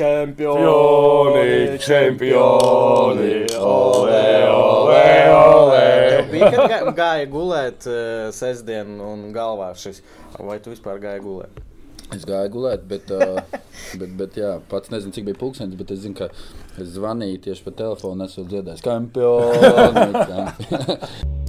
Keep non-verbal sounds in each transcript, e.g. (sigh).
Čempioni, čempioni, ole, ole, ole. Bija, kad gā- gāja gulēt uh, sestdien un galvā šis. Vai tu vispār gāji gulēt? Es gāju gulēt, bet, uh, (laughs) bet, bet jā, pats nezinu, cik bija pulkstenis, bet es zinu, ka es zvanīju tieši pa telefonu, esmu dziedājis kampioni. (laughs)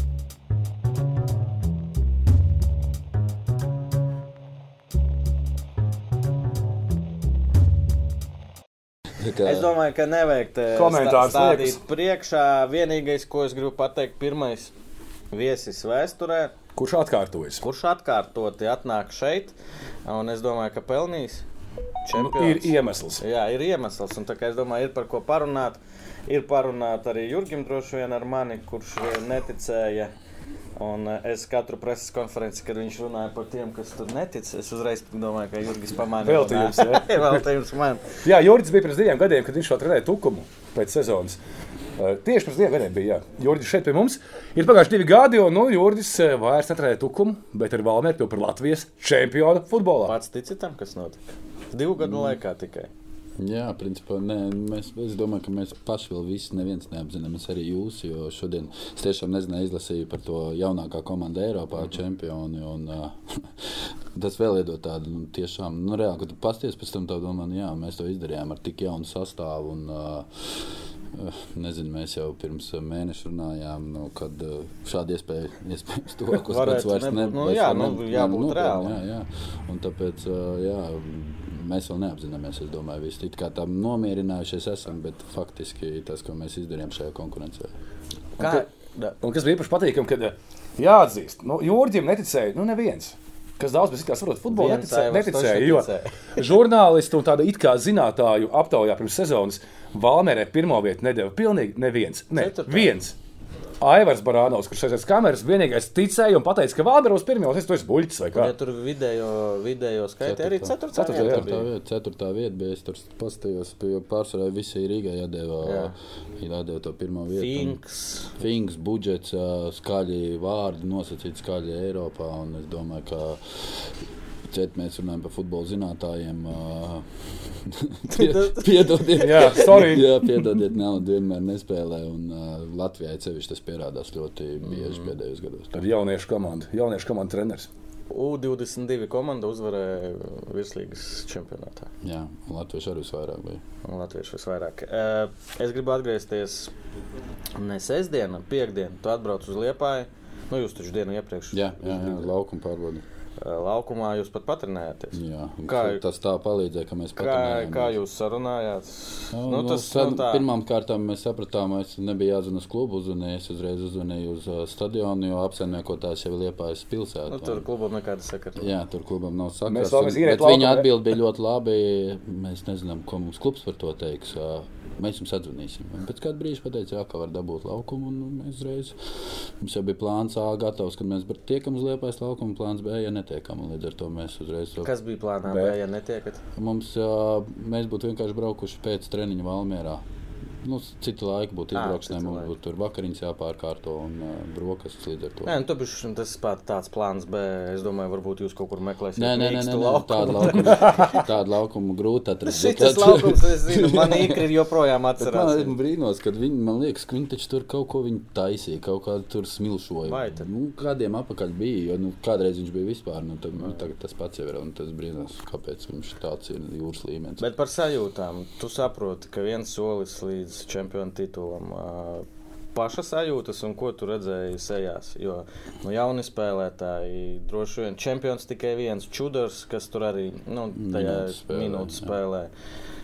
kā- Es domāju, ka nevajag Komentārus stā- stādīt liekas. priekšā. Vienīgais, ko es gribu pateikt, pirmais viesis vēsturē, Kurš atkārtojas? kurš atkārtoti atnāk šeit, un es domāju, ka pelnīs Ir čempions. iemesls. Jā, ir iemesls, un tā kā es domāju, ir par ko parunāt. Ir parunāt arī Jurgim droši vien ar mani, kurš neticēja. Un eh, es katru preses konferenci, kad viņš runāja par tiem, kas tur netic, es uzreiz domāju, ka Jurgis pamanīja. Veltījums, jā. (laughs) Veltījums man. Jā, Jurijs bija pirms diviem gadiem, kad viņš šo trenēja tukumu pēc sezonas. Uh, Tieši pirms diviem gadiem bija. Jurijs šeit pie mums. Ir pagājuši divi gadi, un nu, Jurijs uh, vairs netrēja tukumu, bet ir Valmērs jau par Latvijas čempionu futbolā. Pats tici tam, kas notika? Divu gadu Mm. laikā tikai. Jā, principā nē, mēs, es domāju, ka mēs paši vēl visi neviens neapzināmies, arī jūs. Jo šodien es tiešām nezināju, izlasīju par to jaunākā komanda Eiropā, čempioni. Un, uh, (laughs) tas vēl iedod tādu nu, tiešām, nu, reāli, kad tu pasties pēc tam, domā, nu, jā, mēs to izdarījām ar tik jaunu sastāvu. Un, uh, Nezinu, mēs jau pirms mēneša runājām, nu, kad šāda iespēja iespējams (laughs) tuvākos gados vairs nebūt. ne- Nu, jā, nu, jābūt reālam. Jā, jā. Un tāpēc jā, mēs vēl neapzināmies, es domāju, visi it kā tā nomierinājušies esam, bet faktiski tas, ko mēs izdarījām šajā konkurencē. Kā? Da. Un kas bija īpaši patīkami, kad uh, jāatzīst, nu, Jurijam neticēja, nu, neviens. Kas daudz saprot, futbolu Viens neticēja. Neticēja jo (laughs) žurnālisti un tāda it kā zinātāju aptaujā pirms sezonas Valmērē pirmo vietu nedēva pilnīgi neviens. Ne, Ceturtā. viens. Aivars Barānovs, kurš aizies kameras, vienīgais ticēja un teica, ka Valmēros pirmos, es tu esi buļķis vai kā. Ja tur vidējo, vidējo skaitā arī Ceturtā. 4. Ceturtā, jā. Ceturtā vieta, ceturtā vieta bija. Es tur paskatījos, jo pārsvarā visi Rīgā jādēvā, Jā. jādēvā to pirmo vietu. Finks. Fings, budžets, skaļi vārdi, nosacīti skaļi Eiropā. un Es domāju, ka Cet, mēs runājam par futbola zinātājiem. (laughs) pie- Piedodiet, Jā, sorry. (laughs) jā, piedodiet, naudu vienmēr nespēlē. Un, uh, Latvijai sevišķi tas pierādās ļoti bieži pēdējos gados. Tad jauniešu komanda, jauniešu komanda treneris. U22 komanda uzvarēja virslīgas čempionātā. Jā, un Latvieši arī visvairāk bija. Un Latviešu visvairāk. Es gribu atgriezties ne sestdienu, piekdienu. Tu atbrauc uz Liepāju. Nu, jūs taču dienu iepriekš Jā, jā, jā laukuma pārbauda. Eh, laukumā jūs pat patrenējāties. Jā, Kā- tas tā palīdzēja, ka mēs Kā, patrenējāmies. kā jūs sarunājāt? Nu, Nu, nu, tas, tad, nu, tā. pirmām kārtām mēs sapratām, ka es nebiju jāzvan uz klubu. Uzvanīju, es uzreiz uzvanīju uz uh, stadionu, jo apsaimniekotājs jau ir Liepājas pilsētā. Nu, tur klubam nekāda sakara. Jā, tur klubam nav bet Viņa atbild bija ļoti labi. Mēs nezinām, ko mums klubs par to teiks. Ā, Mēs jums atzvanīsim. Un Pēc kāda brīža pateica, jā, ka var dabūt laukumu. Un mēs uzreiz mums jau bija plāns A gatavs, kad mēs tiekam uz Liepājas laukumu, plāns B, ja netiekam. Un Līdz ar to mēs uzreiz Kas bija plānā? Bet- B, ja netiekat? Mums, mēs būtu vienkārši braukuši pēc treniņa Valmjerā. Nu, citu laiku būtu citu mums būtu tur vakariņas jāpārkārto un uh, brokastis līdz ar to. Nē, nu, tu bišķi, tas ir tāds plāns B. Es domāju, varbūt jūs kaut kur meklēsiet. Nē, nē, nē, nē, nē. tādu (laughs) laukumu, tādu laukumu grūti atrast. Šis Bet- laukums, es zinu, (laughs) man īkri ir joprojām Bet atcerās. Man ir brīnos, kad viņi, man liekas, ka viņi taču tur kaut ko viņi taisīja, kaut kādu tur smilšoju. Vai tad? Nu, kādiem apakaļ bija, jo nu, kādreiz viņš bija vispār, nu, tad, nu, tagad tas pats jau ir, un tas brīnos, kāpēc viņš tāds ir jūras līmenis. Bet par sajūtām, tu saproti, ka viens solis līdz čempionu titulam. Paša sajūtas, un ko tu redzēji sejās. Jo nu, jauni spēlētāji, droši vien čempions tikai viens čudars, kas tur arī nu, tajā Minūtes spēlē, jā.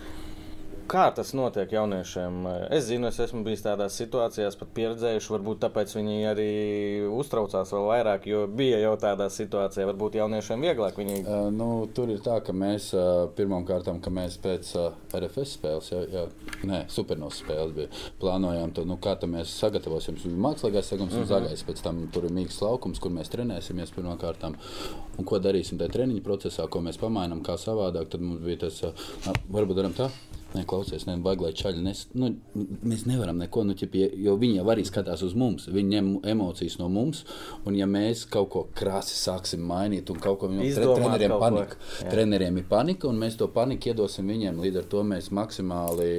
Kā tas notiek jauniešiem? Es zinu, es esmu bijis tādās situācijās, pat pieredzējuši. Varbūt tāpēc viņi arī uztraucās vēl vairāk, jo bija jau tādā situācijā. Varbūt jauniešiem vieglāk. Viņi... Uh, nu, tur ir tā, ka mēs uh, pirmām kārtām, ka mēs pēc uh, RFS spēles, jau, jau, nē, supernovas spēles bija, plānojām to, nu, kā tā mēs sagatavosim. Mums ir mākslīgais segums un zaļais, pēc tam tur ir mīgs laukums, kur mēs trenēsimies pirmām kārtām. Un ko darīsim tajā treniņa procesā, ko mēs pamainām, kā savādāk, tad mums bija tas, uh, varbūt darām tā. Nē, klausies, ne, vajag, lai čaļi nes, nu, mēs nevaram neko, nu, ķip, jo viņi jau arī skatās uz mums, viņi ņem emocijas no mums, un ja mēs kaut ko krasi sāksim mainīt, un kaut ko viņam Izdomāt treneriem kaut ko. panika, Jā. treneriem ir panika, un mēs to paniku iedosim viņiem, līdz ar to mēs maksimāli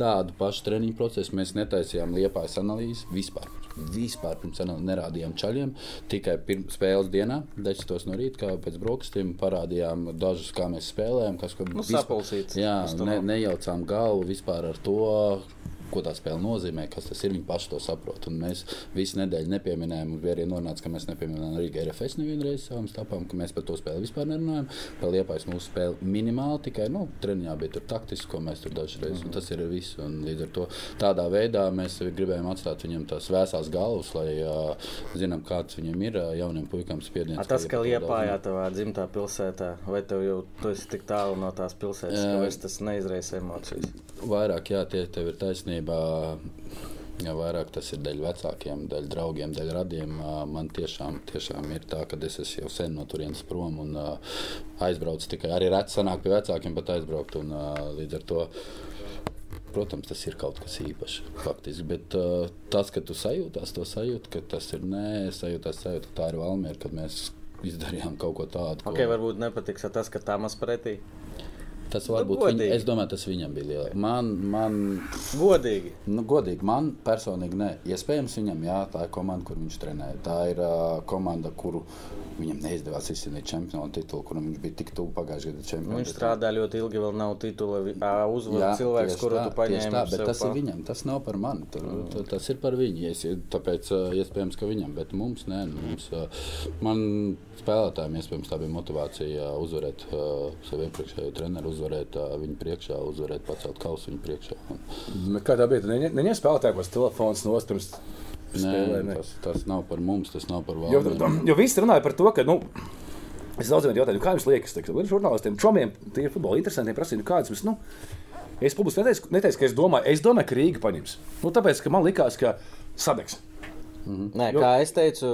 tādu pašu treniņu procesu mēs netaisījām liepājas analīzi vispār. Vispār pirms nerādījām čaļiem, tikai pirms spēles dienā, 10 no rīta, kā pēc brokastiem, parādījām dažus, kā mēs spēlējām. Kas, ko Nu, vispār- sapulcīts. Jā, ne, nejaucām galvu vispār ar to. Ko tā spēle nozīmē, kas tas ir. Viņi paši to saprot. Un mēs visu nedēļu nepieminējām. Bija arī norādīts, ka mēs nepieminējām arī RFS nevienu reizi savām stāvām, ka mēs par to spēli vispār nerunājam. Par liepais mūsu spēli minimāli tikai nu, treniņā bija tur taktiski, ko mēs tur dažreiz. Mm. Tas ir viss. Un līdz ar to tādā veidā mēs gribējām atstāt viņam tās vēsās galvas, lai uh, zinām, kāds viņam ir uh, jauniem puikām spiediens. A, tas, ka Liepājā, daudz- tavā dzimtā pilsētā, vai tev jau tu esi tik tālu no tās pilsētas, Jā. ka tas neizraisa emocijas? Vairāk, jā, tie tev ir taisnība. Jā, vairāk tas ir dēļ vecākiem, dēļ draugiem, dēļ radiem. Man tiešām, tiešām ir tā, ka es esmu jau sen no turienes prom un aizbraucu tikai arī reti sanāk pie vecākiem, bet aizbraukt. Un, līdz ar to, protams, tas ir kaut kas īpašs. Faktiski, bet uh, tas, ka tu sajūtās to sajūtu, ka tas ir nē, sajūtās sajūta, ka tā ir Valmiera, kad mēs izdarījām kaut ko tādu. Ok, varbūt nepatiks tas, ka tā maz pretī. Tas varbūt Nu, viņ, es domāju, tas viņam bija liela. Man, man Godīgi. Nu, godīgi, man personīgi nē. Iespējams, viņam jā, tā ir komanda, kur viņš trenēja. Tā ir uh, komanda, kuru viņam neizdevās izcīnīt čempionu titulu, kuram viņš bija tik tuvu pagājušajā gadā čempionam. Viņš strādā ļoti ilgi, vēl nav titula. vi- ā, Uzvar cilvēks, kuru tā, tu paņēmi. Tā, bet tas pa- ir viņam, tas nav par mani. Tur, mm. Tas ir par viņu. Es, tāpēc uh, iespējams, ka viņam, bet mums nē. nu, Mums, uh, man spēlētājiem iespējams tā bija motivācija uzvarēt uh, savu iepriekšējo treneru, uzvarēt viņu priekšā, uzvarēt pacelt kausu viņu priekšā. Un, Bet Kā tā bija? Tu neņem neņem spēlētāju, kas telefons nostrums. Nē, tas, tas nav par mums, tas nav par Jo, valsts. jo visi runāja par to, ka. Nu, Es daudziem jautāju, kā jums liekas, ka žurnālistiem, čomiem, tie futbola interesantiem prasīja, nu, kādas mums. Nu, es publiski neteicu, neteicu, ka es domāju, es domāju, ka Rīga paņems. Nu, tāpēc, ka man likās, ka sadegs. Nē, Jo- kā es teicu,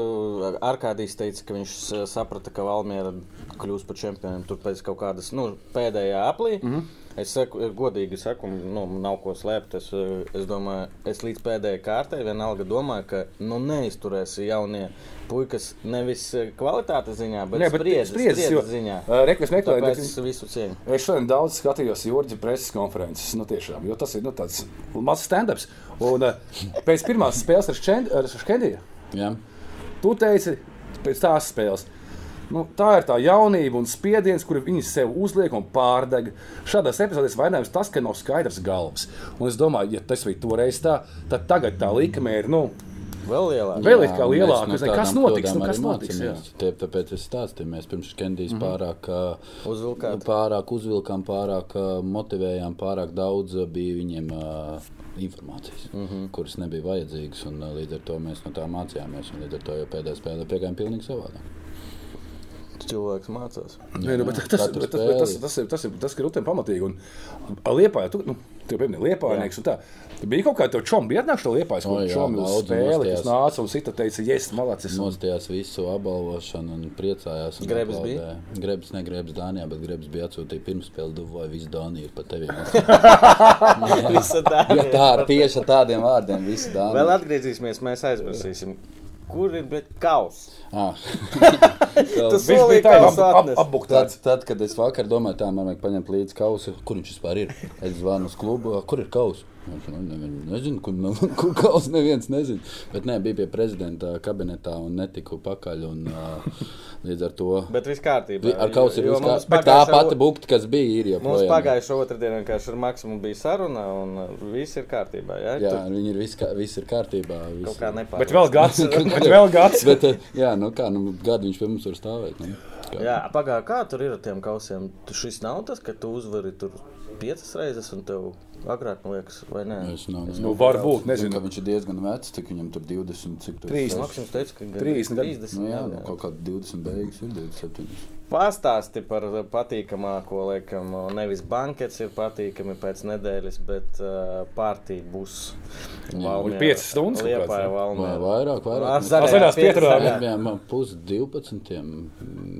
Arkādijs teica, ka viņš s- saprata, ka Valmiera kļūs par čempionu tur pēc kaut kādas nu, pēdējā aplī. Mm -hmm. Es saku, godīgi saku, nu, nav ko slēpt. Es, eh, es domāju, es līdz pēdējai kārtai vienalga domāju, ka nu, neizturēs jaunie puikas nevis eh, kvalitātes ziņā, bet bet spriedzes, spriedzes, jo, ziņā. ā, re, ko es meklēju, Tāpēc bet- visu cieņu. Es šodien daudz skatījos Jurģa preses konferences. Nu, tiešām, jo tas ir nu, tāds mazs stand-ups. Un uh, pēc pirmās spēles ar Škend- ar Škendiju. Jā. Tu teici, pēc tās spēles. Nu, tā ir tā jaunība un spiediens, kuru viņi sev uzliek un pārdeg. Šādās epizodēs vainojams tas, ka nav skaidrs galvas. Un es domāju, ja tas bija toreiz tā, tad tagad tā likme ir. Nu, Vēl lielāk. Vēl Jā, kā lielāka, no kas notiks, nu, kas notiks. Tie, tāpēc es stāstīju, mēs pirms Kendijas mm. -hmm. pārāk, Uzvilkāt. pārāk uzvilkām, pārāk motivējām, pārāk daudz bija viņiem ā, informācijas, mm. -hmm. kuras nebija vajadzīgas. Un, līdz ar to mēs no tā mācījāmies. un Līdz ar to jau pēdējā spēlē piegājām pilnīgi savādāk. Cilvēks mācās. Nē, nu, bet tas, bet tas, spēli. bet tas, tas, ir, tas ir tas, kas ir pamatīgi. Un Liepā, tu, nu, tu pieminēji Liepājnieks. un tā. Bija kaut kāda čoma, bija atnākta Liepājas, O, kur jā, čomi uz spēli, kas nāca un sita teica, yes, malacis. un- Nostājās visu apbalvošanu un priecājās. Un Grebs aplaudēja. Grebs, ne Grebs Dānijā, bet Grebs bija atsūtījis pirms spēles duvu vai visu Dāniju ir pa tevi. (laughs) Visa tā. Ja tā tieši ar tādiem vārdiem, visi Dānija. Vēl atgriezīsimies, mēs aizmirsīsim. Kur ir bet kaus? Ah. (laughs) Tas bija tā ap, ap. Tad, tad, kad es vakar domāju, tā man vajag paņemt līdzi kausu, kur viņš vispār ir. Es zvanu uz klubu, kur ir kausa. Nu, nezinu, kur, (laughs) kur kausa neviens nezina. Bet nē, bija pie prezidenta kabinetā un netiku pakaļ. Un, uh, līdz ar to Bet viss kārtībā. ar kausu ir viss mums kārtībā. Tā pati bukta, kas bija, ir Mums joprojām. pagājušā otrdienā vienkārši ar Maksimu bija saruna, un viss ir kārtībā. Ja? Jā, Tur viņi ir viss, kā, viss ir kārtībā. kaut Viss. kā nepārāk. Bet vēl gads, (laughs) bet vēl gads. Bet, jā, nu kā, nu, gadu viņš pie mums var stāvēt. Nu, kā. Jā, pagājušā kā tur ir ar tiem kausiem? Tu šis nav tas, ka tu uzvari tur piecas reizes, un tev agrāk man liekas, vai ne? Es nav, Nu, varbūt, Zinu, nezinu. ka viņš ir diezgan vecs, cik viņam tur 20, cik tur Trīs. seši. Maksims teica, ka gan 30 gadi. 30 Nu, jā, jā, nu, kaut kāda 20 beigas ir 27. Pastāsti par patīkamāko, laikam, nevis bankets ir patīkami pēc nedēļas, bet uh, pārtī būs. un piecas stundas kaut Liepā jau. Vai vairāk, vairāk. Ar zaļās pieturā, jā. Bijām pus 12.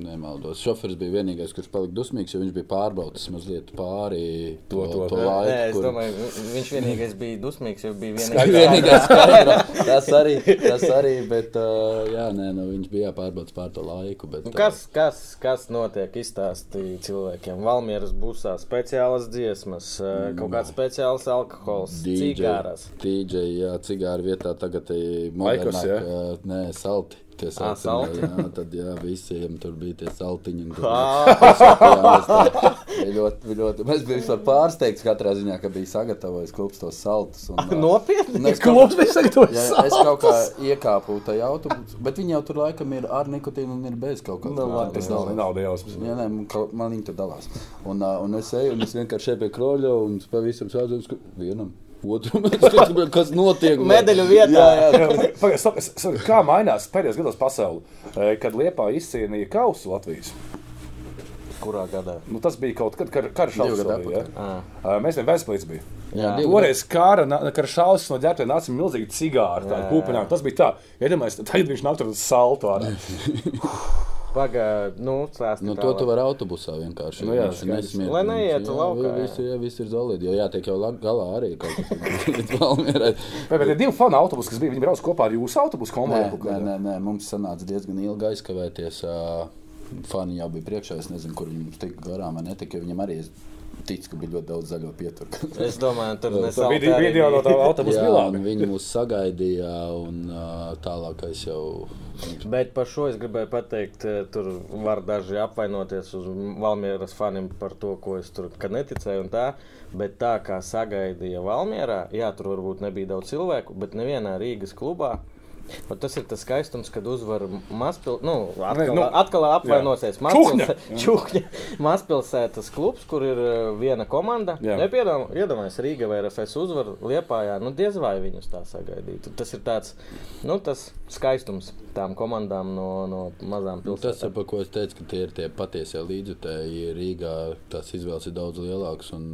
Nemaldos. Šoferis bija vienīgais, kurš palika dusmīgs, jo viņš bija pārbaudījis mazliet pāri to, To- to, to. laiku. Nē, es kur- domāju, vi- viņš vienīgais bija dusmīgs, jo bija vienīgais. vienīgais skaidrs. (laughs) Tas arī, tas arī, bet uh, jā, nē, nu, viņš bija jāpārbauda pār to laiku. Bet, Nu, Kas, kas, kas notiek? Izstāstīja cilvēkiem. Valmieras būsā speciālas dziesmas, eh, kaut kāds speciāls alkohols, cigāras. DJ, jā, cigāra vietā tagad ir Laikos, modernāk, jā? ā, Nē, salti. Tie Ā, saltiņi, salti? Jā, tad jā, visiem tur bija tie saltiņi. tā, (laughs) (laughs) bija ļoti, ļoti, mēs bijām pārsteigti katrā ziņā, ka bija sagatavojis klubs tos saltus. Un, ā, Nopietni! es (laughs) Klubs bija sagatavojis Jā, es kaut kā iekāpu tajā autobusā, bet viņi jau tur laikam ir ar nikotīnu un ir bez kaut kāda Nu, labi, Tas nav, jausmas. Jā, nē, man, viņi tur dalās. Un, un es eju, un es vienkārši eju pie kroļa un pavisam sādu vienam. Es (laughs) skatos, kas notiek. Medaļu vietā. Jā, jā, Pagaid, stop, sorry, Kā mainās pēdējos gados pasaule, eh, kad Liepā izcīnīja kausu Latvijas? Kurā gadā? Nu, tas bija kaut kad, kad karš šausmas. Ja? Ā. Eh, Mēs vienam Vēstpilsē bijām. jā, Toreiz kara, kara šausmas no ģērbtuves nāca milzīgi cigāri, jā. kūpinājuma. Tas bija tā, iedomājieties, tagad viņš nāk tur uz saltu (laughs) ārā. Pagaid, nu, stāsti. Nu, to tu vari autobusā vienkārši. Nu jā, Viņš nesmiet, Lai jā, laukā, jā. Viss, jā, viss ir zolīti, jo jātiek jau galā arī. kaut kas (laughs) līdz Valmierai. Bet, ir divi fanu autobusi, kas bija. Viņi brauc kopā ar jūsu autobusu konvoju. nē, nē, nē, mums sanāca diezgan ilgi aizkavēties. ā, Fani jau bija priekšā, es nezinu, kur viņi mums tika garām, vai netika, viņam arī ticu, ka bija ļoti daudz zaļo pieturu. (laughs) Es domāju, tur Tā nesalta bija arī video no tā autobusa un viņi mūs sagaidīja, un tālākais jau. Bet par šo es gribēju pateikt, tur var daži apvainoties uz Valmieras faniem par to, ko es tur neticēju. un Tā, bet tā kā sagaidīja Valmierā, jā, tur varbūt nebija daudz cilvēku, bet nevienā Rīgas klubā. Un tas ir tas skaistums, kad uzvar mazpilsēta. Nu, atkal, nu, nu, atkal apvainosies mazpilsētas klubs, kur ir eh, viena komanda. Jā. Iedomājieties, Rīga vai RFS uzvar Liepājā. Nu, diez vai viņus tā sagaidītu. Tas ir tāds nu, tas skaistums tām komandām no, no mazām Nu, tas ir pilsētām. par ko es teicu, ka tie ir tie patiesie līdzjutēji. Rīgā tās izvēles ir daudz lielākas. un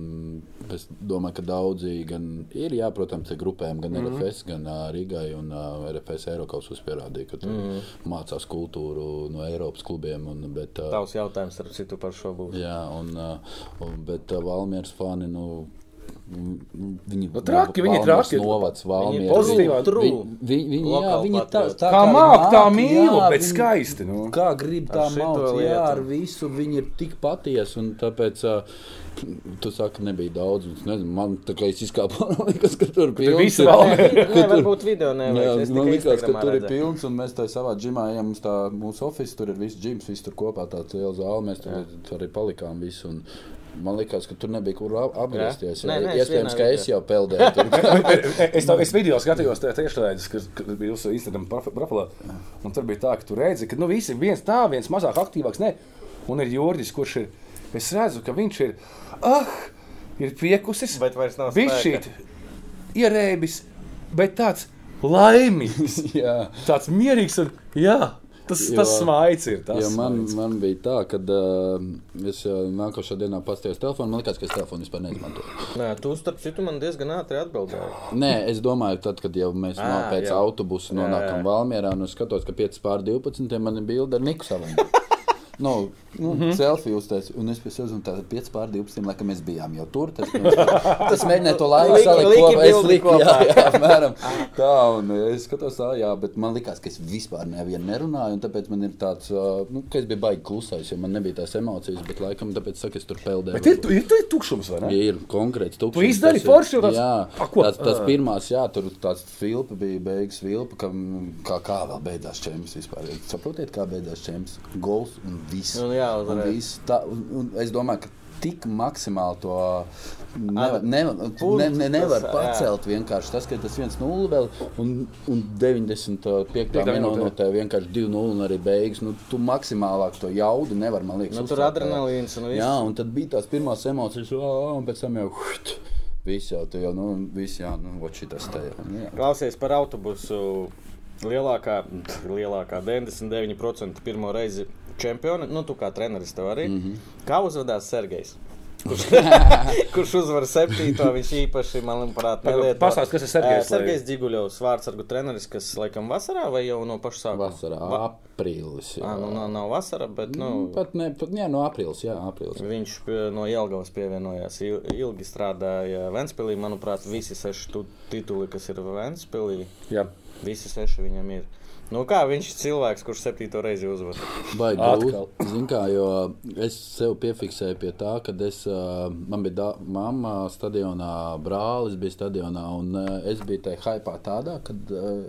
Es domāju, ka daudzi gan ir, jā, protams, ir grupējumi, gan mm -hmm. RFS, gan uh, Rīgai un uh, RFS Eiropas uzpierādīja, ka mm. -hmm. mācās kultūru no Eiropas klubiem. Un, bet, uh, Tavs jautājums ar citu par šo būs. Jā, un, uh, un, bet uh, Valmieras fani. Nu, Viņi Nu, traki, viņi ir traki. Novads, Valmiera, pozitīvā- true. Viņi, viņi, jā, Lokāli viņi tā, tā Kā viņi māk, tā māk, mīl, jā, bet viņi- skaisti. Nu. Kā grib tā mācīt, jā, ar visu viņi ir tik patiesi. un Tāpēc uh, tu saki, ka nebija daudz. un es Nezinu, man tā kā es izkāpu, liekas, (laughs) ka tur bija visi vēl- Nē, varbūt video Jā, nevajag. Es man liekas, ka tur ir pilns, un mēs tā savā džimā ejam uz tā mūsu oficiālu. Tur ir viss džims, viss tur kopā, tāds liels zāle. Mēs tur, tur arī palikām visu. Un, Man liekas, ka tur nebija kur ap- apgriezties. Nē, nē, es Iespējams, ka es jau peldēju. (laughs) Es tam video skatījos, tā tiešraidē, kas kas bija jūsu Instagram profi- profilā. Un tur bija tā, ka tur redzi, ka nu, visi viens tā, viens mazāk aktīvāks. Ne. Un ir Jurģis, kurš ir. Es redzu, ka viņš ir. Ah, ir piekusis. Bet vairs nav Viņš šeit ierēbis, bet tāds laimīgs. (laughs) jā. Tāds mierīgs un jā, tas, tas Jo- smaids ir. Tas Jo man, smaids. man bija tā, ka uh, es uh, nākošā dienā paskatījos telefonu. Man liekas, ka es telefonu vispār neizmantoju. Nē, tu starp citu man diezgan ātri atbildēji. Nē, es domāju, tad, kad jau mēs Ā, no, pēc jau. autobusa Jā, nonākam jā. Valmjerā, un es skatos, ka 5 pār 12 man ir bilde ar Niku Saviņu. (laughs) Nu, nu, mm -hmm. selfiju uztaisīju, un es pie sevis un tādu 5 pār 12, laikam mēs bijām jau tur. Tas, (laughs) tas mēģināja to laiku salikt kopā, es liku, jā, jā, apmēram tā, un es skatos tā, jā, bet man likās, ka es vispār nevienu nerunāju, un tāpēc man ir tāds, nu, ka es biju baigi klusais, jo man nebija tās emocijas, bet laikam tāpēc, saka, es tur peldēju. Bet ir, tu- ir, tu ir tukšums, vai ne? Ja ir konkrēts tukšums. Tu izdari forši, jo tāds- Jā, ko? tas, pirmās, jā, tur tāds filpa bija beigas filpa, ka, kā, kā vēl beidzās čempions vispār. Saprotiet, kā beidzās čempions? Gols un viss. Nu, jā, un uzreiz. viss tā, un, un es domāju, ka tik maksimāli to nevar, nevar, ne, ne, nevar tas, jā. pacelt vienkārši tas, ka tas 1-0 vēl un, un 95. Piektā minūtē. vienkārši 2-0 un arī beigas. Nu, tu maksimālāk to jaudu nevar, man liekas. Nu, tur adrenalīns un viss. Jā, un tad bija tās pirmās emocijas, "Ā, un pēc tam jau viss jau tur jau, nu, viss jā, nu, vot šitas te jau. jā. Klausies par autobusu. Lielākā, lielākā 99% pirmo reizi čempioni. Nu, tu kā treneris tev arī. Mm. -hmm. Kā uzvedās Sergejs? Kurš, (laughs) kurš uzvar septīto, viņš īpaši, manuprāt, nelieto. Pastāst, kas ir Sergejs, Sergejs Dziguļovs, vārdsargu treneris, kas laikam vasarā vai jau no paša sākuma? Vasarā, Va- aprīlis. jā. Ā, nu, nav, nav vasara, bet, nu, Nu, pat ne, pat, jā, no aprīlis, jā, aprīlis. Viņš pie- no Jelgavas pievienojās. Il- Ilgi strādāja Ventspīlī. Manuprāt, visi seši tu- tituli, kas ir Ventspīlī, Jā. Visi seši viņam ir. Nu, kā viņš ir cilvēks, kurš septīto reizi uzvar? Grūti. Zini kā, jo es sev piefiksēju pie tā, ka es, man bija da, mamma stadionā, brālis bija stadionā, un es biju tajā hypā tādā, ka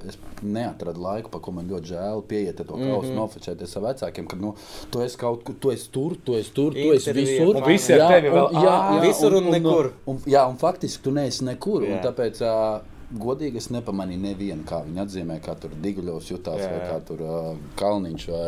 es neatradu laiku, pa ko man ļoti žēl, pieiet to kausu, mm -hmm. nofočēties ar vecākiem, ka, nu, tu esi kaut kur, tu esi tur, tu esi tur, tu esi visur. un visi ar Jā, tevi un- vēl, jā, ā, jā, visur un nekur. Un, jā, un faktiski tu neesi nekur, un Jā. tāpēc ā, godīgi es nepamanīju nevienu, kā viņi atzīmē, kā tur Digļovs jutās, Jā, vai jā. kā tur uh, Kalniņš. Vai,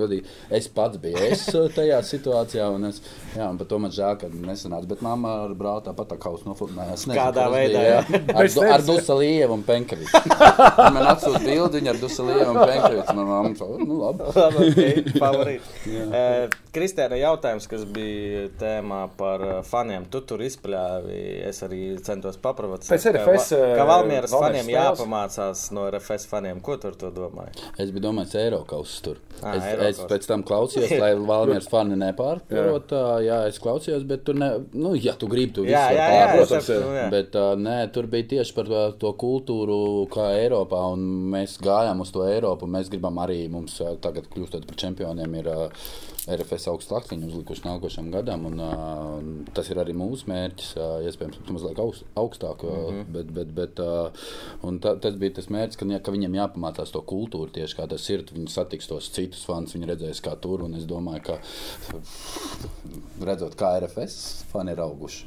godīgi, es pats biju es uh, tajā situācijā, un, es, jā, un par to man žēl, ka nesanāca. Bet mamma ar brāli tāpat tā kā uznofilmējās. Kādā veidā, jā. (laughs) Ar, du, ar. Dusalievu un Penkavicu. Man atsūta bildi viņa ar Dusalievu un Penkavicu. Man mamma saka, nu labi. (laughs) Labi, okay, favorīti. Eh, Kristēna jautājums, kas bija tēmā par faniem. Tu tur izpļāvi, es arī centos paprovocēt. Pēc RFS, ka, va- Valmieras faniem spēles. jāpamācās no RFS faniem. Ko tu ar to domāji? Es biju domājis, Eiropas tur. Ā, Es, Eirokaus. es pēc tam klausījos, lai (laughs) Valmieras fani nepārprot. Jā. jā, es klausījos, bet tur, ne, nu, ja tu gribi, tu Jā, visu jā, jā, es saprotu, jā. Bet uh, nē, tur bija tieši par to, to kultūru, kā Eiropā. un Mēs gājām uz to Eiropu. Mēs gribam arī, mums tagad kļūstot par čempioniem, ir uh, RFS augsts laktiņu uzlikuši nākošam gadam. Un, uh, tas ir arī mūsu mērķis. Uh, iespējams, pat mazliet augst, augstāk. Mm -hmm. bet, bet, bet, uh, ta, tas bija tas mērķis, ka, ka viņiem jāpamācās to kultūru tieši kā tas ir. Viņi satiks tos citus fans, viņi redzēs, kā tur. Un es domāju, ka redzot, kā RFS fani ir auguši.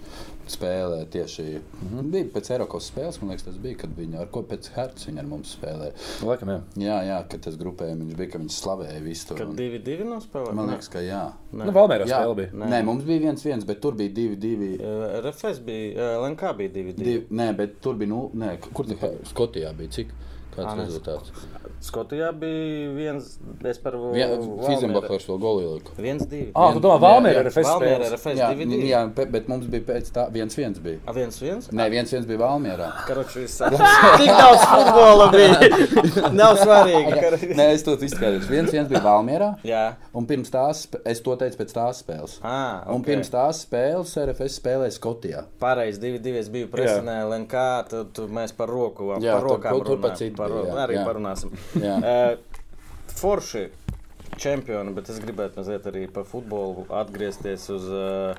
Spēlē tieši mm -hmm. bija pēc Eiropas spēles, man liekas, tas bija, kad viņi ar ko pēc Hertz viņi ar mums spēlēja. Laikam, jā. Jā, jā, kad tas grupējums bija, ka viņi slavēja visu to. Kad un- divi, divi nospēlē? Man liekas, ka jā. Nu, Valmērā spēle bija. Nē. nē, mums bija viens, viens, bet tur bija divi, divi. RFS bija, LNK bija divi, divi. divi nē, bet tur bija, nu, nē, kur tā Skotijā bija, cik? Kāds nē, rezultāts? Skotijā bija viens, es par Fizenbachers vēl golī liku. Viens, divi. Ah, tu domā, Jā, Valmērā jā. ir RFS Valmiera spēles. RFS Jā, divi, divi. jā, bet mums bija pēc tā, viens, viens bija. A, viens, viens? Nē, viens, viens bija Valmierā. Karoči, viss (laughs) Tik daudz futbola bija. (laughs) Nav svarīgi. Nē, es to izskaidrošu. Viens, viens bija Valmierā. Jā. Un pirms tās, es to teicu pēc tās spēles. Ah, Un ok. pirms tās spēles RFS spēlēja Skotijā. Pareizi, divi, divi. Es biju presinē, LNK, tad mēs par roku, Jā, par rokām jā, arī parunāsim. Eh, (laughs) Forši čempioni, bet es gribētu mazliet arī par futbolu atgriezties uz uh,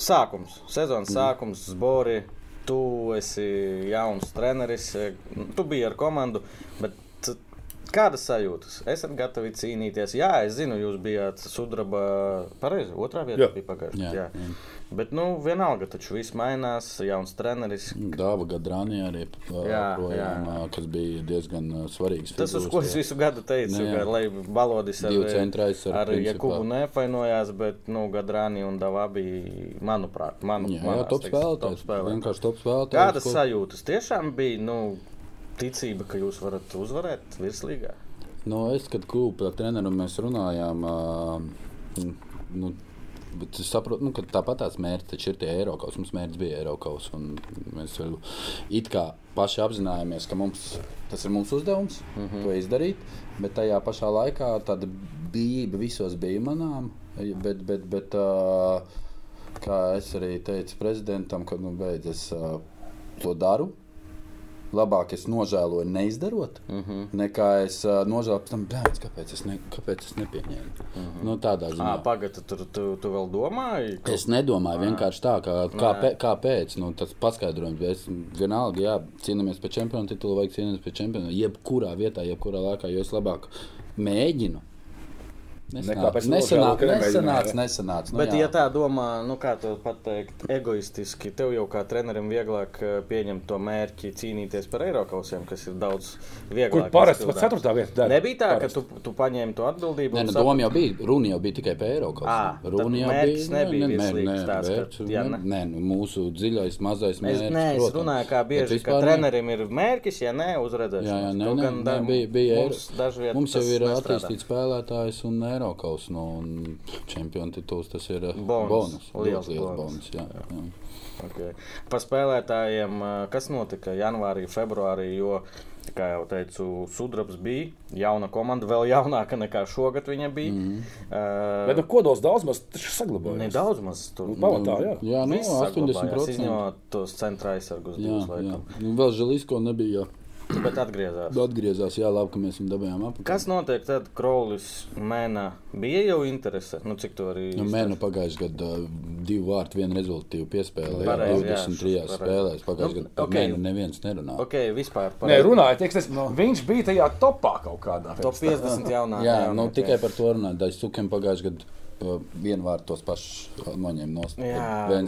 sākums, sezonas Mm. sākums, Zbori. Tu esi jauns treneris, tu biji ar komandu, bet kādas sajūtas? Esat gatavi cīnīties? Jā, es zinu, jūs bijāt sudraba pareizi, otrā vietā Jā. bija pagājušajā. Jā, Jā. jā. Bet, nu, vienalga, taču viss mainās, jauns treneris. Dāva Gadrānī arī Jā, projām, jā. kas bija diezgan svarīgs. Tas, uz figūras ko es visu gadu teicu, Nu, jā. ka, lai Balodis ar, centrais ar ar. Jakubu nefainojās, bet nu, Gadrāni un Davā bija, manuprāt, manu, Jā, jā, manās, top teiksim, spēlētājs. Vienkārši top spēlētājs. Kādas ko- sajūtas tiešām bija? Nu, ticība, ka jūs varat uzvarēt virslīgā. Nu, es, kad par treneru mēs runājām, uh, nu, bet es saprotu, nu, ka tāpat tās mērķis taču ir tie Eiropas. Mums mērķis bija Eiropas. Mēs vēl it kā paši apzinājāmies, ka mums, tas ir mūsu uzdevums mm -hmm. to izdarīt. Bet tajā pašā laikā tāda bijība visos bija manām. Bet, bet, bet kā es arī teicu prezidentam, kad nu, beidz, es uh, to daru. Labāk es nožēloju neizdarot, uh -huh. nekā es uh, nožēloju tam, bēdz, kāpēc es, ne, kāpēc es nepieņēmu. Uh -huh. nu, tādā ziņā. Pagaidā, tur tu, tu vēl domāji? ka- Es nedomāju vienkārši tā, ka, kāpēc, kāpēc nu, tas paskaidrojums. Es vienalga, jā, cīnāmies par čempionu titulu, vajag cīnīties par čempionu. Jebkurā vietā, jebkurā laikā, jo es labāk mēģinu. Nesanāca, ka nesanāca, nemēģināja. nesanāca. Nu, Bet, jā. ja tā domā, nu, kā to pateikt, egoistiski, tev jau kā trenerim vieglāk eh, pieņemt to mērķi cīnīties par Eiropausiem, kas ir daudz vieglāk. Kur parasti pat ceturtā vieta dara. Nebija tā, ka Parasti. tu, tu paņēmi to atbildību. Nē, un nu, sap- doma jau bija. Runa jau bija tikai par eiro kaut Ā, ko. tad Runa jau mērķis bija. nebija nē, nē, nē, tāds, ka- vērts, jā, nē, ne? nē, nu, mūsu dziļais, mazais Es, mērķis. nē, es protams. runāju, kā bieži, ka trenerim ir mērķis, ja ne uzredzēšanās. Jā, jā, nē, nē, gan nē, da- bija, bija mums Eiro- dažviet Mums jau ir attīstīts spēlētājs un Eiropas. Nu, un čempionu tituls tas ir uh, Bonus, bonus. liels Liels, bonus. bonus. Jā, jā. Okay. Par spēlētājiem, ā, kas notika janvārī, februārī, jo, kā jau teicu, Sudrabs bija jauna komanda, vēl jaunāka nekā šogad viņa bija. Mm Mhm. -hmm. Bet nu, kodols daudz maz saglabājās. Nedaudz maz tur. Nu, pamatā, jā. jā nu, Viss saglabājās, 80%. Izņemot tos centra aizsargus Jā, jā. laikam. Nu, vēl Želisko nebija. Jā. Bet atgriezās. Atgriezās, jā, labi, ka mēs viņu dabūjām apakšā. Kas notiek tad, Krolis mēnā? Bija jau interese, nu cik to arī. Nu, Mēnu pagājušajā gadā uh, divu vārtu, vienu rezultātu piespēlēja. Pareizi, jā, 23 pareizi. spēlēs. Pagājušajā Nu, gadā par ok. mēnu neviens nerunā. Ok, vispār par Nē, runāja, teiks, tas, viņš bija tajā topā kaut kādā. top 50 jaunā. Jā, jaunā, nu, ok. tikai par to runāt. Daļai sukiem pagājušajā gadā vienu vārtu tos pašus noņēma no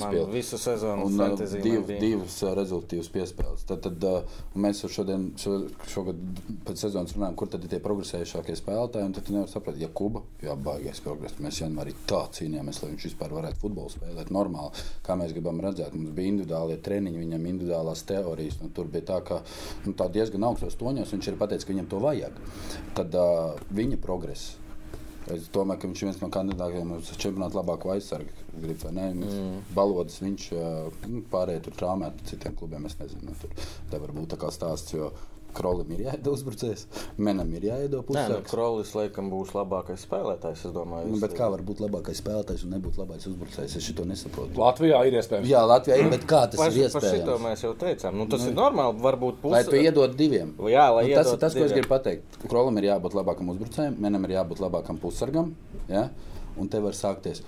man visu sezonu Un man div, divas rezultātus piespēles. Tad, tad mēs jau šodien, šo, šogad pēc sezonas runājam, kur tad ir tie progresējušākie spēlētāji. un Tad tu nevari saprast, ja Kuba, jā, baigais progress. Mēs janvārī tā cīnījāmies, lai viņš vispār varētu futbolu spēlēt normāli, kā mēs gribam redzēt. Mums bija individuālie treniņi, viņam individuālās teorijas. un Tur bija tā, ka nu, tā diezgan augstos toņos viņš ir pateicis, ka viņam to vajag. Tad uh, viņa progress. Es domāju, ka viņš ir viens no kandidātiem uz čempionāta labāko aizsargu. Grib, vai ne? mm. Balodas viņš ā, nu, pārējie tur traumēti citiem klubiem. Es nezinu, nu, tur var būt tā kā stāsts. Jo Krolim ir jāiedod uzbrucējs, Menam ir jāiedod Nē, nu. Krolis laikam būs labākais spēlētājs. Es domāju, Nu, bet kā var būt labākais spēlētājs un nebūt labākais uzbrucējs? Es to nesaprotu. Latvijā ir iespējams. Jā, Latvijā ir, bet kā tas Par, ir par šito iespējams? mēs jau teicām. Nu, tas nu, ir normāli. Varbūt Lai tu pusi. iedod diviem. Jā, lai nu, tas ir tas, ko es diviem. gribu pateikt. Krolam ir jābūt labākam uzbrucējam, Menam ir jābūt labākam pussargam. Ja? Un te var sākties.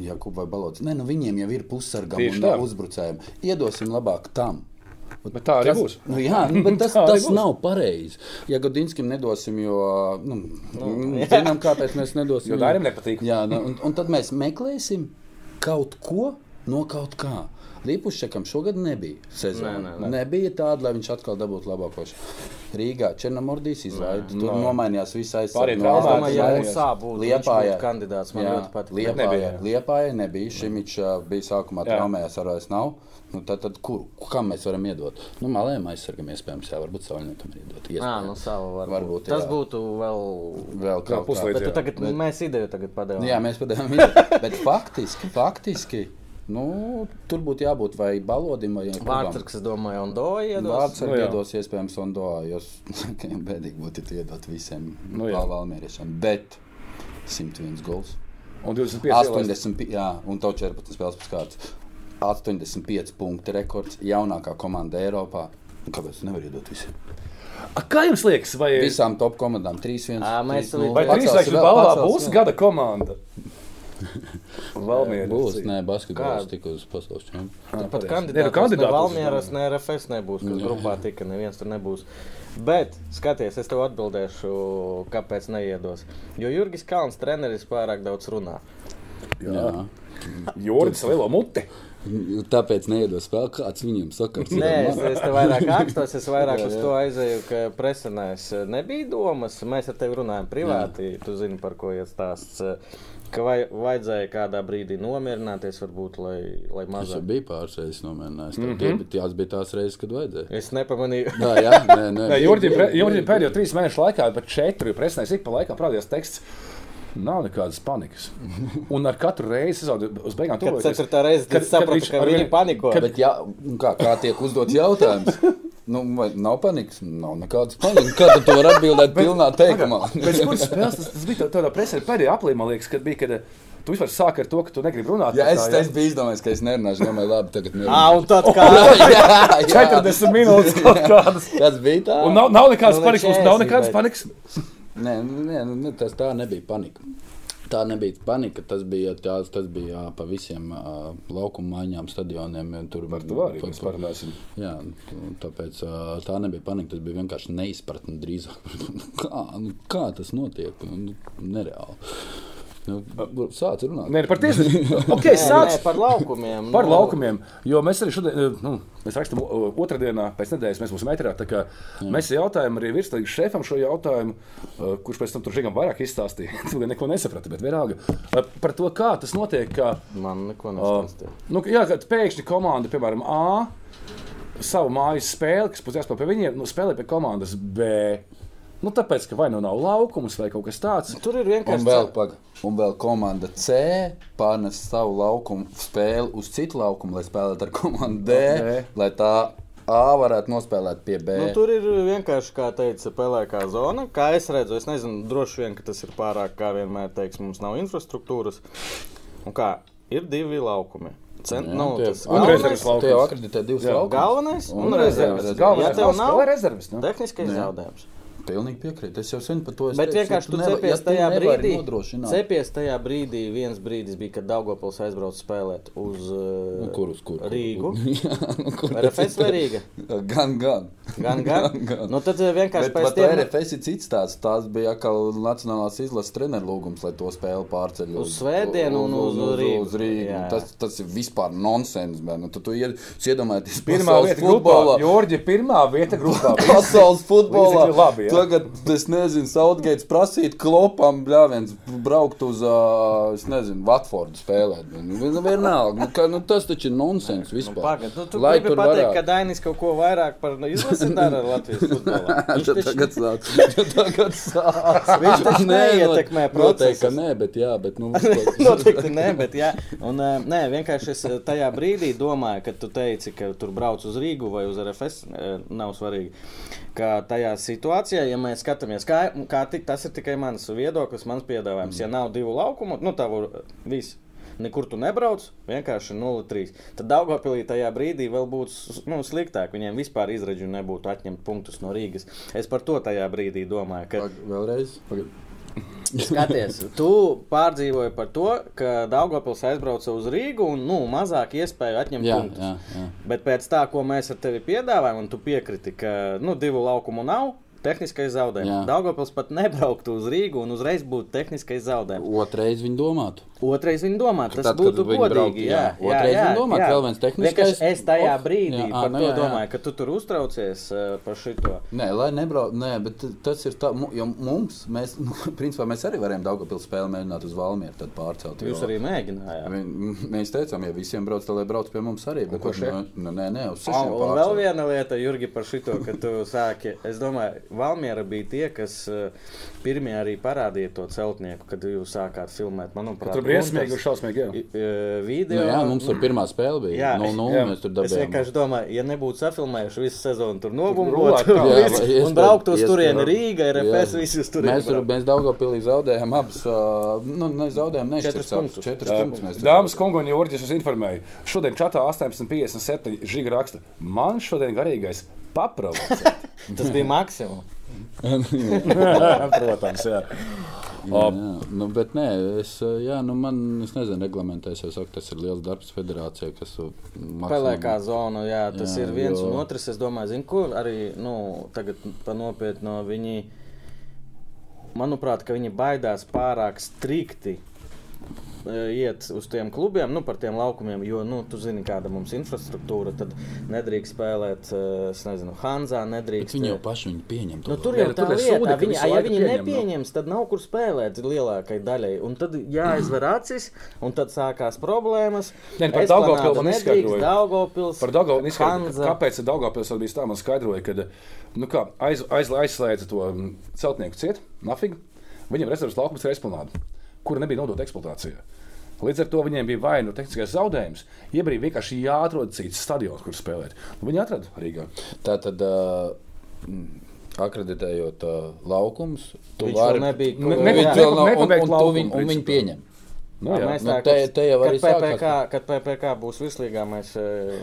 Jakub vai Balots. Nē, nu viņiem jau ir pussargam un tā. uzbrucējiem. Iedosim labāk tam. Bet tā arī Tas, būs. nu, jā, nu, bet (laughs) tas, tas būs. nav pareizi. Ja Gudinskam nedosim, jo nu, nu, zinām, kāpēc mēs nedosim. Jo viņam. Dairim nepatīk. Jā, nu, un, un tad mēs meklēsim kaut ko no kaut kā. Līpušķekam šogad nebija sezona. Nē, nē, nē. Nebija tāda, lai viņš atkal dabūtu labākos. Rīgā Černamordijas izlaida. Tur Nē. nomainījās visai Pārējie Es traumēti, domāju, ja jā, mums sāp būtu, Liepājā. būtu kandidāts. Man ļoti patīk. Liepājā. Liepājā nebija. Šimičs ā, bija sākumā Jā. traumējās, ar vairs nav. Nu, tad, tad kur, kam mēs varam iedot? Nu, malējiem aizsargam iespējams, jā, varbūt saulniekam ir iedot. Jā, nu savu varbūt. Varbūt, Tas jā. būtu vēl. Vēl kaut puslīdz. kā. Bet tu jā. tagad, bet... mēs ideju tagad padevām. Jā, mēs padevām viņu. (laughs) Bet faktiski, faktiski nu, tur būtu jābūt vai balodim, vai Vārtsargs, es domāju, un Doja. Vārds Nu, iedos iespējams un doā, jo bēdīgi būtu iedot visiem Nu, valmieriešiem. Bet 101 gols. Un 25 ielaist. 80, jā, un to 14 spēles pēc kārtas. 85 punktu rekords, jaunākā komanda Eiropā. Kāpēc tu nevari iedot visiem? A, Kā jums liekas, vai, Visām top komandām 3-1. Ā, mēs 3-0. vai Pacels trīsreiz vēl, balvā pacels būs gada komanda? (laughs) Valmiera. Būs, nē, basketbols Kāda? tik uz pasaules čempionu. Pat pareizi. kandidāts Nē, nu, ne Valmieras, ne RFS nebūs, kas grupā tika, neviens tur nebūs. Bet, skaties, es tev atbildēšu, kāpēc neiedos. Jo Jurgis Kalns treneris pārāk daudz runā. Jā. Jorģis lielo muti. Tāpēc neiedos vēl kāds viņam sakars. Nē, es, es te vairāk (laughs) akstos, es vairāk uz to aizēju, ka presenēs nebija domas. Mēs ar tevi runājam privāti, tu zini, par ko iet stāsts. Ka vai, vajadzēja kādā brīdī nomierināties, varbūt, lai, lai Es jau mazāk. biju pāris reizes nomēģinājis. Mm. -hmm. Bet tās bija tās reizes, kad vajadzēja. Es nepamanīju. Jā, jā, nē, nē. Nē, Jorģim pēdējo trīs mēnešu laikā, bet četru presnēs ik pa laikam parādījās teksts. Nav nekādas panikas. Un ar katru reizi, es uz beigām Kad tuvojoties- ceturtā reize, kad sapratu, ka ar viņi vien- paniko. Bet, jā, un kā, kā tiek uzdots jautājums? Nu, vai nav panikas? Nav nekādas panikas. Kā tu to vari atbildēt pilnā teikumā? Pēc kuras spēles tas, tas bija tā- tādā presē pēdējā aplī, man liekas, kad bija, kad eh, tu vispār sāki ar to, ka tu negribi runāt. Jā, par es, tā, es biju izdomājis, ka es nerunāšu. Domāju, labi, tagad Ā, nerunāšu. un tad (laughs) kā? jā, jā. 40 minūtes kaut (laughs) kādas. Tas bija tā. Un nav, nav nekādas Nu, panikas, mums nav 40 nekādas panikas. Nē, nu, nē, nu, tas tā nebija panika. Tā nebija panika. Tas bija, tās, tas bija pa visiem uh, laukuma maiņām, stadioniem. Tur Par to arī mēs parunāsim. Jā, tāpēc uh, tā nebija panika. Tas bija vienkārši neizpratne drīzāk. (laughs) kā, nu, kā tas notiek? Nu, nereāli. Nu, sāc runāt. Nē, par tiesām. (laughs) Ok, Nē, sāc nē, par laukumiem. par nu, laukumiem. Jo mēs arī šodien, eh, nu, mēs rakstām otrdienā, pēc nedēļas mēs būsim metrā. tā kā Mēs jautājām arī virslīgas šefam šo jautājumu, eh, kurš pēc tam tur žigam vairāk izstāstīja. (laughs) Tu gan neko nesaprati, bet vienalga. eh, Par to, kā tas notiek. Kā, Man neko Uh, nestāstīja. nu, jā, kad pēkšņi komanda, piemēram, A, savu mājas spēli, kas būs jāspēlē pie viņiem, nu, spēlē pie komandas B. Nu, tāpēc, ka vai nu nav laukums, vai kaut kas tāds. Tur ir Un vienkārši vēl, paga, un vēl komanda C pārnes savu laukumu spēli uz citu laukumu, lai spēlētu ar komandu D, D. lai tā A varētu nospēlēt pie B. Nu, tur ir vienkārši, kā teica, pelēkā zona. Kā es redzu, es nezinu, droši vien, ka tas ir pārāk, kā vienmēr teiks, mums nav infrastruktūras. Un kā ir divi laukumi. Cent, Jā, nu, tie- tas un galvenais, rezerves laukums. Jau akreditē divus Jā. laukumus. galvenais un, Un un rezerves. Galvenais ja tev nav rezerves. Nu. tehniskais Jā. zaudējums, Pilnīgi piekrītu. Es jau sen par to Bet teicu, vienkārši tu nevar- cepies tu tajā brīdī. Cepies tajā brīdī, viens brīdis bija, kad Daugopils aizbrauca spēlēt uz uh, Nu, kur uz kur? Rīgu. (laughs) Jā, nu, kur RFS vai Rīga? Gan, gan. Gan, gan. (laughs) gan. Nu, tad uh, vienkārši Bet pēc tiem RFS ir cits tāds. Tās bija atkal Nacionālās izlases treneru lūgums, lai to spēli pārceļ Uz Svētdienu un uz Rīgu. Uz Rīgu. Jā. Tas, tas ir vispār nonsens. bet, Nu, tu, tu ied- iedomājies, Pirmā vieta grupā. futbolā. Jorģi, pirmā vieta grupā. (laughs) Pasaules futbolā. Labi. Tagad, es nezinu, Saudgaits prasīt klopam, bļāviens, braukt uz, uh, es nezinu, Watfordu spēlēt. Nu, nu, vienalga, nu, ka, nu, tas taču ir nonsens Nu, vispār. pagad, nu, tu Lai gribi pateikt, varētu. ka Dainis kaut ko vairāk par izlasi dara Latvijas (laughs) futbolā. Viņš taču- tagad sāc. (laughs) Tagad sāc. Viņš taču Nē, neietekmē not- Noteikti, ka nē, bet jā, bet nu. (laughs) Noteikti nē, bet jā. Un, nē, vienkārši es tajā brīdī domāju, ka tu teici, ka tur brauc uz Rīgu vai uz RFS. Nav svarīgi. Ka tajā situācijā, ja mēs skatāmies, kā, kā tik, tas ir tikai mans viedoklis, mans piedāvājums. Ja nav divu laukumu, nu tā viss. Nekur tu nebrauc, vienkārši 0-3. Tad Daugopilī tajā brīdī vēl būtu nu, sliktāk. Viņiem vispār izredzi nebūtu atņemt punktus no Rīgas. Es par to tajā brīdī domāju. Ka, Pag- Vēlreiz. Pagad. (laughs) Skaties, tu pārdzīvoji par to, ka Daugopils aizbrauca uz Rīgu un nu, mazāk iespēju atņemt Jā, punktus. jā, jā. Bet pēc tā, ko mēs ar tevi piedāvājam, un tu piekriti, ka nu, divu laukumu nav, tehniskais zaudējums. Daugopils pat nebrauktu uz Rīgu un uzreiz būtu tehniskais zaudējums. Otrais viņi domātu. Otrais viņa domā, tas Tad, būtu godīgi. brauktu, jā, jā. jā, Otrais jā, viņi domā, jā. vēl viens tehniskais- Vienkārši Es tajā brīdī jā, jā, par nu to jā, jā. domāju, ka tu tur uztraucies uh, par šito. Nē, lai nebrauc, nē, bet tas ir tā, jo mums, mēs, (laughs) nu, principā, mēs arī varējām Daugavpils spēli mēģināt uz Valmieru tad pārcelt. Jūs jo- arī mēģinājāt. Mēs teicām, ja visiem brauc, tad lai brauc pie mums arī. Bet, ko šie? nu, nē, nē, uz Un, sešiem un vēl pārcelt. viena lieta, Jurgi, par šito, ka tu sāki. Es domāju, Valmiera bija tie, kas uh, pirmie arī parādīja to celtnieku, kad jūs sākāt filmēt. Manuprāt, briesmīgi un šausmīgi. Uh, Video. Nu, jā, mums tur pirmā spēle bija. Jā. Nu, nu, Jā. mēs tur Es dabūjām. vienkārši domāju, ja nebūtu safilmējuši visu sezonu, tur nobumbot un braukt uz turieni Rīga, RFS, visus turieni. Mēs tur mēs Daugavpilī zaudējām abus, ā, nu, ne zaudējām, ne Četrus punktus. Četrus Jā. punktus mēs tur Dāmas, kungi, un Jorģis jūs informēja. Šodien čatā 18,57 žiga raksta. Man šodien garīgais paprovocē. (laughs) Tas bija maksimums. (laughs) (laughs) Protams, jā. Jā, jā. Nu, bet nē, es, jā, nu, man, es nezinu, reglamentēs, jau saku, tas ir liels darbs federācijai, kas Pelēkā zona, jā, tas Jā, ir viens jo- un otrs. Es domāju, zinu, kur arī nu, tagad pa nopietnu viņi, manuprāt, ka viņi baidās pārāk strikti iet uz tiem klubiem, nu, par tiem laukumiem, jo, nu, tu zini, kāda mums infrastruktūra, tad nedrīkst spēlēt, es nezinu, Hanzā, Bet nedrīkst. viņi jau paši viņu pieņem. to Nu, tur jau tā tur lieta, sūdi, viņi, ja viņi pieņem, nepieņems, tad nav kur spēlēt lielākai daļai. Un tad jāizver acis, un tad sākās problēmas. Nē, par nedrīkst, izskaidroja. Daugavpils, Par Daugavpils Hanza. kāpēc Daugavpils bija tā, man skaidroja, ka nu kā, aiz, aiz, aizslēdza to mm, celtnieku cietu, nafigu. Viņam rezerves laukums ir esplanāda, kura nebija nodota eksploatācijā. Līdz ar to viņiem bija vai nu tehniskais zaudējums, jeb arī vienkārši jāatrod cits stadions, kur spēlēt. Un viņi atrada Rīgā. Tā tad. Uh, Akreditējot uh, laukumus, tu Viņš vari nebija Nu, kaut- ne- Jā. viņš vēl nav- un- Nepabeigt un tu laukumu, viņu- un viņi pieņem. Nu, jā. mēs Nu, tā, te- te kad PPK, kad PPK būs vislīgā, mēs eh,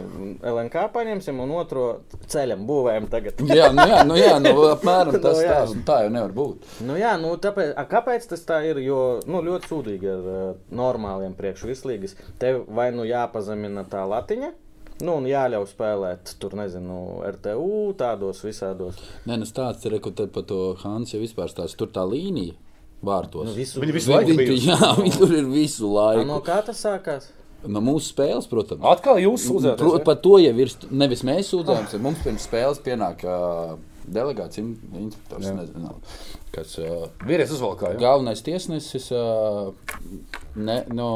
LNK paņemsim un otro ceļam, būvējam tagad. (laughs) Jā, nu, jā, nu, jā nu, (laughs) apmēram Nu, tas jā. tās, un tā jau nevar būt. Nu, jā, nu, tāpēc, a, kāpēc tas tā ir? Jo nu, ļoti sūdīgi ar uh, normāliem priekšvislīgas. Tev vai nu jāpazemina tā latiņa, nu, un jāļauj spēlēt tur, nezinu, RTU, tādos visādos. Nē, nu stāsts ir, ka te par to Hans jau vispār stāsta. Tur tā līnija vārtos. Nu, visu, Viņi visu laiku Viņi, bija. jā, (laughs) viņi tur ir visu A, laiku. no kā tas sākās? No mūsu spēles, protams. Atkal jūs sūdzat. Protams, par to jau ir. Nevis mēs sūdzāmies, oh. mums pirms spēles pienāk uh, delegāts in- inspektors. Jā. Nezinu, kas uh, Vīrietis uzvalkā. Ja? galvenais tiesnesis uh, ne, no,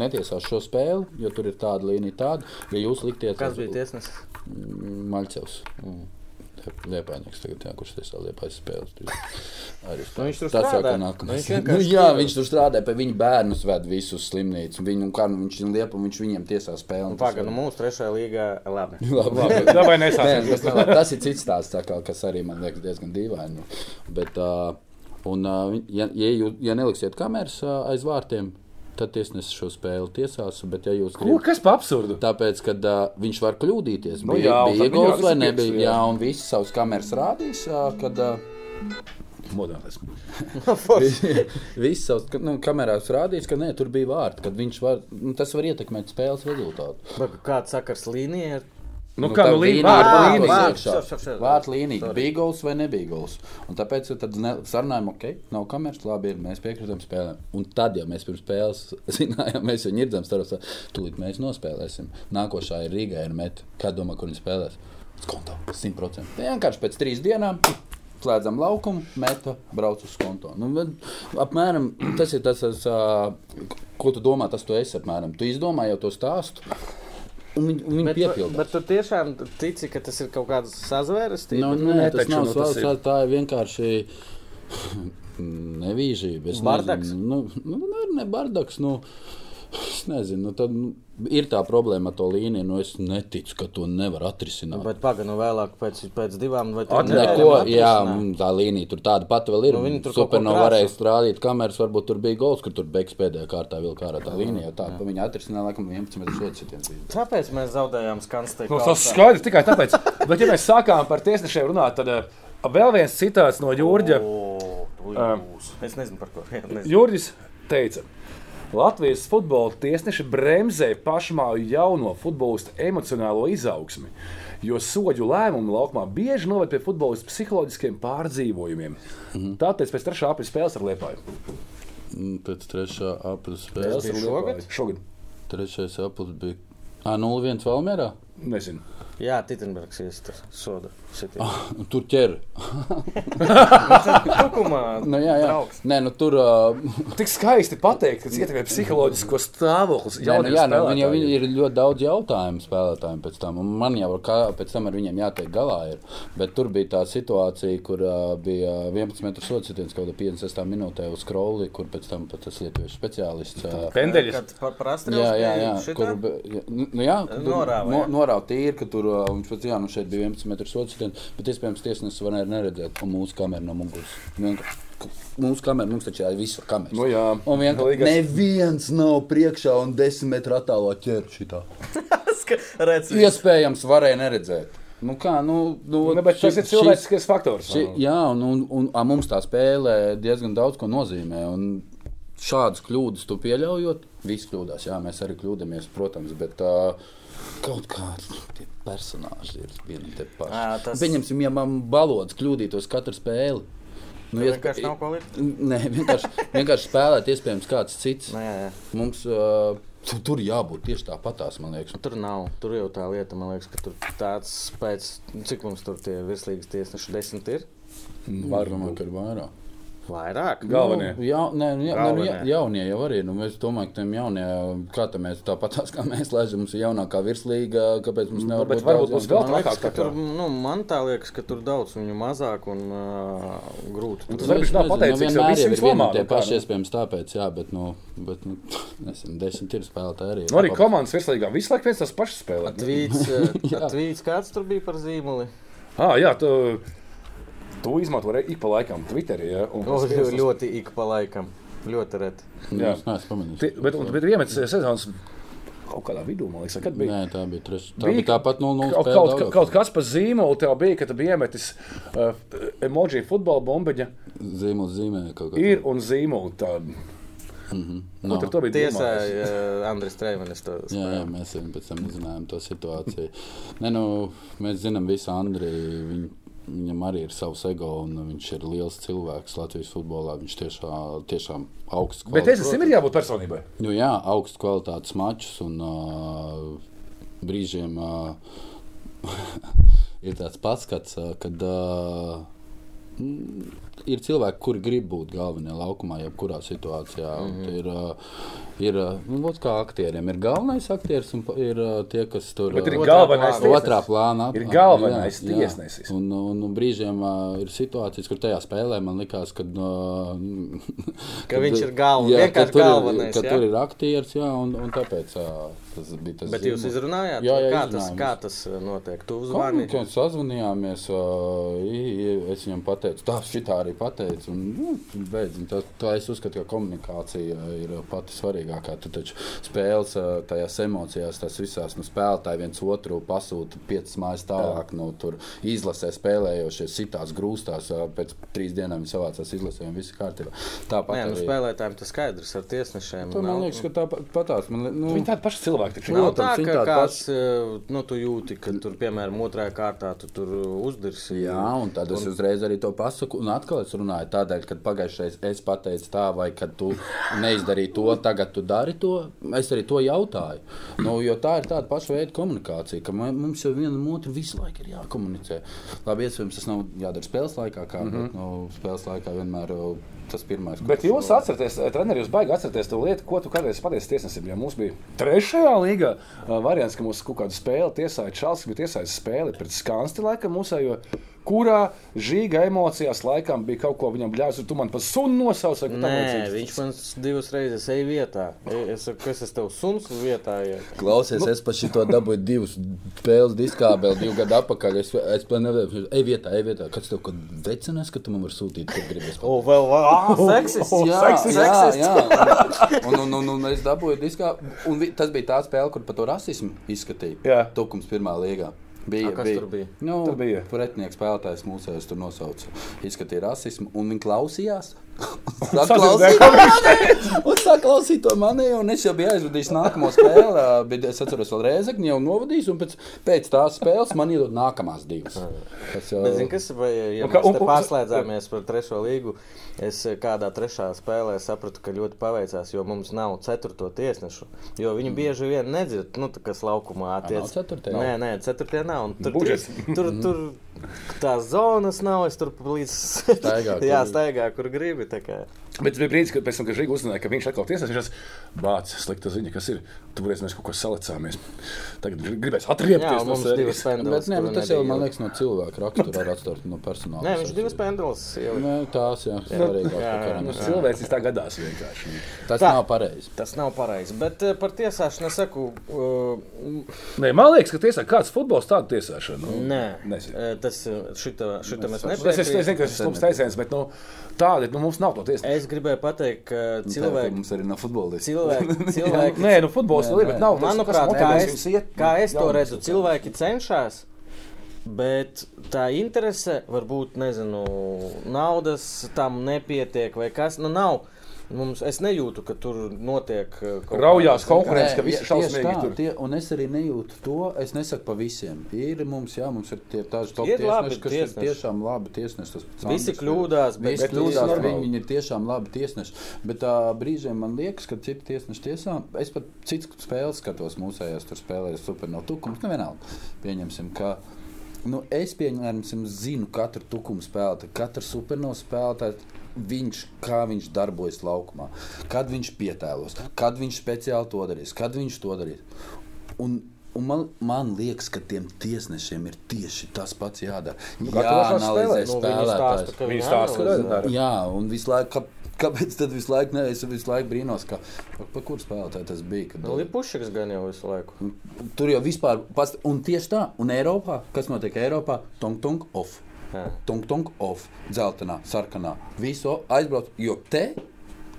netiesās šo spēli, jo tur ir tāda līnija, tāda. Ja jūs likties, Kas bija tiesnesis? Maļcevs. Liepājnieks tagad, jā, kurš tiesā liepājas spēles. tur Arī Nu, viņš tur strādā. Nu, viņš Nu, jā, viņš tur strādā, pie viņa bērnus ved visus slimnīcu. Viņu, kā, nu, viņš ir liepa, un viņš viņiem tiesā spēli. Nu, Pagaidām, nu, mūsu trešajā līgā labi. (laughs) Labi. Vai Nē, nesāksim? tas, labi. tas ir cits stāsts, tā kā, kas arī man liekas diezgan dīvaini. Bet, uh, un, uh, ja, ja, jūs, ja neliksiet kameras uh, aiz vārtiem, tad tiesnesis šo spēli tiesās. Bet, ja jūs Ko, gribat, kas par absurdu? tāpēc, ka uh, viņš var kļūdīties, Nu bija, jā, bija viņam vai viss nebija. Jā. jā. un visi savus kameras rādīs, uh, kad uh, Modernais. (laughs) viss savus ka- nu, kamerās rādīs, ka nē, tur bija vārti, kad viņš var, nu, tas var ietekmēt spēles rezultātu. Bet Kāds sakars līnija ir? Nu, kā nu līnija, līnija vārdu ir līnija. vārtos Vārds, iekšā. šur, šur, šur. Vārdu līnija. Sorry. Bija gols vai nebija gols. Un tāpēc tad ne- sarunājām, ok, nav kameras, labi, ir, mēs piekritām spēlēm. Un tad, ja mēs pirms spēles (laughs) zinājām, mēs jau ņirdzam starpā, tūlīt mēs nospēlēsim. Nākošā ir Rīgā, ir met. Kā domā, kur viņi spēlēs? Skonto, 100%. Vienkārši pēc trīs dienām. Slēdzam laukumu, meta, brauc uz konto. Nu, apmēram tas ir tas, tas ko tu domā, tas tu esi. Apmēram. Tu izdomā jau to stāstu, un viņi, un viņi Bet, piepildās. bet tu tiešām tici, ka tas ir kaut kāds sazvērestība? Nu, Nu, nē, nē, tas taču, nav nu, tas ir- tā, ir vienkārši (sighs) nevīžība. Bardaks? nezinu, Nu, nu, nu, ne bardaks. Nu, es nezinu, nu, tad, nu, ir tā problēma ar to līniju. Nu, es neticu, ka to nevar atrisināt. Bet pagaidi, nu vēlāk pēc, pēc divām vai At- trim Neko, nedēļām jā, tā līnija tur tāda pati vēl ir. Nu, viņi tur kaut ko Super nav krāso. varējis rādīt kameras, varbūt tur bija gols, kur tur beigas pēdējā kārtā vilka ārā tā līnija. jo Tā, ka viņi atrisināja laikam 11 metrus sodsitienu. Kāpēc mēs zaudējām skansteiku? Nu, tas skaidrs tikai tāpēc. Bet, ja mēs sākām par tiesnešiem runāt, tad uh, vēl viens citāts no Jurģa. Es nezinu par ko. (laughs) Jurģis teica, Latvijas futbola tiesneši bremzē pašmāju jauno futbolistu emocionālo izaugsmi, jo soļu lēmumi laukumā bieži noved pie futbolistu psiholoģiskiem pārdzīvojumiem. Mhm. Tāpēc pēc trešā aprīļa spēles ar Liepāju. Mm, Pēc trešā aprīļa Tas spēles. Ar? Liepāju. Šogad. Trešais aprīlis bija A, 0-1 Valmērā. Nezinu. Jā, Titenbergs iestājas soda. sitienu. Nu, Tur ķer. Tukumā, Nu, jā, jā. draugs. Nē, nu, tur uh, (laughs) Tik skaisti pateikt, ka tas ietekmē psiholoģisko stāvokli. Nē, nu, jā, nu, viņi jau viņi ir ļoti daudz jautājumu spēlētājiem pēc tam. un Man jau kā, pēc tam ar viņiem jātiek galā. Ir. Bet tur bija tā situācija, kur uh, bija 11 metru sodsitiens kaut kādā 56 minūtē uz kroli, kur pēc tam pat tas lietuviešu speciālists. Uh, Pendeļus. Kad par, par Jā, jā, jā. Astrēlu Kur, jā, nu, nu jā, Norāva, no, jā. norāva tīri, ka tur uh, viņš pats, jā, nu šeit bija 11 metru sodsitiens, bet iespējams tiesnesis varēja neredzēt, mūsu kamera no muguras. Mūsu kamera, mums taču ir visa kamera. Nu jā. Un vienkārši Līgas- neviens nav priekšā un desmit metru šitā. (laughs) Redz, Iespējams, varēja neredzēt. Nu, kā, nu, nu, Nu, bet tas ši- ir cilvēciskais faktors. Ši, jā, un, un, un a, mums tā spēle diezgan daudz ko nozīmē. un Šādas kļūdas tu pieļaujot, visi kļūdās. Jā, mēs arī kļūdāmies, protams, bet uh, kaut kādi tie personāļi ir vieni tie paši. Ā, tas- Pieņemsim, ja man balots kļūdītos katru spēli. Nu, iesp- vienkārši nav ko likt? Nē, vienkārši, vienkārši spēlēt, iespējams, kāds cits. Nu, jā, jā. Mums uh, tu- tur jābūt tieši tāpatās, man liekas. Tur nav. Tur jau tā lieta, man liekas, ka tur tāds pēc, cik mums tur tie virslīgas tiesneši desmit ir? Var domāt, ka ir vairāk. Vairāk. Galvenie. Nu, jā, nē, nu, jā, nē, nu, Galvenie. jaunie jau arī. Nu, mēs domājam, ka tiem jauniem, kā tā mēs tāpat kā mēs lēžam, mums ir jaunākā virslīga, kāpēc mums nevar bet būt varbūt būs vēl trakāk ka tur, nu, man tā liekas, ka tur daudz viņu mazāk un uh, grūti. Tas Tur. varbūt Es nav nezinu, pateicīgs, nu, jo vienmēr ir nomāna, tie paši, nu. iespējams, tāpēc, jā, bet, nu, bet, nu, (laughs) nezinu, desmit ir spēlētāji arī. Nu, arī komandas virslīgā visu laiku viens tas pašs spēlē. Tvīts, uh, (laughs) tvīts, kāds tur bija par zīmoli? Ah, jā, tu, tu izmanto arī ik pa laikam Twitterī. Ja, un O, tas viens uz- ļoti ik pa laikam. Ļoti reti. Jā. Es neesmu pamanījis. Bet, un- bet iemetis sezonas kaut kādā vidū, man liekas, kad bija. Nē, tā bija trešā. Tā Bija bija tāpat 0-0 Kaut, kaut, Daugavpilsē. kaut kas par zīmolu tev bija, kad tu biji iemetis uh, emoji futbola bumbiņa. Zīmols zīmē kaut kā. Ir un zīmola tāda. No. Tur to bija Tiesā domājis. uh, Andris Streimanis to Jā, jā, mēs jau pēc tam izzinājām to situāciju. Nē, nu, mēs zinām, visu Andriju. Viņ, viņam arī ir savs ego, un viņš ir liels cilvēks Latvijas futbolā. Viņš tiešām, tiešām augsts Bet es esmu jābūt personībai. Nu, jā, augsts kvalitātes mačs un uh, brīžiem uh, (laughs) ir tāds pats, skats, uh, kad uh, ir cilvēki, kuri grib būt galvenie laukumā, jebkurā situācijā. Mm -hmm. Ir, uh, ir uh, nu, kā aktieriem, ir galvenais aktieris un ir uh, tie, kas tur Bet ir galvenais plānā. Otrā plānā Ir galvenais jā, jā. tiesnesis. Un, un, un brīžiem ir situācijas, kur tajā spēlē man likās, ka, uh, Ka viņš ir galva- jā, vienkārši ka tur ir- galvenais, Ka jā? tur ir aktieris, jā, un, un tāpēc uh, tas bija tas. Bet jūs izrunājāt, Jā, jā, kā, tas, kā tas uh, notiek? Tu Kā uzvani. mēs sazvanījāmies, es viņam pateicu, tā šitā arī pateicu. Un, nu, beidz, un tā, tā es uzskatu, ka komunikācija ir pati svarīgākā. Tu taču spēles tajās emocijās, tas visās nu, spēlētāji viens otru pasūta piecas mājas tālāk. Nu, tur izlasē spēlējošie sitās grūstās, pēc trīs dienām viņi savācās izlasē un viss kārtībā. Tāpat Nē, nu, arī. spēlētājiem tas skaidrs ar tiesnešiem. Tā, man liekas, ka tā. Man, li- nu, Viņi tādi paši cilvēki. Taču Nav nav. tā, ka kāds, eh, nu, tu jūti, ka tur, piemēram, otrajā kārtā tu tur uzdirsi. Jā, un tad es uzreiz arī to pasaku. Un atkal es runāju tādēļ, ka pagājušajā es pateicu tā, vai kad tu neizdarīji to, tagad tu dari to. Es arī to jautāju. Nu, jo tā ir tāda paša veida komunikācija, ka mums jau vienam otru visu laiku ir jākomunicē. Labi, iespējams, tas nav jādara spēles laikā, kā mm -hmm. bet, nu, spēles laikā vienmēr tas pirmais. Bet jūs atceraties, eh, treneri, jūs baigi atcerieties to lietu, ko tu kādreiz pateici tiesnesim. Ja mums bija trešajā līgā uh, variants, ka mums kaut kāda spēle tiesāja Čāls, bija tiesājis spēli pret Skansti laikam mūsējo, kurā žīga emocijās laikam bija kaut ko viņam bļāvis, tu man pa sunu nosauc. vai ko tam Nē, viņš man divas reizes eja vietā. Es saku, kas es tev suns vietā? Ja? Klausies, es par šo dabūju divas spēles diskābeli divu gadu atpakaļ. Es, es nevaru, ej vietā, ej vietā. Kāds tev kad vecinās, ka tu man vari sūtīt, kur gribas? O, vēl, vēl, ah, (laughs) seksis! O, Jā, seksists, jā, seksists. jā. (laughs) Un, un, un, un es dabūju diskā. Un vi- tas bija tā spēle, kur par to rasismu izskatīja. Jā. Tukums pirmā līgā. Bija, A, kas tur bija? Nu, Tur bija. Pretinieks spēlētājs mūsējos tur nosauca. Izskatīja rasismu, un viņi klausījās. Sadzirdēja, ko viņš Un sāk klausīt to mani, un es jau biju aizvadījis nākamo spēli. Bet es atceros, vēl Rēzekni jau novadījis, un pēc, pēc tās spēles man iedod nākamās divas. Tas jau zini, kas, vai, ja Un mēs un- te un- pārslēdzāmies par trešo līgu, es kādā trešā spēlē sapratu, ka ļoti paveicās, jo mums nav ceturto tiesnešu. Jo viņi bieži vien nedzird, nu, tā kas laukumā Mm. ceturtajā? Nē, nē, ceturtajā nav. un Tur, Budžets. tur, tur tās zonas nav, es tur līdz Staigā, (laughs) kur Jā, staigā, kur gribi. Tā kā. Bet bija brīdis, kad tam, kad Žiga uzzināja, ka viņš atkal tiesās, viņš bācis slikta ziņa, kas ir. Tur mēs kaut ko salicāmies. Tagad gribēs atriepties no pendulas. Bet, ne, kuru bet tas jau, man liekas, no cilvēka rakstura var atstāt no personāla. Nē, viņš divas pendulas ielika. Nē, tās karam. Nu, cilvēcis tā gadās vienkārši. Tas Tā. nav pareizi. Tas nav pareizi. Bet eh, par tiesāšanu es saku, uh, Nē, man liekas, ka tiesā kāds futbols tādu tiesāšanu. Nu, nē, Nezinu. Eh, tas šita, šita mēs Tas es, es zinu, ka tas ir mums teiciens, bet nu, tādi nu, mums nav to tiesā. Es gribēju pateikt, ka cilvēki. mums arī nav futbolisti. Cilvēki, (laughs) cilvēki Nē, nu, vēl ir, bet nav. tas, manuprāt, kas kā es, kā es to redzu, cilvēki cenšas, bet tā interese varbūt, nezinu, naudas tam nepietiek vai kas. Nu, nav. Mums, es nejūtu, ka tur notiek eh, kaut Raujās kādas- konkurence, ka visi šausmīgi tur. Tie, un es arī nejūtu to. Es nesaku par visiem. Ir mums, jā, mums ir tie tādi top Ir tiesneši, kas tiesneši. ir tiešām labi tiesneši. Visi ir- kļūdās, bet- Visi bet kļūdās, viņi, viņi ir tiešām labi tiesneši. Bet tā brīžiem man liekas, ka citi tiesneši tiesā, es pat citas spēles skatos mūsējās, tur spēlējas super no tukums. Nevienalga. Pieņemsim, ka Nu, es pieņemsim, zinu katru tukumu spēlētāju, katru supernovas spēlētāju. Viņš, kā viņš darbojas laukumā, kad viņš pietēlos, kad viņš speciāli to darīs, kad viņš to darīs. Un, un man, man liekas, ka tiem tiesnešiem ir tieši tas pats jādara. kā tu pašā Jāanalizē spēlē? Nu, viņi spēlētājs. stāsta, ka Viņi stāsta, analizē. Jā, un visu laiku, kā, kāpēc tad visu laiku, ne, es visu laiku brīnos, ka, par, par kur spēlētāju tas bija. Kad, Nu, Lipušiks gan jau visu laiku. Tur jau vispār, past, un tieši tā, un Eiropā, kas notiek Eiropā, tung, tung, off. Jā. Tung, tung, off, dzeltenā, sarkanā. Visu aizbrauc, jo te,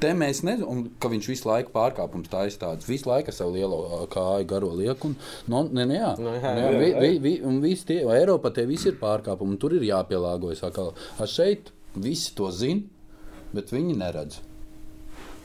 te mēs nezinām, ka viņš visu laiku pārkāpums taisa tāds. Visu laiku ar savu lielo kāju garo lieku. Un, no, ne, ne, jā. Nu, jā, jā, jā, vi, vi, vi, un visi tie, Eiropā tie visi ir pārkāpumi, un tur ir jāpielāgojas atkal. Ar šeit visi to zina, bet viņi neredz.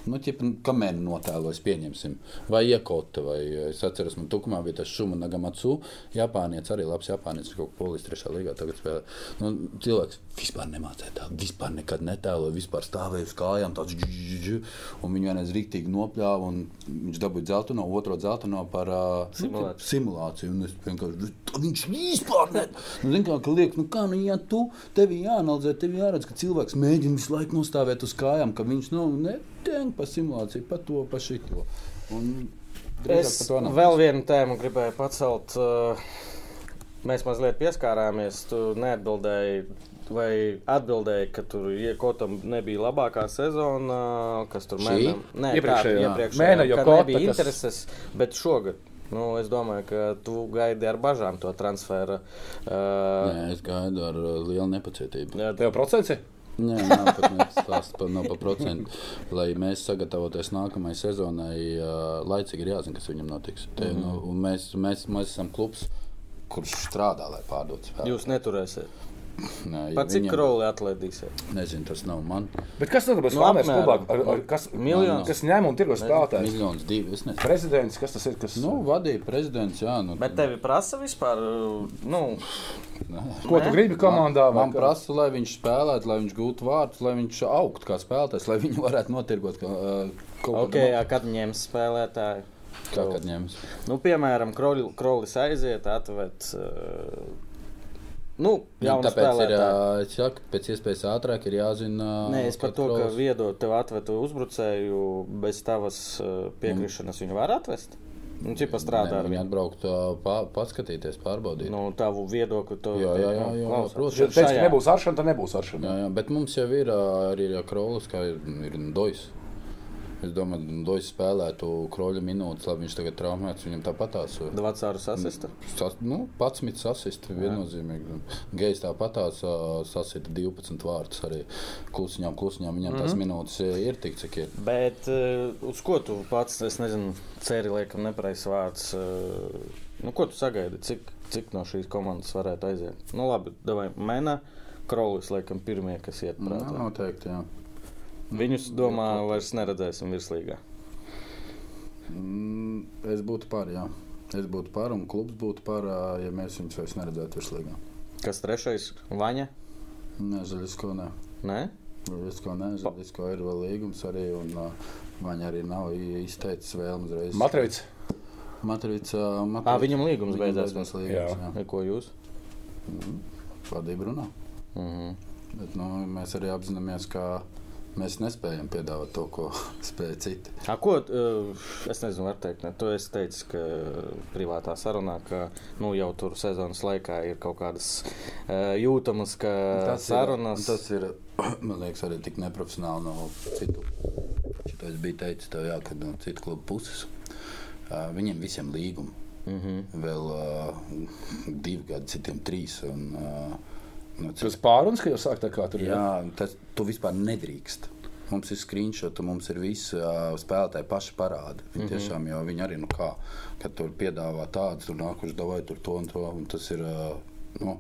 Nu, ķip, kamēr notēlojas, pieņemsim, vai iekota, vai es atceros, man tukumā bija tas Šuma Nagamatsu, Japānietis, arī labs Japānietis, kaut ko polijas trešā līgā tagad spēlē. Nu, cilvēks vispār nemācēja tā, vispār nekad netēloja, vispār stāvēja uz kājām, tāds dž, dž, dž, un viņu vienreiz rīktīgi nopļāva, un viņš dabūja dzelteno, otro dzelteno par uh, Simulāciju. simulāciju, un es vienkārši, "Tā viņš vispār ne. Nu, zin, kā, ka liek, nu kā, nu, ja tu, tev jāanalizē, tev jāredz, ka cilvēks mēģina visu laiku nostāvēt uz kājām, ka viņš, nu, netēng pa simulāciju, pa to, pa šito. Un Es par to nav. vēl vienu tēmu gribēju pacelt. Mēs mazliet pieskārāmies. Tu neatbildēji, vai atbildēji, ka tur iekotam nebija labākā sezona, kas tur mēnam- Nē, Iepriekšējā. tā, iepriekšējā, Mēne jau Kota, kas- intereses, bet šogad. Nu, es domāju, ka tu gaidi ar bažām to transferu. Uh, Nē, es gaidu ar lielu nepacietību. jā, Tev procents ir? Nē, nav pat par, nav par procentu. Lai mēs sagatavotos nākamajai sezonai, uh, laicīgi ir jāzina, kas viņam notiks. Te, Mhm. nu, un mēs, mēs, mēs esam klubs, kurš strādā, lai pārdotu spēku. Jūs neturēsiet. Nē, ja Pat cik viņam- kroli atlaidīsiet? Nezinu, tas nav man. Bet kas tad būs Nu, apmēram. klubā? Ar, ar, kas, Miljons. kas ņem un tirgo spēlētājs? Miljonus divi. Es nezinu. Prezidents, kas tas ir? Kas, Nu, vadīja prezidents, jā. Nu, Bet tevi prasa vispār, nu, ko tu gribi komandā? vai Man kā? prasa, lai viņš spēlētu, lai viņš gūtu vārdus, lai viņš augtu kā spēlētājs, lai viņu varētu notirgot kā, kaut ok, jā, kad ņems spēlētāju. kā kad ņems. Nu, piemēram, Kroli- Krolis aiziet, atved. Uh, nu, Nu, jaunu tāpēc ir spēlētāju. ā, es saku, pēc iespējas ātrāk ir jāzina. Nē, es par to, ka Krols- viedo tev atvedu uzbrucēju bez tavas piekrišanas, viņu var atvest. Nu, cik strādā Nē, ar Viņi viņu? atbraukt, pā, paskatīties, pārbaudīt. Nu, tavu viedokli to Jā, jā, jā, jā, klausās. protams. Teiks, ka nebūs aršana, tad nebūs aršana. Jā, jā, bet mums jau ir arī Krolis, kā ir, ir Dojs. Es domāju, ka Dojs spēlētu kroļa minūtes, lai viņš tagad traumēts. Viņam tāpatās. Vecāru asista. Sas, nu, 11 sasista viennozīmīgi. Gejs tāpatās ā, sasita 12 vārdus arī klusiņām, klusiņām. Viņam Mhm. tās minūtes ir tik, cik ir. Bet uz ko tu pats, es nezinu, ceri liekam nepareizs vārds. Nu, ko tu sagaidi? Cik, cik no šīs komandas varētu aiziet? Nu, labi, davai, Mēnā, Krolis, laikam, pirmie, kas iet Jā, prātā. noteikti. Jā. Viņus, domā, vairs neredzēsim virslīgā. Mm, Es būtu par, jā. Es būtu par, un klubs būtu par, ja mēs viņus vairs neredzētu virslīgā. Kas trešais? Vaņa? Nē, Zaļisko nē. Nē? Zaļisko nē, Zaļisko ir vēl līgums arī, un uh, man arī nav i- izteicis vēlmu uzreiz. Matrīts. Matrīts, uh, Ā, viņam līgums beidzās. beidzās Jā. līgums, jā. Vai Ko jūs? Vadība runā. Mhm. Bet, nu, mēs arī apzināmies, ka mēs nespējam piedāvāt to, ko (laughs) spēj citi. A, ko, uh, es nezinu, var teikt, ne? tu esi teicis, ka privātā sarunā, ka nu, jau tur sezonas laikā ir kaut kādas uh, jūtamas ka sarunas. Ir, tas ir, (clears throat) man liekas, arī tik neprofesionāli no citu. Šitais bija teicis, tev, jā, ka no citu klubu puses viņiem visiem līgumi. Mm -hmm. Vēl uh, divi gadi, citiem trīs. Un, uh, no Tas pārunas, ka jau sāk tā kā tur ir. Jā, tas tu vispār nedrīkst. Mums ir screenshot, mums ir visi uh, spēlētāji paši parādi. Viņi mm -hmm. tiešām jau viņi arī, nu kā, kad tur piedāvā tādu, tur nākuši davai tur to un to. Un tas ir, uh, nu,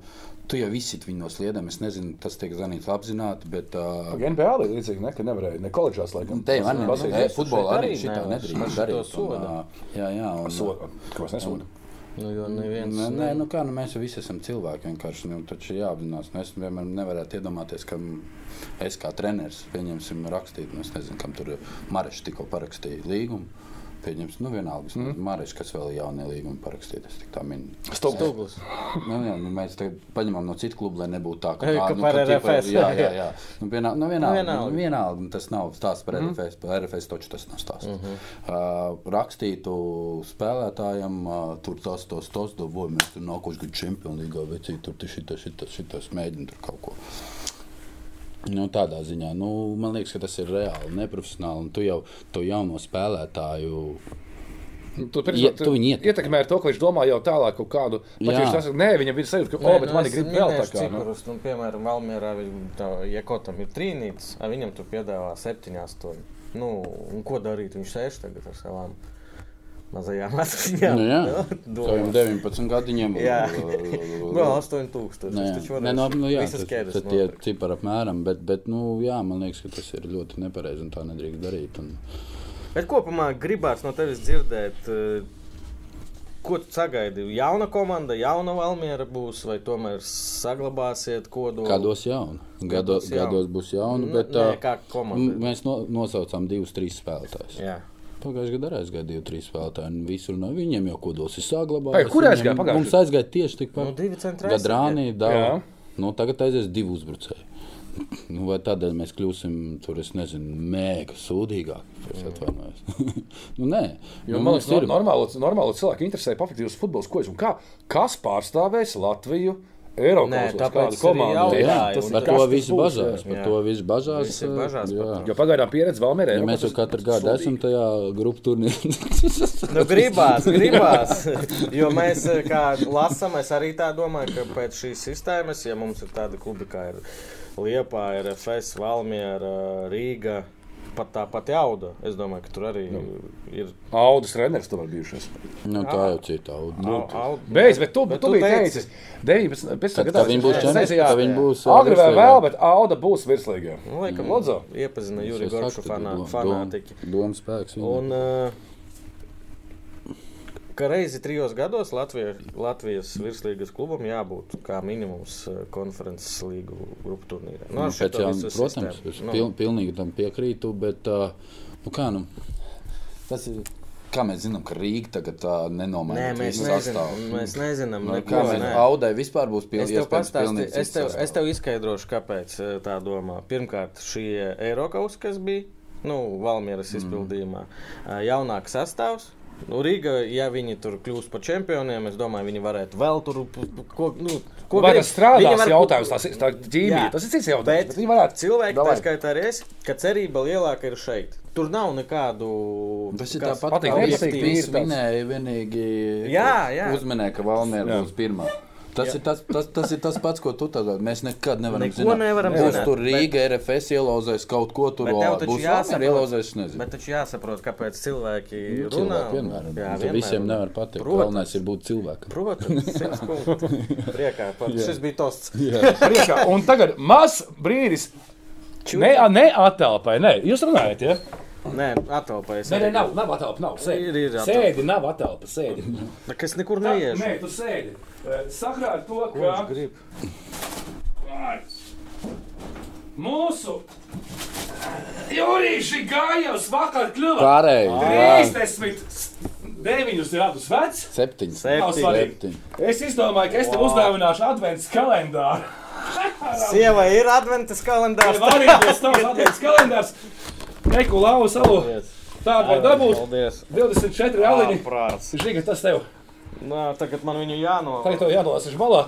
tu jau visi viņu no sliedēm, es nezinu, tas tiek zanīts apzināti, bet. Uh, Gan NBA ir līdzīgi, ne, ka nevarēja ne koledžās laikam. Te jau arī futbolā arī šitā arī nedrīkst darīt. Un, uh, jā, jā. Un, Soda. Kāpēc nesoda? Nu, jo neviens. Nē, nē, nu kā, nu mēs visi esam cilvēki. Vienkārši nu, taču jāapzinās. Nu, es vienmēr nevarētu iedomāties, ka es kā treneris pieņemsim rakstīt. Nu, es nezinu, kam tur Marešs tikko parakstīja līgumu. Pieņemsim, nu vienalga. Mm. Marešs, kas vēl jaunie līgumi parakstīti. Es tik tā minu. Stūglis. Nu, jā, nu, mēs tagad paņemam no citu klubu, lai nebūtu tā, ka, tā, nu, par RFS. Jā, jā, jā. (laughs) Nu, vienā, nu, vienalga, vienalga. nu, vienalga. Nu, tas nav stāsts par mm. RFS. Par RFS taču tas nav stāsts. Mm -hmm. uh, rakstītu spēlētājiem, uh, tur tas, tos, tos, dabūj, mēs tur nākošu gadu čempionu līgā vecīt, tur tas, šitas, šitas, šitas, mēģina tur kaut ko. Nu, tādā ziņā, nu, man liekas, ka tas ir reāli neprofesionāli. un Tu jau to jauno spēlētāju Tu, Ie- tu viņu ietekmē. ietekmē ar to, ka viņš domā jau tālāk kaut kādu. Ja tas, nē, viņam ir sajūta, ka, o, bet mani grib vēl tā kā. Nu. Nu, piemēram, Valmjerā, ja kotam ir trīnītis, a viņam tur piedāvā 7, 8. Nu, un ko darīt? Viņš sēž tagad ar savām mazajām aciņām. Nu, jā, Nu, domā. 19 gadiņiem. Jā. Vēl 8000. Nē, Tas taču nē, no, nu, jā, visas tas, ķēdes tas tie cipari apmēram, bet, bet nu, jā, man liekas, ka tas ir ļoti nepareizi un tā nedrīkst darīt. Un, Bet kopumā gribās no tevis dzirdēt, eh, ko tu sagaidi. Jauna komanda, jauna Valmiera būs, vai tomēr saglabāsiet kodolu? Gados jaunu. Gado, Gados gados būs jaunu, N- bet nē, ā, kā komanda. mēs no, nosaucām divus, trīs spēlētājus. Jā. Pagājušajā gadā aizgāja divi, trīs spēlētāji. un Visur no viņiem jau kodols ir saglabājies. kur aizgāja Viņiem-? Mums aizgāja tieši tikpat. Nu, divi centrāli. Gadrānī, daudz. Nu, tagad aizies divi uzbrucēji. Nu, vai tādēļ mēs kļūsim tur, es nezinu, mēga sūdīgāk? Es atvainojos. (laughs) nu, nē, Jo nu, man liekas, no, normālo, normālo cilvēku interesē patīkams futbols. Ko, es- un kā, kas pārstāvēs Latviju Arī komandu? jautāju, Jā, un tas, par kas to tas būs, bažās. Par to viss bažās. Visi bažās. Jo pagaidām pieredze Valmērē. Ja mēs jau katru gadu esam tajā grupu turnīrā. (laughs) Nu, gribās, gribās. Jo mēs, eh, kā lasām, es arī tā domāju, ka pēc šīs sistēmas, ja mums ir tāda kluba kā ir Liepa, RFS, Valmiera, Rīga, pat tā pati Auda, es domāju, ka tur arī Nu. ir. Audus treneris tur bijušas. nu, tā jau cita auga. Au- Auda. Beidz, bet tu, Bet tu tu biji teici- teicis, 19, pēc Tad, tam, kad viņi būs Agri vai virslīgā. vēl, bet Auda būs virslīgā. Nu, laikam, Lodzo. iepazina Juri Goršu fanātiķi. dom- Domas spēks. viņam. Un, uh, ka reizi trijos gados Latvija, Latvijas virslīgas klubam jābūt kā minimums uh, konferences līgu grupu turnīrā. Nu, šito jau, visu protams, sistēmu. es Nu, pil, pilnīgi tam piekrītu, bet uh, nu, kā nu? Tas ir. Kā mēs zinām, ka Rīga tagad tā Nē, nenomaina mēs visu nezinām. Mēs nezinām, Nu, neko, kā mēs nē. Audai vispār būs Es pilnīgi tev, pastāstīju, es, tev, es tev izskaidrošu, kāpēc eh, tā domā. Pirmkārt, šī Eiropas, kas bija nu, Valmieras Mm. izpildījumā, eh, jaunāks sastāvs. Nu, Rīga, ja viņi tur kļūs par čempioniem, es domāju, viņi varētu vēl tur ko, nu, ko grib. Viņi var- jautājums, tas ir tā ģīmija, tas ir cits jautājums. Bet Bet viņi varētu cilvēki, tā skaitā arī es, ka cerība lielāka ir šeit. Tur nav nekādu. Tas ir kas- tāpat, kā tīri tāds. vinēja vienīgi Jā, jā. uzminēja, ka Valmiera Jā. būs pirmā. Tas ir tas, tas, tas ir tas pats, ko tu tādā mēs nekad nevaram Neko zināt. nevaram Būs zināt, tur bet- Rīga, RFS ielauzēs kaut ko tur, Bet būs jāsaprot- ielauzēs, nezinu. Bet taču jāsaprot, kāpēc cilvēki Nu, runā. Cilvēki vienmēr. Jā, Jā, visiem nevar patikt. Protams. Galvenais ir būt cilvēkam. Protams. (laughs) Priekā, šis bija tosts. priekšā. Un tagad mazs brīdis. Ne, ne atelpai, nē, jūs runājat, ja? Nē, atvēlējies. Nē, nē, nav, nav atelpa, nav. Sēdi, Ir, ir atelpa. sēdi nav atelpa, sēdi. Kas nekur Tā, neiešu. Nē, tu sēdi. Eh, Sakrāt to, ka mūsu jūrīši gāja uz vakar kļuva Pārējie. 39 gadus vecs. Septiņi. Nav Septiņi. svarīgi. Septiņi. Es izdomāju, ka es tev uzdāvināšu adventas kalendāru. Sievai ir adventas kalendārs. Tev arī būs tavs adventas kalendārs. Neku lauvu savu. Tādu var dabūt. Paldies. 24 aliņi. Žiga, tas tev. Nā, tagad man viņu jāno. Tagad tev jānolasa iš malā.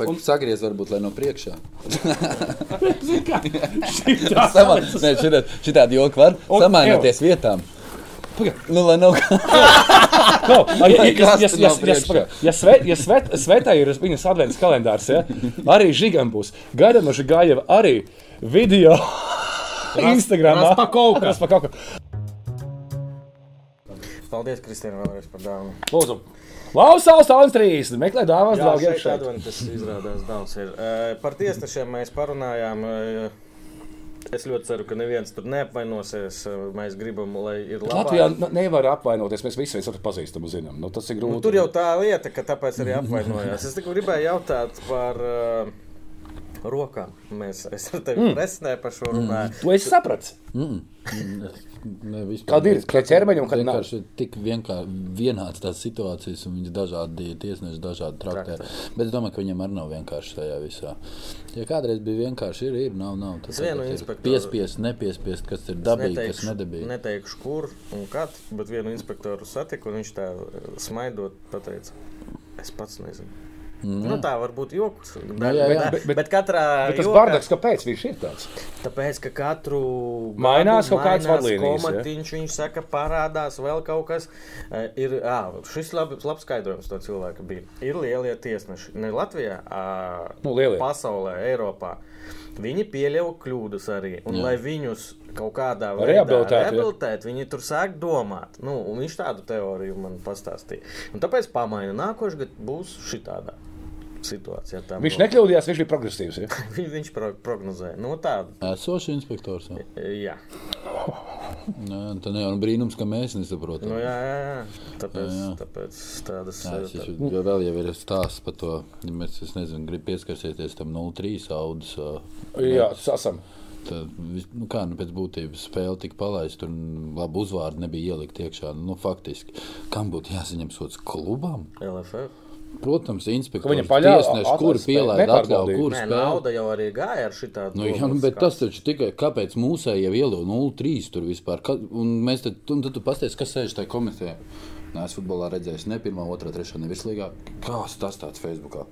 Un... Sagriez varbūt, lai no priekšā. (laughs) Šitā. Samā... Nē, šitā, šitādi joki var samainoties vietām. Nu, lai nav (laughs) kā. Ja, svetā ir viņas adventas kalendārs, ja, arī Žigam būs. Gaidām no Žigājeva arī video Instagramā. Raspakauka. Raspakauka. Paldies, Kristīna, vēlreiz par dāvanu. Lūdzu. Lausās tālens 30. Meklē dāvāns draugiem šeit adventas izrādās daudz ir. Uh, par tiesnešiem mēs parunājām. Uh, Es ļoti ceru, ka neviens tur neapvainosies. Uh, Mēs gribam, lai ir labi. Latvijā nevar apvainoties. Mēs visi viens otru pazīstam un zinām. Nu, tas ir grūti. Nu, tur jau tā lieta, ka tāpēc arī apvainojās. Es tikai gribēju jautāt par uh, rokām. Mēs es ar tevi mm. presnē par šo runāju. To es sapratu. Ne, vispār Kāda ir? Pie ķermeņa un kad nav? vienkārši ir tik vienkārši tās situācijas, un viņas dažādi tiesneši dažādi traktē. Bet es domāju, ka viņam arī nav vienkārši tajā visā. Ja kādreiz bija vienkārši, ir, ir, nav, nav. Tas vienu inspektoru- Piespiest, nepiespiest, kas ir dabīgi, kas nedabīgi. neteikšu, kur un kad, bet vienu inspektoru satiku, un viņš tā eh, smaidot pateica, es pats nezinu. Mm. Nu, tā var būt joks. Bet, jā, jā. bet, Bet- bet, katrā Bet tas jokā- bardaks, kāpēc viņš ir tāds? Tāpēc, ka katru Mainās kaut kāds vadlīnijas, ja? komatiņš, viņš saka, parādās vēl kaut kas. Eh, Ir, ā, šis labs skaidrojums to cilvēku bija. Ir lielie tiesneši, ne Latvijā, ā, Nu, lielie. pasaulē, Eiropā. Viņi pieļauj kļūdas arī. Un, Jā. lai viņus kaut kādā veidā Rehabilitēt, ja? rehabilitēt, viņi tur sāk domāt. Nu, viņš tādu teoriju man pastāstīja. Un tāpēc pamaina. Nākošais gads būs šitādā situācijā. Tā Viņš būs. nekļūdījās, viņš bija progresīvs. Ja? (laughs) Viņš, pro, prognozēja. Nu, tādu. Esošs inspektors. jā. Jā. Nē, tā ir brīnums, ka mēs nesaprotam. Nu, jā, jā, jā. Tāpēc, Jā, jā. tāpēc tādas es tā- jo vēl jau ir stāsts par to, ja mēs, es nezinu, grib pieskarsties tam 0-3 audus. Jā, tas esam. Tā, nu kā, nu, pēc būtības spēle tika palaista, tur labi uzvārdi nebija ielikt iekšā. Nu, faktiski, kam būtu jāsaņem sots klubam? LFF. Protams, inspektors, tiesneši, kur pielaida atļauju, kur Nē, spēle. nauda jau arī gāja ar šitā. Nu, jā, nu, bet tas taču tikai kāpēc mūsēji jau ieliek 0-3 tur vispār. Ka, un mēs tad, un tad tu pasties, kas sēž tajā komentē. Es futbolā redzēju, ne pirmā, otrā, trešā, ne virslīgā. Kas tas tāds Facebookā?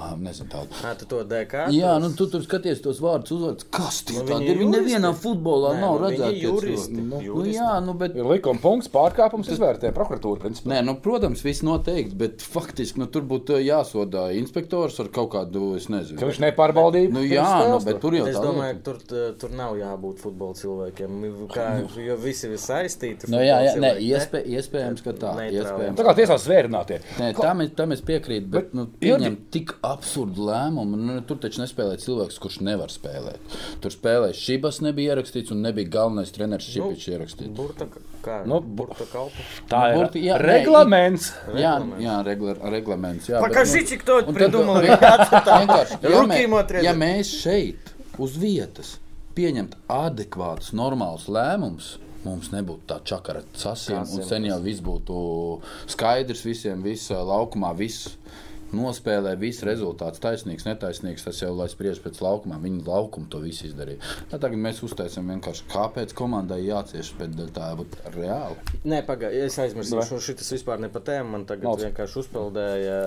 Ah, nezinu tādu. Nē, tu to DK. Jā, nu tu tur skaties tos vārdus, uzvārdus. Kas tie Nu, tādi ir? Viņi nevienā futbolā Nē, nav nu, redzēti. juristi. Nu, nu, juristi. jā, nu, bet. Ir likuma punkts, pārkāpums, izvērtē prokuratūra. Principā. Nē, nu, protams, viss noteikti, bet faktiski nu, tur būtu jāsoda inspektors ar kaut kādu, es Ka nezinu. viņš nepārbaudīja. Nu, jā, nu, bet tur jau Es domāju, ka tur, t- tur nav jābūt futbola cilvēkiem. Kā, jo visi ir saistīti. Nu, jā, jā, cilvēki, iespē, iespējams, ka tā Neitrāli. Iespējams. Tā kā tiesās zvērinātie. Nē, tam, es- tam es piekrītu, bet, bet nu, pieņem tik absurdu lēmumu. Nu, tur taču nespēlē cilvēks, kurš nevar spēlēt. Tur spēlēja Šibas, nebija ierakstīts, un nebija galvenais treneris Šipičs ierakstīts. Burta, kā, Nu, nu, burta kalpa. Tā ir Burti- jā, nē, reglaments. Jā, jā regla, reglaments. Jā, Покажите, кто это un tad- придумал. Vienkārši, ja, Руки ему mē, отрезать. (laughs) ja mēs šeit uz vietas pieņemtu adekvātus, normālus lēmumus, mums nebūtu tā čakara sasiem, un sen jau viss būtu skaidrs visiem, visā laukumā, viss nospēlē, viss rezultāts taisnīgs, netaisnīgs. Tas jau lai spriež pēc laukuma. Viņi laukumu to visu izdarīja. Tā tagad mēs uztaisām vienkārši, kāpēc komandai jācieš, bet tā būtu reāli. Nē, pagaidi, es aizmirsu, šis vispār ne par tēmu. Man tagad Nav. vienkārši uzpeldēja.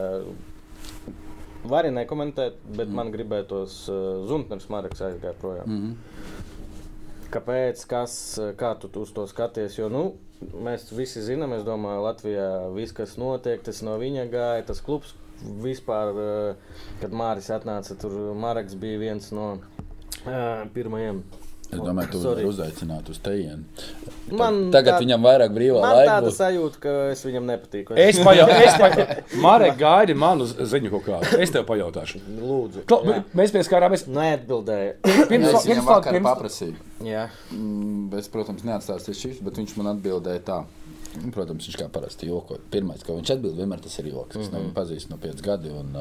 Var arī nekomentēt, bet mm. man gribētos, uh, Zuntners Marks aizgāja projām. Mm -hmm. Kāpēc, kas, kā tu uz to skaties? Jo, nu, mēs visi zinām, es domāju, Latvijā viss, kas notiek, tas no viņa gāja, tas klubs vispār, uh, kad Māris atnāca, tur Marks bija viens no uh, pirmajiem. Es domāju, tu vari uzaicināt uz tejienu. Man Tagad tā- viņam vairāk brīvā Man laika. tāda būs. sajūta, ka es viņam nepatīku. Es pajautāšu, (laughs) Marek, gaidi manu ziņu kaut kādu. Es tev pajautāšu. Lūdzu, Kla, Jā. mēs pieskārāmies. neatbildēju. Pirms, Es viņam pirms, vakar pirms, paprasīju. Jā, Mm, Es, protams, neatstāstīšu šīs, bet viņš man atbildēja tā. Nu, Protams, viņš kā parasti joko. Pirmais, ko viņš atbild, vienmēr tas ir joks. Es mm -hmm. viņu pazīstu no 5 gadiem.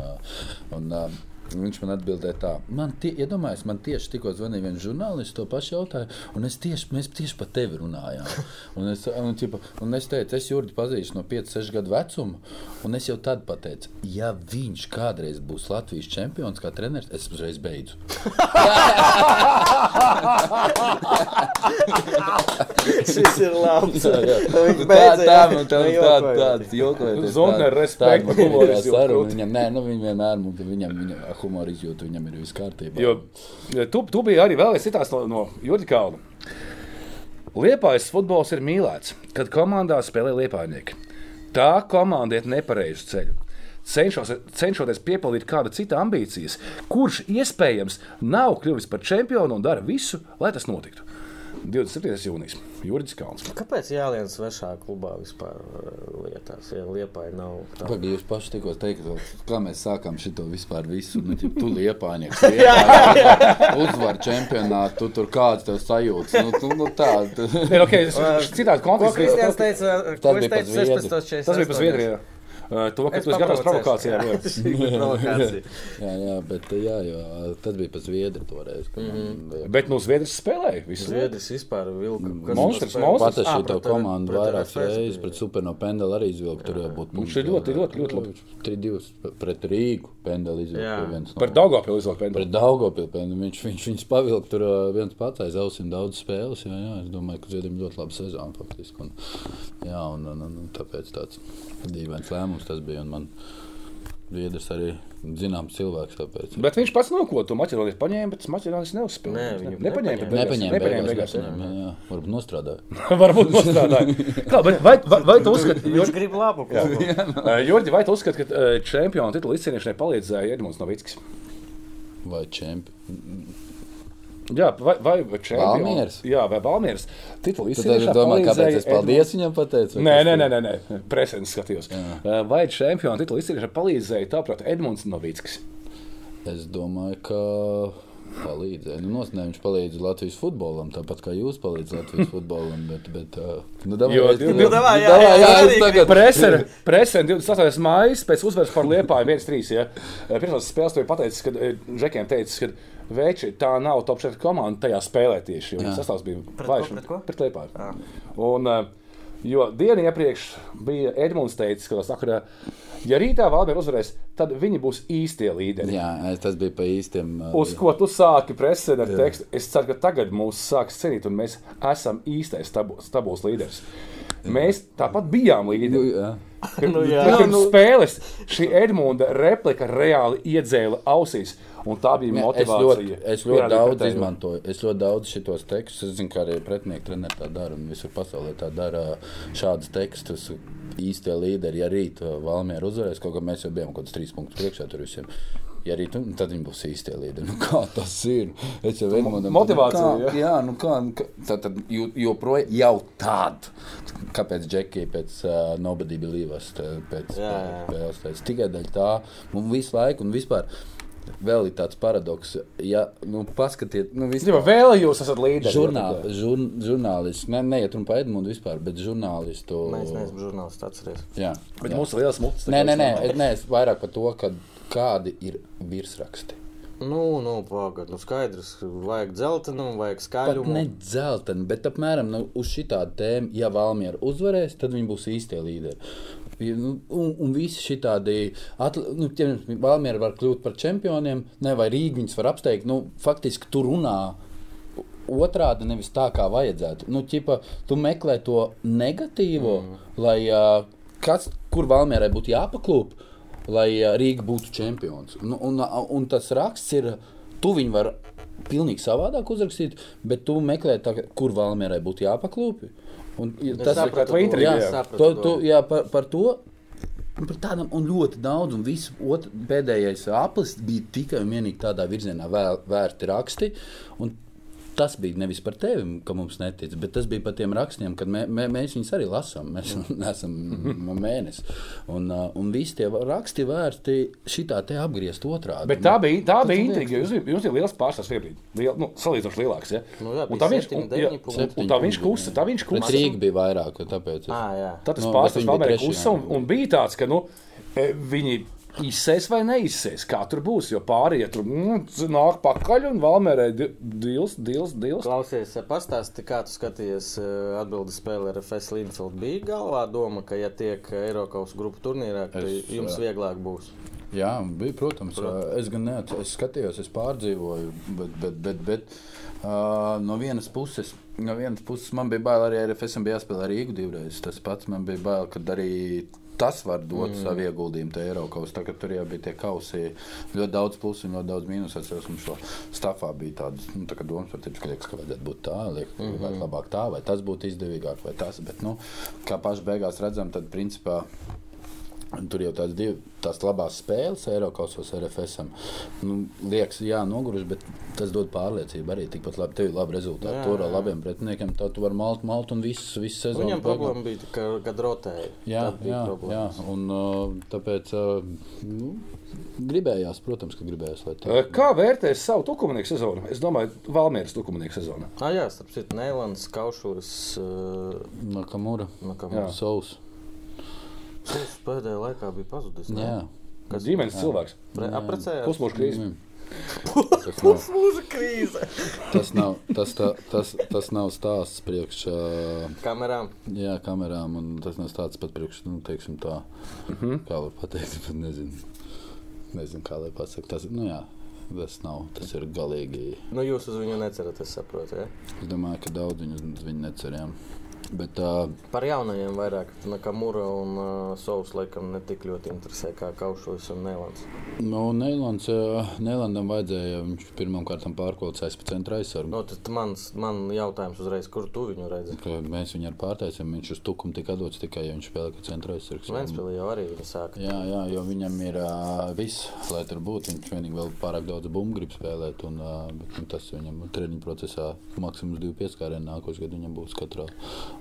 Viņš man atbildēja tā, man, tie, iedomājies, man tieši tikko zvanīja viens žurnālists, to pašu jautāju, un es tieši, mēs tieši par tevi runājām. Un es, un, ķipa, un es teicu, es Jurgi pazīstu no 5, 6 gadu vecuma, un es jau tad pateicu, ja viņš kādreiz būs Latvijas čempions kā treneris, es uzreiz beidzu. (laughs) šis ir labs. Viņš tā, jokojoties. tāds jokojoties. Zondner tā- respekt, tāda humoru bija izjūta saruna krūti. Viņam, nē, nu, viņa vienmēr, viņam, viņa humoru izjūta, viņam ir viss kārtībā. Jo jo tu, tu biji arī vēl citās no, no Jurģa Kalna. Liepājas futbols ir mīlēts, kad komandā spēlē liepājnieki. Tā komanda iet nepareizu ceļu. Cenšos, cenšoties piepildīt kāda cita ambīcijas, kurš iespējams nav kļuvis par čempionu un dara visu, lai tas notiktu. 27. jūnijas Jurģis Kalns. Kāpēc jāliek svešā klubā vispār uh, lietās? Ja liepai nav tā. Pagaidām, jūs paši tikko teicāt, kā mēs sākām šo vispār visu. Nu, ķip, tu liepānieks, (laughs) uzvar čempionātu, tu tur kāds tev sajūts. Nu, tu, nu, tā, tu, (laughs) Nē, okay, citādi Ko kontekstā. Kristians teica? Ko bija es pa teicu Zviedri. 16. Tas bija pa Zviedrijā. Uh, To, ka tu esi gatavs provokācijām. jā. (laughs) (laughs) Provokācija. jā, bet jā, jo, tas bija pa Zviedri toreiz. Mm -hmm. Bet no Zviedrijas spēlēja. Visu Zviedris vispār vilka. Kas Monstrs, monstrs. Pat šī pret- komanda pret vairāk RFS reizes pret Superno pendeli arī izvilka. Tur jau būtu Viņš ir ļoti, ļoti, ļoti labi. 3-2 pret Rīgu pendeli izvilka. Jā. bija viens no- Par Daugavpilu izvilkt Pret penduli. Daugopilsnu viņš, viņš, viņš pavilka tur viens pats aiz ausīm daudz spēles. Jā, jā, es domāju, ka Ziedim ļoti labi sezona faktiski. Un, jā, un, un, un, un tāpēc tāds dīvains lēmums tas bija. un Man, Viedrs arī zināms cilvēks. Tāpēc. Bet viņš pats no ko to maķeronis paņēma, bet tas maķeronis neuzspēlēja. Nē, Viņš viņu ne- nepaņēma. Nepaņēma, Nepaņēma. beigās, nepaņēma, jā, jā. Varbūt nostrādāja. (laughs) Varbūt nostrādāja. Kā, bet vai, vai, vai tu uzskati, Viņš Jurģi, grib labu klubu. Jurģi, vai tu uzskati, ka čempionu titulu izcīnīšanai palīdzēja Edmunds Novickis? Vai čempions? Jā, vai, vai čempionu? Valmieras? Jā, vai titulu Tad es izcīnīšanai domāju, kāpēc palīdzēja es paldies viņam pateicu. vai Nē, nē, nē, nē, nē. presens skatījos. Eh, Vai čempionu titulu izcīnīšanai palīdzēja, tāprāt, Edmunds Novickis? Es domāju, ka palīdzēja. Nu, Nosnē, viņš palīdz Latvijas futbolam, tāpat kā jūs palīdzat Latvijas futbolam. Bet, bet, uh, nu, davai, Jo- es- nu, Nu, davai, jā, davai, jā, jā, es tagad. Presere, presere 28. maijā pēc uzvaras par Liepāju 1-3. Ja? Pirmās spēlēs to ir pateicis, kad eh, Džekiem teica, ka Veči tā nav top 4 komanda tajā spēlē tieši. Jo Jā. viņas sastāvs bija Pret vājš. ko, pret? Pret Liepāju. Un, eh, jo dienu iepriekš bija Edmunds teicis, ka sakarā, ja rītā Valmiera uzvarēs, tad viņi būs īstie līderi. Jā, tas bija pa īstiem. uh, Uz ko tu sāki presēt ar tekstu? Es ceru, ka tagad mūs sāks cienīt, un mēs esam īstais stabils līderis. Mēs tāpat bijām Nu, līderi. jā. Nu, jā. Jā, pirms nu, spēles šī Edmunda replika reāli iedzēla ausīs. Un tā bija Jā, Es motivācija. ļoti, es ļoti daudz pretējo. izmantoju. Es ļoti daudz šitos tekstus. Es zinu, ka arī pretinieki treneri tā dara. Un visur pasaulē tā dara šādus tekstus. Īstie līderi, ja rīt uh, Valmiera uzvarēs, kaut kā mēs jau bijām kaut kāds trīs punktus priekšā tur visiem. Ja rīt, nu, tad viņi būs īstie līderi. Nu, kā tas ir? Es jau vienmēr motivācija, kā, jā, nu kā, nu kā tad jo- joprojām jau tāda. Kāpēc Džekija pēc uh, Nobody Believe Us, tā- pēc Jā, jā. spēles teica, tikai dēļ tā, un visu laiku, un vispār. Vēl ir tāds paradoks, ja nu, paskatiet, nu, Jā, vispār, vēl jūs esat līderi. žurnāl, žur, žurnālisti, ne, neiet runa par Edmundu vispār, bet žurnālistu. Mēs neesam žurnālisti, atceries. Jā, Bet jā. mums ir liels mutes. Nē, nē, nē, nē, es vairāk par to, kādi ir virsraksti. Nu, nu, pagaid, nu skaidrs, vajag dzeltenu, vajag Pat skaļumu. ne dzelteni, bet apmēram nu, uz šitādu tēmu, ja Valmiera uzvarēs, tad viņi būs īstie līderi. Nu, un, un visi šitādi, atl- nu, piemēram, Valmiera var kļūt par čempioniem, ne, vai Rīga viņus var apsteigt. Nu, faktiski tur runā otrādi, nevis tā, kā vajadzētu. Nu, ķipa, tu meklē to negatīvo, mm. lai uh, kas, kur Valmierai būtu jāpaklūp, lai uh, Rīga būtu čempions. Nu, un, un, un tas raksts ir, tu viņu vari pilnīgi savādāk uzrakstīt, bet tu meklē, tā, kur Valmierai būtu jāpaklūp. Un, ja, Es sapratu to intrigu, jā, sapratu to, to. jā, par, par to. Par tādām un ļoti daudz, un viss otr, pēdējais aplis bija tikai un vienīgi tādā virzienā vēl, vērti raksti. Un tas bija nevis par tevi, ka mums netic, bet tas bija par tiem rakstiem, kad mē, mē, mēs viņus arī lasām. Mēs (laughs) neesam no mēnesis. Un, uh, un visi tie raksti vērti šitā te apgriezt otrādi. Bet tā bija, tā bija intriga. Jums, bija- jums ir liels pārstāvs Viebrīd. Liel, nu, salīdzinoši lielāks. Ja? Nu jā, un bija tā viņš, un, jā, un, tā viņš kusta, tā viņš kusta. Rīgu bija vairāk, tāpēc. Es... Ah, jā. Tad tas Nu, nu, pārsteigts viņi bija puses, un, un bija tāds, ka nu, e, viņi izsēs vai neizsēs. Kā tur būs, jo pārējie tur mm, nāk pakaļ un valmērē dils, dils, dils. Klausies, pastāsti, kā tu skaties eh, atbildes spēli ar FS Linfield. Bija galvā doma, ka, ja tiek Eiropas grupu turnīrā, tad jums jā. vieglāk būs. Jā, bija, protams. protams. Es gan neatceros, es skatījos, es pārdzīvoju, bet, bet, bet, bet uh, no vienas puses. No vienas puses man bija bail arī ar FSM, bija jāspēlē Rīgu divreiz. Tas pats man bija bail, ka arī tas var dot mm. savu ieguldījumu tajā Eiropas. Tagad tur jau bija tie kausi, ļoti daudz plusu un ļoti daudz mīnus. Es ka šo stāvā bija tādas nu, tā domas par tiem, ka, liekas, ka vajadzētu būt tā, liekas, mm -hmm. labāk tā, vai tas būtu izdevīgāk, vai tas. Bet, nu, kā paši beigās redzam, tad principā. Un Tur jau tās labās spēles, Eiropas vai RFS. Nu, liekas, jā, noguruši, bet tas dod pārliecību arī. Tikpat labi, tev ir labi rezultāti. Jā, Tur ar jā. labiem pretiniekiem tā tu vari malt, malt un viss, viss sezonu. Viņam problēma bija, ka, kad rotēja. Jā, jā, jā, problēmas. un uh, tāpēc uh, nu, gribējās, protams, ka gribējās, lai tā E, Kā vērtēs savu tukumnieku sezonu? Es domāju, Valmieras tukumnieku sezonu. Ah, jā, starp citu, Nēlans, Kaušūras, uh, Nakamura, Nakamura. Saus. Viņš pēdējā laikā bija pazudis. ne? Jā. Kas ģimenes cilvēks? Pre- Apprecējās. Pusmūža krīze. Mm. Tas nav, Mūža krīze. tas, nav, tas, tā, tas, tas nav stāsts priekš uh, Kamerām. jā, kamerām, un tas nav stāsts pat priekš, nu, teiksim tā, uh -huh. kā var pateikt, bet nezinu, nezinu kā lai pasaka. Tas, nu, jā, tas nav, tas ir galīgi. Nu, jūs uz viņu necerat, es saprotu. Ja? Es domāju, ka daudz viņu uz viņu necerējām. Bet, uh, Par jaunajiem vairāk. Nakamura un uh, Sovs laikam ne tik ļoti interesē kā Kaušos un Nelans. nu, Neilands, uh, Neilandam vajadzēja, viņš pirmām kārtām pārkvalcēs pa centra aizsargu. No, tad mans, man jautājums uzreiz, kur tu viņu redzi? Ka Mēs viņu arī pārtaisām. Viņš uz tukumu tika dots tikai, ja viņš spēlē kā centra aizsargs. Ventspēlī jau arī viņa sāka. Jā, jā, jo viņam ir uh, viss, lai tur būtu. Viņš vienīgi vēl pārāk daudz bumbu grib spēlēt. Un, uh, bet, nu, tas viņam treniņu procesā maksimums divi pieskārieni nākošais gads viņam būs katrā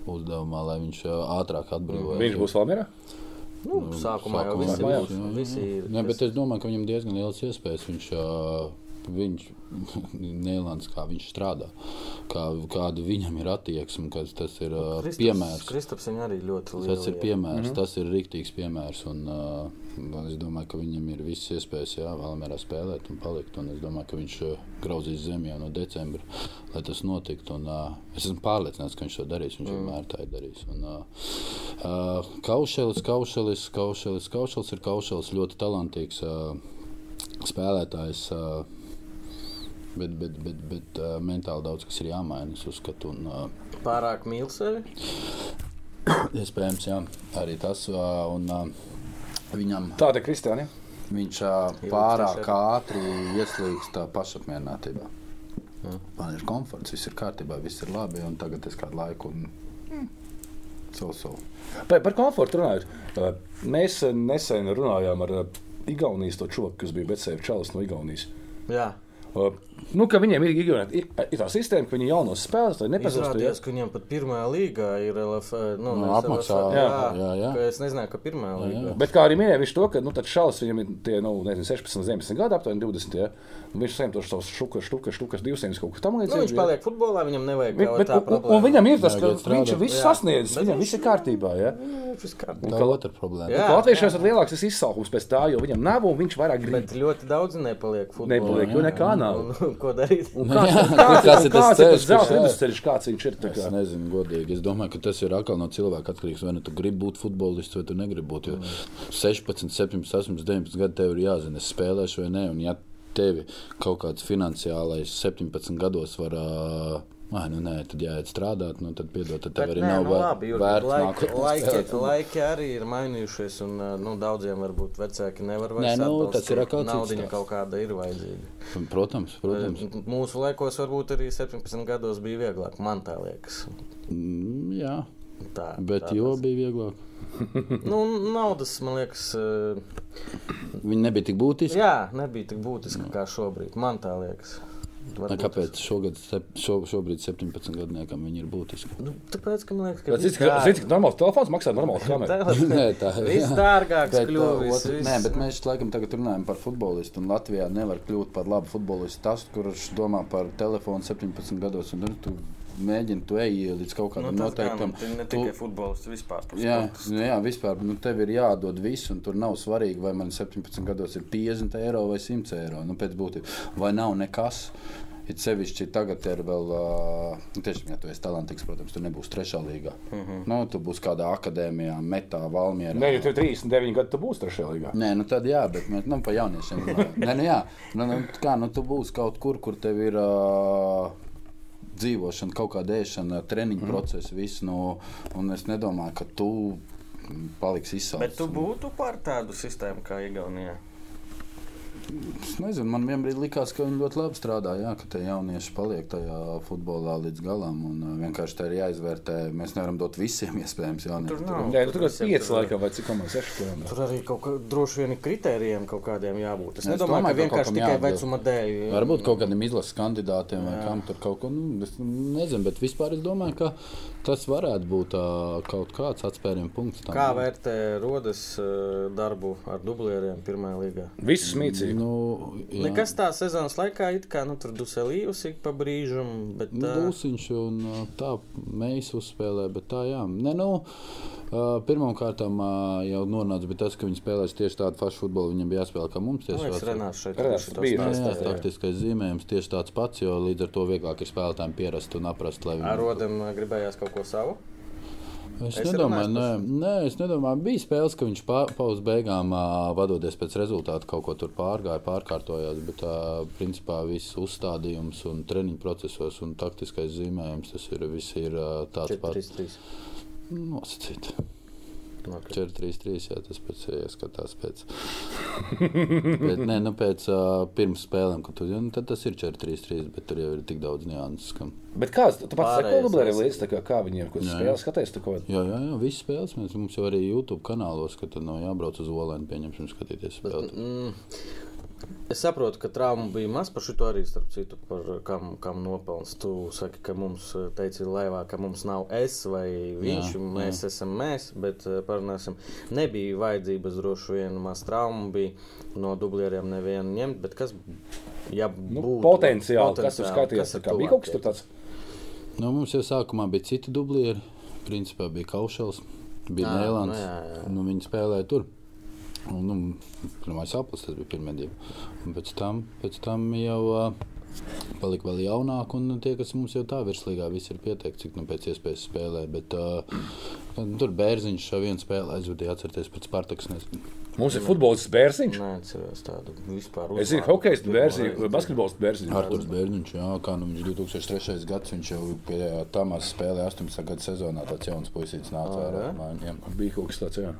uzdevumā, lai viņš uh, ātrāk atbrīvojas. Viņš būs Valmjerā. Nu, sākumā jau Sākumā būs, jā, jā. visi ir. Jā, bet es domāju, ka viņam diezgan liels iespējas. Viņš, uh, viņš (laughs) Nīlands, kā viņš strādā, kā, kāda viņam ir attieksme, kas tas ir uh, Kristaps- piemērs. Kristaps arī ļoti lielu. Tas ir piemērs, mm -hmm. tas ir rīktīgs piemērs. Un, uh, es domāju, ka viņam ir visas iespējas, jā, vēlamies spēlēt un palikt. Un es domāju, ka viņš uh, grauzīs zemi jau no decembra, lai tas notiktu. Un, uh, es esmu pārliecināts, ka viņš to darīs. Viņš mm. vienmēr tā ir darījis. Un, uh, uh, Kaušelis, Kaušelis, Kaušelis, Kaušelis ir Kaušelis ļoti talantīgs uh, spēlētājs. Uh, Bet, bet, bet, bet uh, mentāli daudz kas ir jāmaina. Es uzskatu, un, uh, Pārāk mīl sevi. (coughs) Iespējams, jā, arī tas. ā, Un, ā, viņam Tāda ir Kristiāna. viņš ā, pārāk ātri ieslīgst tā pašapmierinātībā. Man ir komforts, viss ir kārtībā, viss ir labi. un Tagad es kādu laiku. Un, mm, so, so. Par, par komfortu runājot, uh, mēs uh, nesen runājām ar uh, Igaunijas to čoku, kas bija Betsēva Čalis no Igaunijas. Jā. Uh, Nu, ka viņiem ir, ir, ir, tā sistēma, ka viņi jaunos spēlētājus nepazīst. Izrādījās, ka viņiem pat pirmajā līgā ir LF. Nu, Nu, nevis apmaksā, LF, jā, jā, jā, jā. ka Es nezināju, ka pirmajā Jā, jā. līgā. Bet kā arī minēja, viņš to, ka nu, šaus viņam ir tie, nu, nezinu, 16, 17 gadi, aptuveni 20. Ja? Un Viņš saņem tos savus šukas, šukas, šukas, 200 kaut ko tam Nu, viņš paliek futbolā, viņam nevajag kaut bet, un, un problēma. viņam ir tas, ka iet viņš viss Jā. sasniedzis, Bet viņam viss ir kārtībā. Ja? Nu, kārtībā. Tā ir otra problēma. Jā. Jā, Latviešos ir lielāks izsaukums pēc tā, jo viņam nav un viņš vairāk grib. Bet ļoti daudz nepaliek futbolā. Nepaliek, jo nekā nav. Un, un, ko darīt? Nu, Kāds jā, kāds- kāds ir tas kāds ir ceļš, tas kas vidusceļš, kāds viņš ir? Es kā? nezinu, godīgi. Es domāju, ka tas ir atkal no cilvēka atkarīgs. Vai nu tu gribi būt futbolists, vai tu negribi būt. Jo 16, 17, 18, 19 gadi tev ir jāzina, es spēlēšu vai nē. Un ja tevi kaut kāds finansiālais 17 gados var. Uh, Ai, nu nē, tad jāiet strādāt, nu tad piedod, tad tev Bet arī nē, nav nu, labi, Jurgi, vērts spēlēt (laughs) futbolu. laiki arī ir mainījušies, un nu, daudziem varbūt vecāki nevar vairs Nē, nu, tas ir atkal cits Naudiņa kaut kāda ir vajadzīga. Protams, protams. Mūsu laikos varbūt arī 17 gados bija vieglāk, man tā liekas. Mm, jā, Tā, bet tā jo tas- bija vieglāk. (laughs) Nu, naudas, man liekas, uh, Viņi nebija tik būtiski. jā, nebija tik būtiska kā šobrīd. Man tā liekas. Varbūt Kāpēc šogad, šo, šobrīd 17 gadniekam viņi ir būtiski? Nu, tāpēc, ka man liekas, ka Zini, ka- zini, cik normāls telefons maksā normālu (laughs) kameru. Nē, tā Viss (laughs) dārgāks Bet, kļuvis. uh, Nē, bet mēs laikam tagad runājam par futbolistu. un Latvijā nevar kļūt par labu futbolistu. Tas, kurš domā par telefonu 17 gados, un nu, tu mēģini to eju līdz kaut Nu, kādam gan, noteiktam. tu ne tikai futbolists, vispār. Jā, nu, jā, vispār nu, tev ir jādod viss, un tur nav svarīgi, vai man 17 gados ir 50 eiro vai 100 eiro. Nu, pēc būtības, vai nav nekas. Ir sevišķi tagad, ir vēl, nu, tiešām, ja tu esi talantīgs, protams, tu nebūsi trešā līgā. Uh Mhm. -huh. nu, tu būsi kādā akadēmijā, metā, valmierā. Nē, ja ir 39 gadi, tu būsi trešajā līgā. Nē, nu tad jā, bet mēs nu, par jauniešiem runājam. Nē, nu jā, nu, nu, kā, nu, tu būsi kaut kur, kur tev ir uh, dzīvošana, kaut kāda ēšana, treniņu mm. procesi, viss. Nu, un es nedomāju, ka tu paliksi izsaucis. Bet tu būtu par tādu sistēmu kā Igaunijā. Es nezinu, man vienbrīd likās, ka viņi ļoti labi strādā. Jā, ka tie jaunieši paliek tajā futbolā līdz galam. Un, uh, vienkārši tā ir jāizvērtē. Mēs nevaram dot visiem iespējams Tur jauniešiem. nav. Nē, nu, tur 5 tur- laikam vai cik komandas 6 km. Tur arī kaut kā droši vien kritērijiem kaut kādiem jābūt. Es Es nedomāju, domāju, ka vienkārši tikai jāatbilst. vecuma dēļ. Varbūt kaut kādiem izlases kandidātiem vai kam tur kaut ko. Nu, es nezinu, bet vispār es domāju, ka tas varētu būt uh, kaut kāds atspērienu punkts. tam. Kā vērtē rodas uh, darbu ar dublieriem pirmajā līgā? Viss mīcīgi. Nu, jā. Nekas tā sezonas laikā, it kā nu, tur duselījus ik pa brīžam, bet Nu, Dūsiņš un tā mēs uzspēlējām, bet tā jā. Ne, nu, Pirmkārt, jau nonāca pie tas, ka viņi spēlēs tieši tādu pašu futbolu. Viņam bija jāspēlē kā mums. man Tieši liekas, tāds- Renārs šeit to bija, Jā, stāstīja. jā, taktiskais zīmējums tieši tāds pats, jo līdz ar to vieglāk ir spēlētājiem pierast un aprast. lai viņi- Ar rodam gribējās kaut ko savu. Es Esi nedomāju, nē, nē, es nedomāju, bija spēles, ka viņš pa, pa uz beigām, vadoties pēc rezultātu, kaut ko tur pārgāja, pārkārtojās. Bet, ā, principā, viss uzstādījums un treniņu procesos un taktiskais zīmējums, tas ir, ir tāds 4, pats 3, 3. nosacīts. Okay. 4, 3, 3, jā, tas pēc ieskatās pēc. (laughs) bet, nē, nu, pēc uh, pirms spēlēm, kad tu tad tas ir 4, 3, 3, bet tur jau ir tik daudz nianses. Ka... Bet kāds tu pats seko dublēri līdzi, tā kā, kā viņiem, Jā. spēlē skaties, tu ko? Jā, jā, jā, visas spēles mēs mums jau arī YouTube kanālos, ka tur nav jābrauc uz Olēnu, pieņemsim, skatīties spēli. Mm, es saprotu, ka trauma bija maz par šo arī, starp citu, par kam, kam nopelns. Tu saki, ka mums, eh, teici, laivā, ka mums nav es vai viņš, Jā, jā, mēs jā. esam mēs, bet eh, parunāsim. Nebija vajadzības droši vien maz traumu, bija no dublieriem nevienu ņemt, bet kas, ja Nu, būtu potenciāli, kas tur potenciāli, skatījās, kas bija kaut kas tur tāds. Nu, mums jau sākumā bija citi dublieri. Principā bija Kaušels, bija Ā, Nēlands. nu. Nu, viņi spēlēja tur. Un, nu, pirmais aplis bija pirmie divi. Un pēc tam, pēc tam jau palika vēl jaunāk, un tie, kas mums jau tā virslīgā, visi ir pieteikti, cik nu pēc iespējas spēlē. Bet uh, tur bērziņš šā vienu spēli aizvadīja atcerieties pret Spartaks. nezinu. Mums ir futbolists Bērziņš. Nē, atceros tādu vispār. Es zinu, uzvārdu. hokejs Bērziņš, basketbols Bērziņš. Arktūrs Bērniņš, jā, kā nu viņš 2003. gads, viņš jau pie Tamās spēlē 18. gada sezonā tāds jauns puisītis nāca ārā. jā? mājām. Bija kaut kas tāds, jā.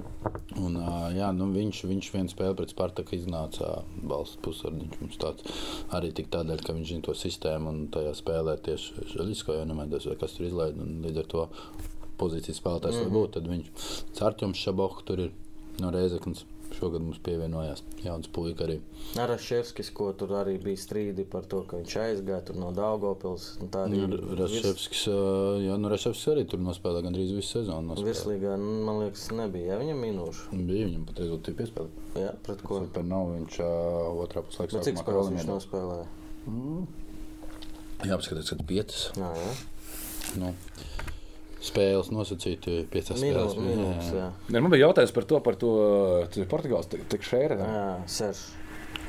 Un, jā, nu, viņš, viņš vienu spēli pret Spartaku iznāca valsts pusardiņš. Mums tāds arī tik tādēļ, ka viņš zina to sistēmu un tajā spēlē tieši Žaļisko, ja nemēdos, vai kas tur izlaid. un Līdz ar to pozīcijas spēlētājs mm -hmm. var būt. Tad viņš Cārķums Šaboh tur ir no Reizeknas. Šogad mums pievienojās jauns puika arī. Araševskis, ko tur arī bija strīdi par to, ka viņš aizgāja tur no Daugopils. Nu, Raševskis, ā, jā, nu Raševskis arī tur nospēlēja gandrīz visu sezonu. nospēlēja. Virslīgā, nu, man liekas, nebija. Ja viņam minūšu. Bija viņam pat rezultāti piespēlēt. Jā, pret ko? Super nav viņš uh, otrā puslaikā. Bet cik spēles viņš nospēlēja? Jā, apskatās, ka piecas. Jā, jā. Nu, spēles nosacīti piecas Minūtes, spēles. minūtes, jā. Ne, man bija jautājums par to, par to tas ir Portugāls tekšēra. Jā, Serš.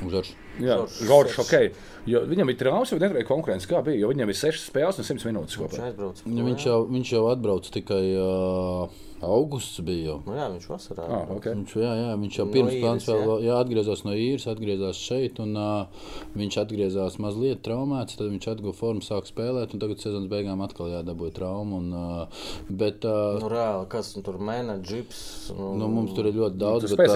Uzvars. Jā, Žoržs. Žoržs, ok. Jo viņam ir traumas, jau nevarēja konkurence. Kā bija? Jo viņam ir 6 spēles un 100 minūtes Viņš kopā. Ja viņš, jau, viņš jau atbrauc tikai uh, augusts. Bija jau. Nu, jā, viņš vasarā. Ah, okay. Viņš, jā, jā, viņš jau No pirms īres, plāns vēl jā? jā, atgriezās no īres, atgriezās šeit. Un, uh, viņš atgriezās mazliet traumēts, tad viņš atguva formu, sāk spēlēt. un Tagad sezonas beigām atkal jādabūja trauma. Un, uh, bet, uh, Nu, reāli, kas nu, tur menedžers? Nu, Nu, mums tur ir ļoti daudz. tur bet,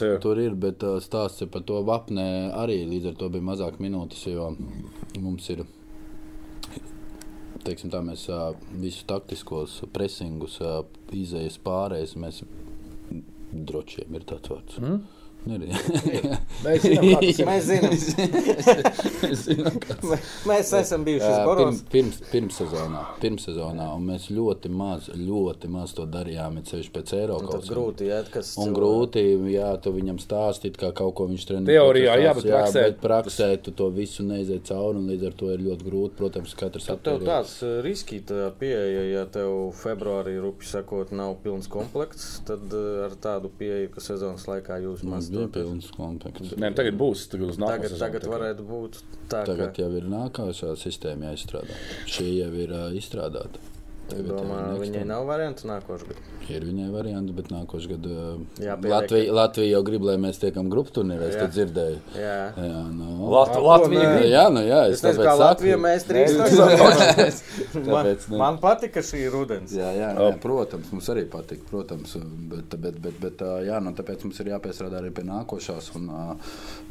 jā. Tur ir, bet ā, stāsts ir par to vapnē arī. Līdz ar to bija mazāk minūtes, jo mums ir. Teiksim, tā, mēs visus taktiskos presingus, izējas pārējais, mēs drošiem ir tāds vārds. Mm? Ir, Mēs zinām, kā tas ir. Mēs zinām, Mēs zinām, (laughs) kāds mēs esam bijuši Jā, Boros. pirms, pirms, pirmssezonā, pirmssezonā, un mēs ļoti maz, ļoti maz to darījām, it sevišķi pēc Tas Eiropas. grūti, jā, kas Un grūti, jā, tu viņam stāstīt, kā kaut ko viņš trenē. Teorijā, jā, bet jā, praksē- bet praksē tu to visu neiziet cauri, un līdz ar to ir ļoti grūti. Protams, katrs Tad tev tāds eh, riski tā pieeja, ja tev februārī, rupi sakot, nav pilns komplekts, tad eh, ar tādu pieeju, ka sezonas laikā jūs Mums maz bija pilns komplekts. Nē, tagad būs. Tagad, Tagad, tagad varētu būt tā, Tagad ka jau ir nākamā sistēma jāizstrādā. Šī jau ir uh, izstrādāta. Domā, next viņai nav variantu nākošais gads. Ir viņai variants, bet nākošais gads Jāpieliek, Latvija, Latvija jau grib, lai mēs tiekam grupu turnīrā. Es Jā. to dzirdēju. Jā. Jā, nu. Lat Ko Latvija grib. Jā, nu jā, Es es nezinu, tāpēc kā Latvija saku. mēs trīs man, Tāpēc ne. man patika šī rudens. Jā, jā nē, protams, mums arī patīk. Protams, bet, bet, bet, bet jā, nu, tāpēc mums ir jāpiestrādā arī pie nākošās un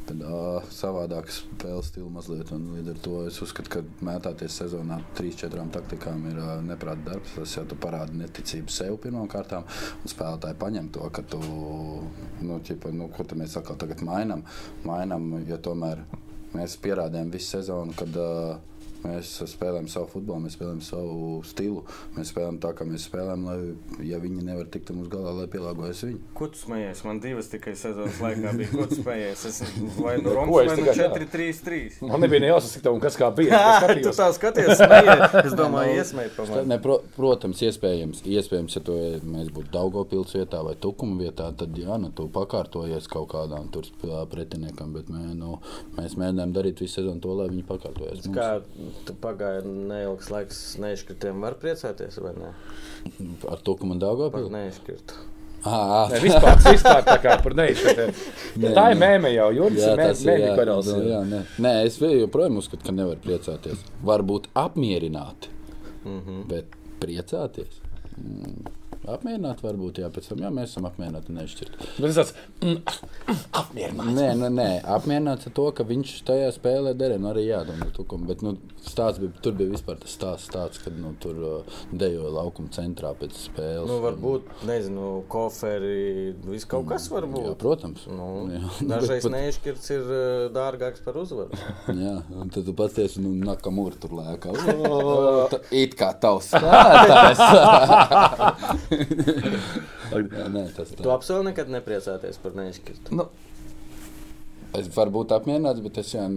ā, pie ā, savādākas spēles stila mazliet. Līdz ar to es uzskatu, ka mētāties sezonā trīs, četrām taktikām ir ā, neprāta darbs. Tas jau tu parādi neticību sev pirmkārt, un spēlētāji paņem to, ka tu, nu, ķipa, nu ko mēs atkal tagad mainām. Mainām, jo tomēr mēs pierādījām visu sezonu, kad uh, mēs spēlējam savu futbolu, mēs spēlējam savu stilu. Mēs spēlējam tā, kā mēs spēlējam, lai, ja viņi nevar tikt mums galā, lai pielāgojas viņi. Ko tu smējies? Man divas tikai sezonas laikā bija. Ko tu smējies? Es vai nu Ko Romas, vai nu tikai- 4, 3, 3. Man nebija ne jāsaka, un kas kā bija. (laughs) Tu tā skaties, smējies. Es domāju, iesmēji pa mani. Pro, protams, iespējams, iespējams, ja to, mēs būtu Daugopils vietā vai Tukuma vietā, tad jā, nu, tu pakārtojies kaut kādām tur pretiniekam, bet mē, nu, mēs mēģinājām darīt visu sezonu to, lai viņi pakārtojas. Mums. Kā pagāja neilgs laiks neizkritiem. Var priecāties vai ne? Ar to, ka man Par Daugavpils. neizkritu. Ah, Ne, vispār, vispār tā kā par neizskatiem. (laughs) Tā ir mēmē jau, Juris Jā, tas ir jā, mēmē karalis. jā, jā, nē. nē, es vēl joprojām uzskatu, ka nevar priecāties. Varbūt apmierināti, Mm -hmm. bet priecāties. Mm, apmierināti varbūt, jā, pēc tam jā, mēs esam apmierināti nešķirt. Bet tas tāds mm, apmierināts. Nē, nē, nē, apmierināts ar to, ka viņš tajā spēlē derēja. Nu, arī jādomā, tukum, bet nu, stāsts bija, tur bija vispār tas stāsts, tāds, kad nu, tur uh, dejoja laukuma centrā pēc spēles. Nu, varbūt, nezinu, koferi, viss kaut kas var Jā, būt. protams. Nu, (laughs) Jā. dažreiz Bet- neizšķirts ir eh, dārgāks par uzvaru. (laughs) Jā, un tad tu paties, nu, nakamūri tur lēkā. (laughs) It kā tavs spēlētājs. (laughs) Jā, nē, tas Tu tā. apsoli nekad nepriecāties par neizšķirtu. Nu, Es varu būt apmierināts, bet es jau,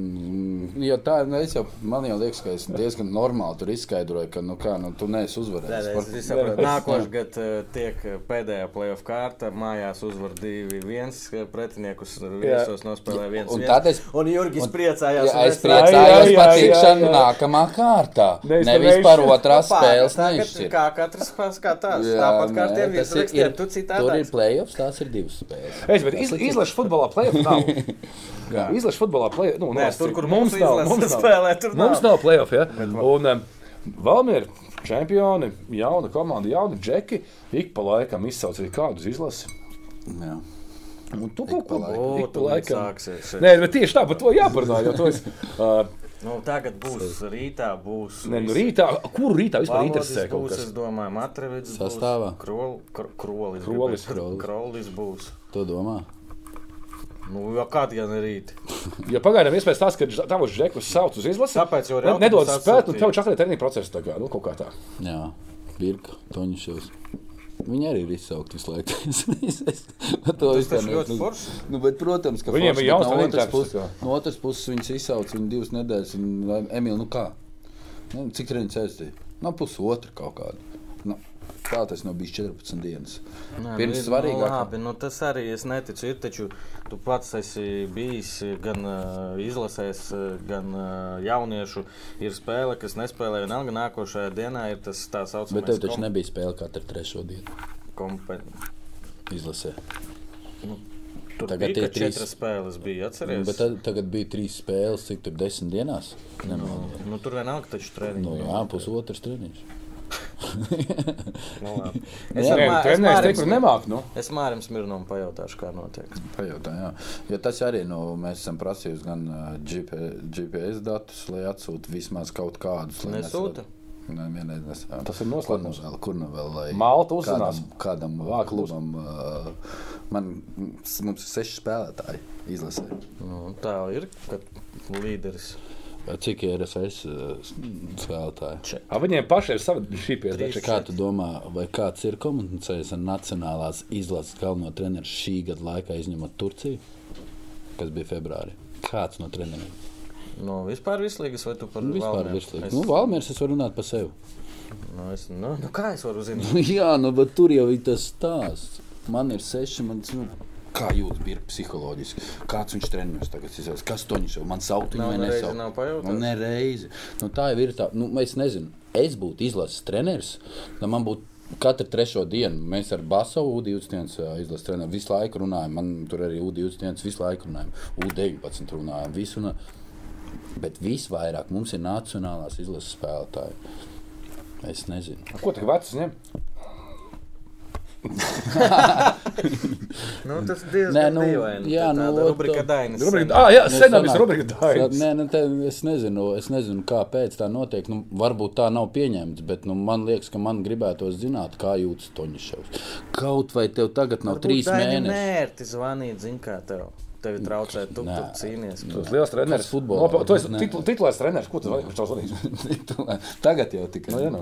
jo tā, nu, es jau, man jau liekas, ka es diezgan normāli tur izskaidroju, ka, nu, kā, nu, tu neesi uzvarējis. nē, es saprotu, nākošais gads eh, tiek pēdējā playoff kārta. Mājās uzvar 2-1. Pretiniekus viesos nospēlē 1-1. Un tad es- un Jurgis un- priecājās. Jā, es priecājos par tikšanu nākamā kārtā. Nevis Nevis par otrās spēles nešķirt. kā katrs pās kā. Jā, Tāpat kā nē, tie tas visi ir- rakstiem, tu citādi. Tur ir playoffs, tās ir divas spēles. Es, bet iz, izlaša futbolā plēsoņu nav. (laughs) Izlaša futbolā plēsoņu. Nu, Nē, tur, kur mums nav. Mums nav, spēlē, tur mums nav. nav plēsoņu. Ja? Un um, Valmiera čempioni, jauna komanda, jauni džeki. Ik pa laikam izsauc arī kādu uz izlasi. Jā. Un tu Ik kaut ko laikam. sāksies. Nē, bet tieši tā, par to jāparunā. jo to Es, uh, (laughs) Nu, tagad būs rītā, būs. ne, nu, rītā, kuru rītā vispār Valodis interesē kaut būs, kas? es domāju, Matrevids Sastāvā? būs. Krol, kr krolis. Krolis. Krolis būs. To domā? Nu, jau kādi gan rīt. (laughs) Ja pagaidām iespējams tas, ka tavs džekus sauc uz izlasi, Tāpēc jau ir nedod spēt, un atsūtīt. tev čakarē treniņu procesu tagad, nu kaut kā tā. Jā, Birka, Toņšovs. Viņi arī ir izsaukti visu laiku. (laughs) Es- es- to vispār taču ļoti nezinu. forši. Nu, bet, protams, ka Viņiem bet jauns no otras puses, no otras puses viņas izsauca viņu divas nedēļas. Un, Emīl, nu kā? Nu, cik treniņš aizstāja? No pusotra kaut kāda. Nu, tā tas nav bijis 14 dienas. Nē, Pirms nu, ir- svarīgākā. Nu, labi, nu, tas arī es neticu. Ir taču tu pats esi bijis gan uh, izlasēs, gan uh, jauniešu. Ir spēle, kas nespēlē vienalga. Nākošajā dienā ir tas tā saucamais Bet tev taču kom- nebija spēle katru trešo dienu. kompe- Izlasē. Tur Tagad bija trīs. spēles, bija atceries. Bet tad, tagad bija trīs spēles, cik tur desmit dienās. Nemaldos. Nu, tur vienalga taču treniņš. Nu, jā, pusotrs treniņš. Nu, labi. (laughs) Es Nē, ar Mā- es treneris Mārim teikt, kur nemāk, nu. Es Mārim Smirnovam pajautāšu, kā notiek. Pajautā, jā. Jo tas arī nu, mēs esam prasījuši gan GP, GPS datus, lai atsūtu vismaz kaut kādus. lai Nesūta? mēs- Nē, vienreiz nesam. Tas ir nu noslēpums. Kur nu vēl? Lai Malta uzzinās. Kādam, kādam Vāk klubam. Uh, man, mums ir seši spēlētāji izlasē. Nu, tā ir, kad līderis. Cik ir RFS uh, spēlētāji? A, viņiem pašiem ir sava šī pieredze. Kā tu domā, vai kāds ir komunicējis ar Nacionālās izlases galveno treneru šī gada laikā, izņemot Turciju, kas bija februārī? Kāds no treneriem? Nu, vispār vislīgas, vai tu par Vispār Valmieru? virslīgi. Es, Nu, Valmērs, es varu runāt par sevi. nu, es, nu, nu, kā es varu zināt? (laughs) Jā, nu, bet tur jau ir tas stāsts. Man ir seši, man, nu, kā jūtas bija psiholoģiski. Kāds viņš treniņos tagad ir? Kas to viņš jau man sauc? Nereizi nesauc? nav pajautāts? Nu, nereizi. Nu, tā jau ir tā. Nu, es nezinu, es būtu izlases treneris, tad man būtu. Katru trešo dienu mēs ar Basu U20 izlases treneru visu laiku runājam. Man tur arī U20 visu laiku runājam. U19 runājam. Visu runājam. Bet visvairāk mums ir nacionālās izlases spēlētāji. Es nezinu. Ko tu vecs ņem? (laughs) Nu, tas diezgan Nē, nu, dīvaini. jā, Tā nu, rubrika Dainis. Rubrika, ah, jā, Nu, senā viss sanāk- rubrika dainis. Nē, nu, te, es, nezinu, es nezinu, kāpēc tā notiek. Nu, varbūt tā nav pieņemta, bet nu, man liekas, ka man gribētos zināt, kā jūtas Toņšovs. Kaut vai tev tagad nav Varbūt trīs Daini mēneši. Nērti zvanīt, zin kā tev. Tevi traucē, tu tur cīnies. Tu esi liels treneris. Futbolā, No, tu esi titulēts treneris. Ko tu vari? Kurš tev zvanīs? Tagad jau tikai Nu, (laughs) jā, nu.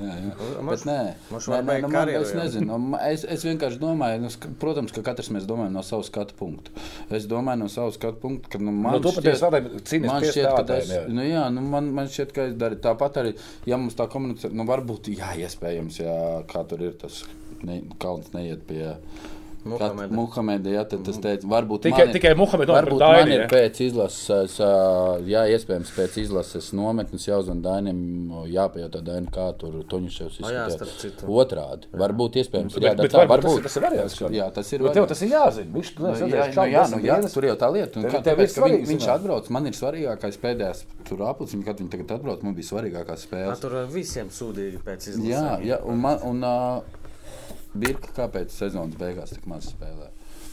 jā, jā. Moš- Bet nē, moš nē, nē nu, man, es nezinu. Nu, Es, es vienkārši domāju, nu, protams, ka katrs mēs domājam no savas skatu punkta. Es domāju no savas skatu punkta, ka nu, man No, tu strādāji, cīnījies man šķiet, ka jā. nu, jā, nu, man, man šķiet, ka es daru tāpat arī, ja mums tā komunicē, nu, varbūt, jā, iespējams, jā, kā tur ir tas ne, kauns neiet pie Muhameda. Muhameda, jā, tad tas teica, varbūt Tikai- man ir- tikai Muhameda un Varbūt Daini, man ir pēc izlases, jā, iespējams, pēc izlases nometnes jāuzvan Dainim, jāpajautā Daini, kā tur starp citu. Otrādi. Varbūt iespējams, Bet- jā, bet tā, varbūt varbūt. tas ir- tas ir variants. Jā, tas ir tev tas ir jāzina. Viņš tur Nu, jā, kā nu, jā, desmit nu, jā, tur jau tā lieta. Un Tev- kā, tāpēc, ka viņ, viņš atbrauc, man ir svarīgākais pēdējais tur aplicis, kad viņi tagad atbrauc, man bija svarīgākās Jā, spēles. tur visiem sūdīgi pēc izlases. Jā, jā un, man, un uh, Birka kāpēc sezonas beigās tik maz spēlē?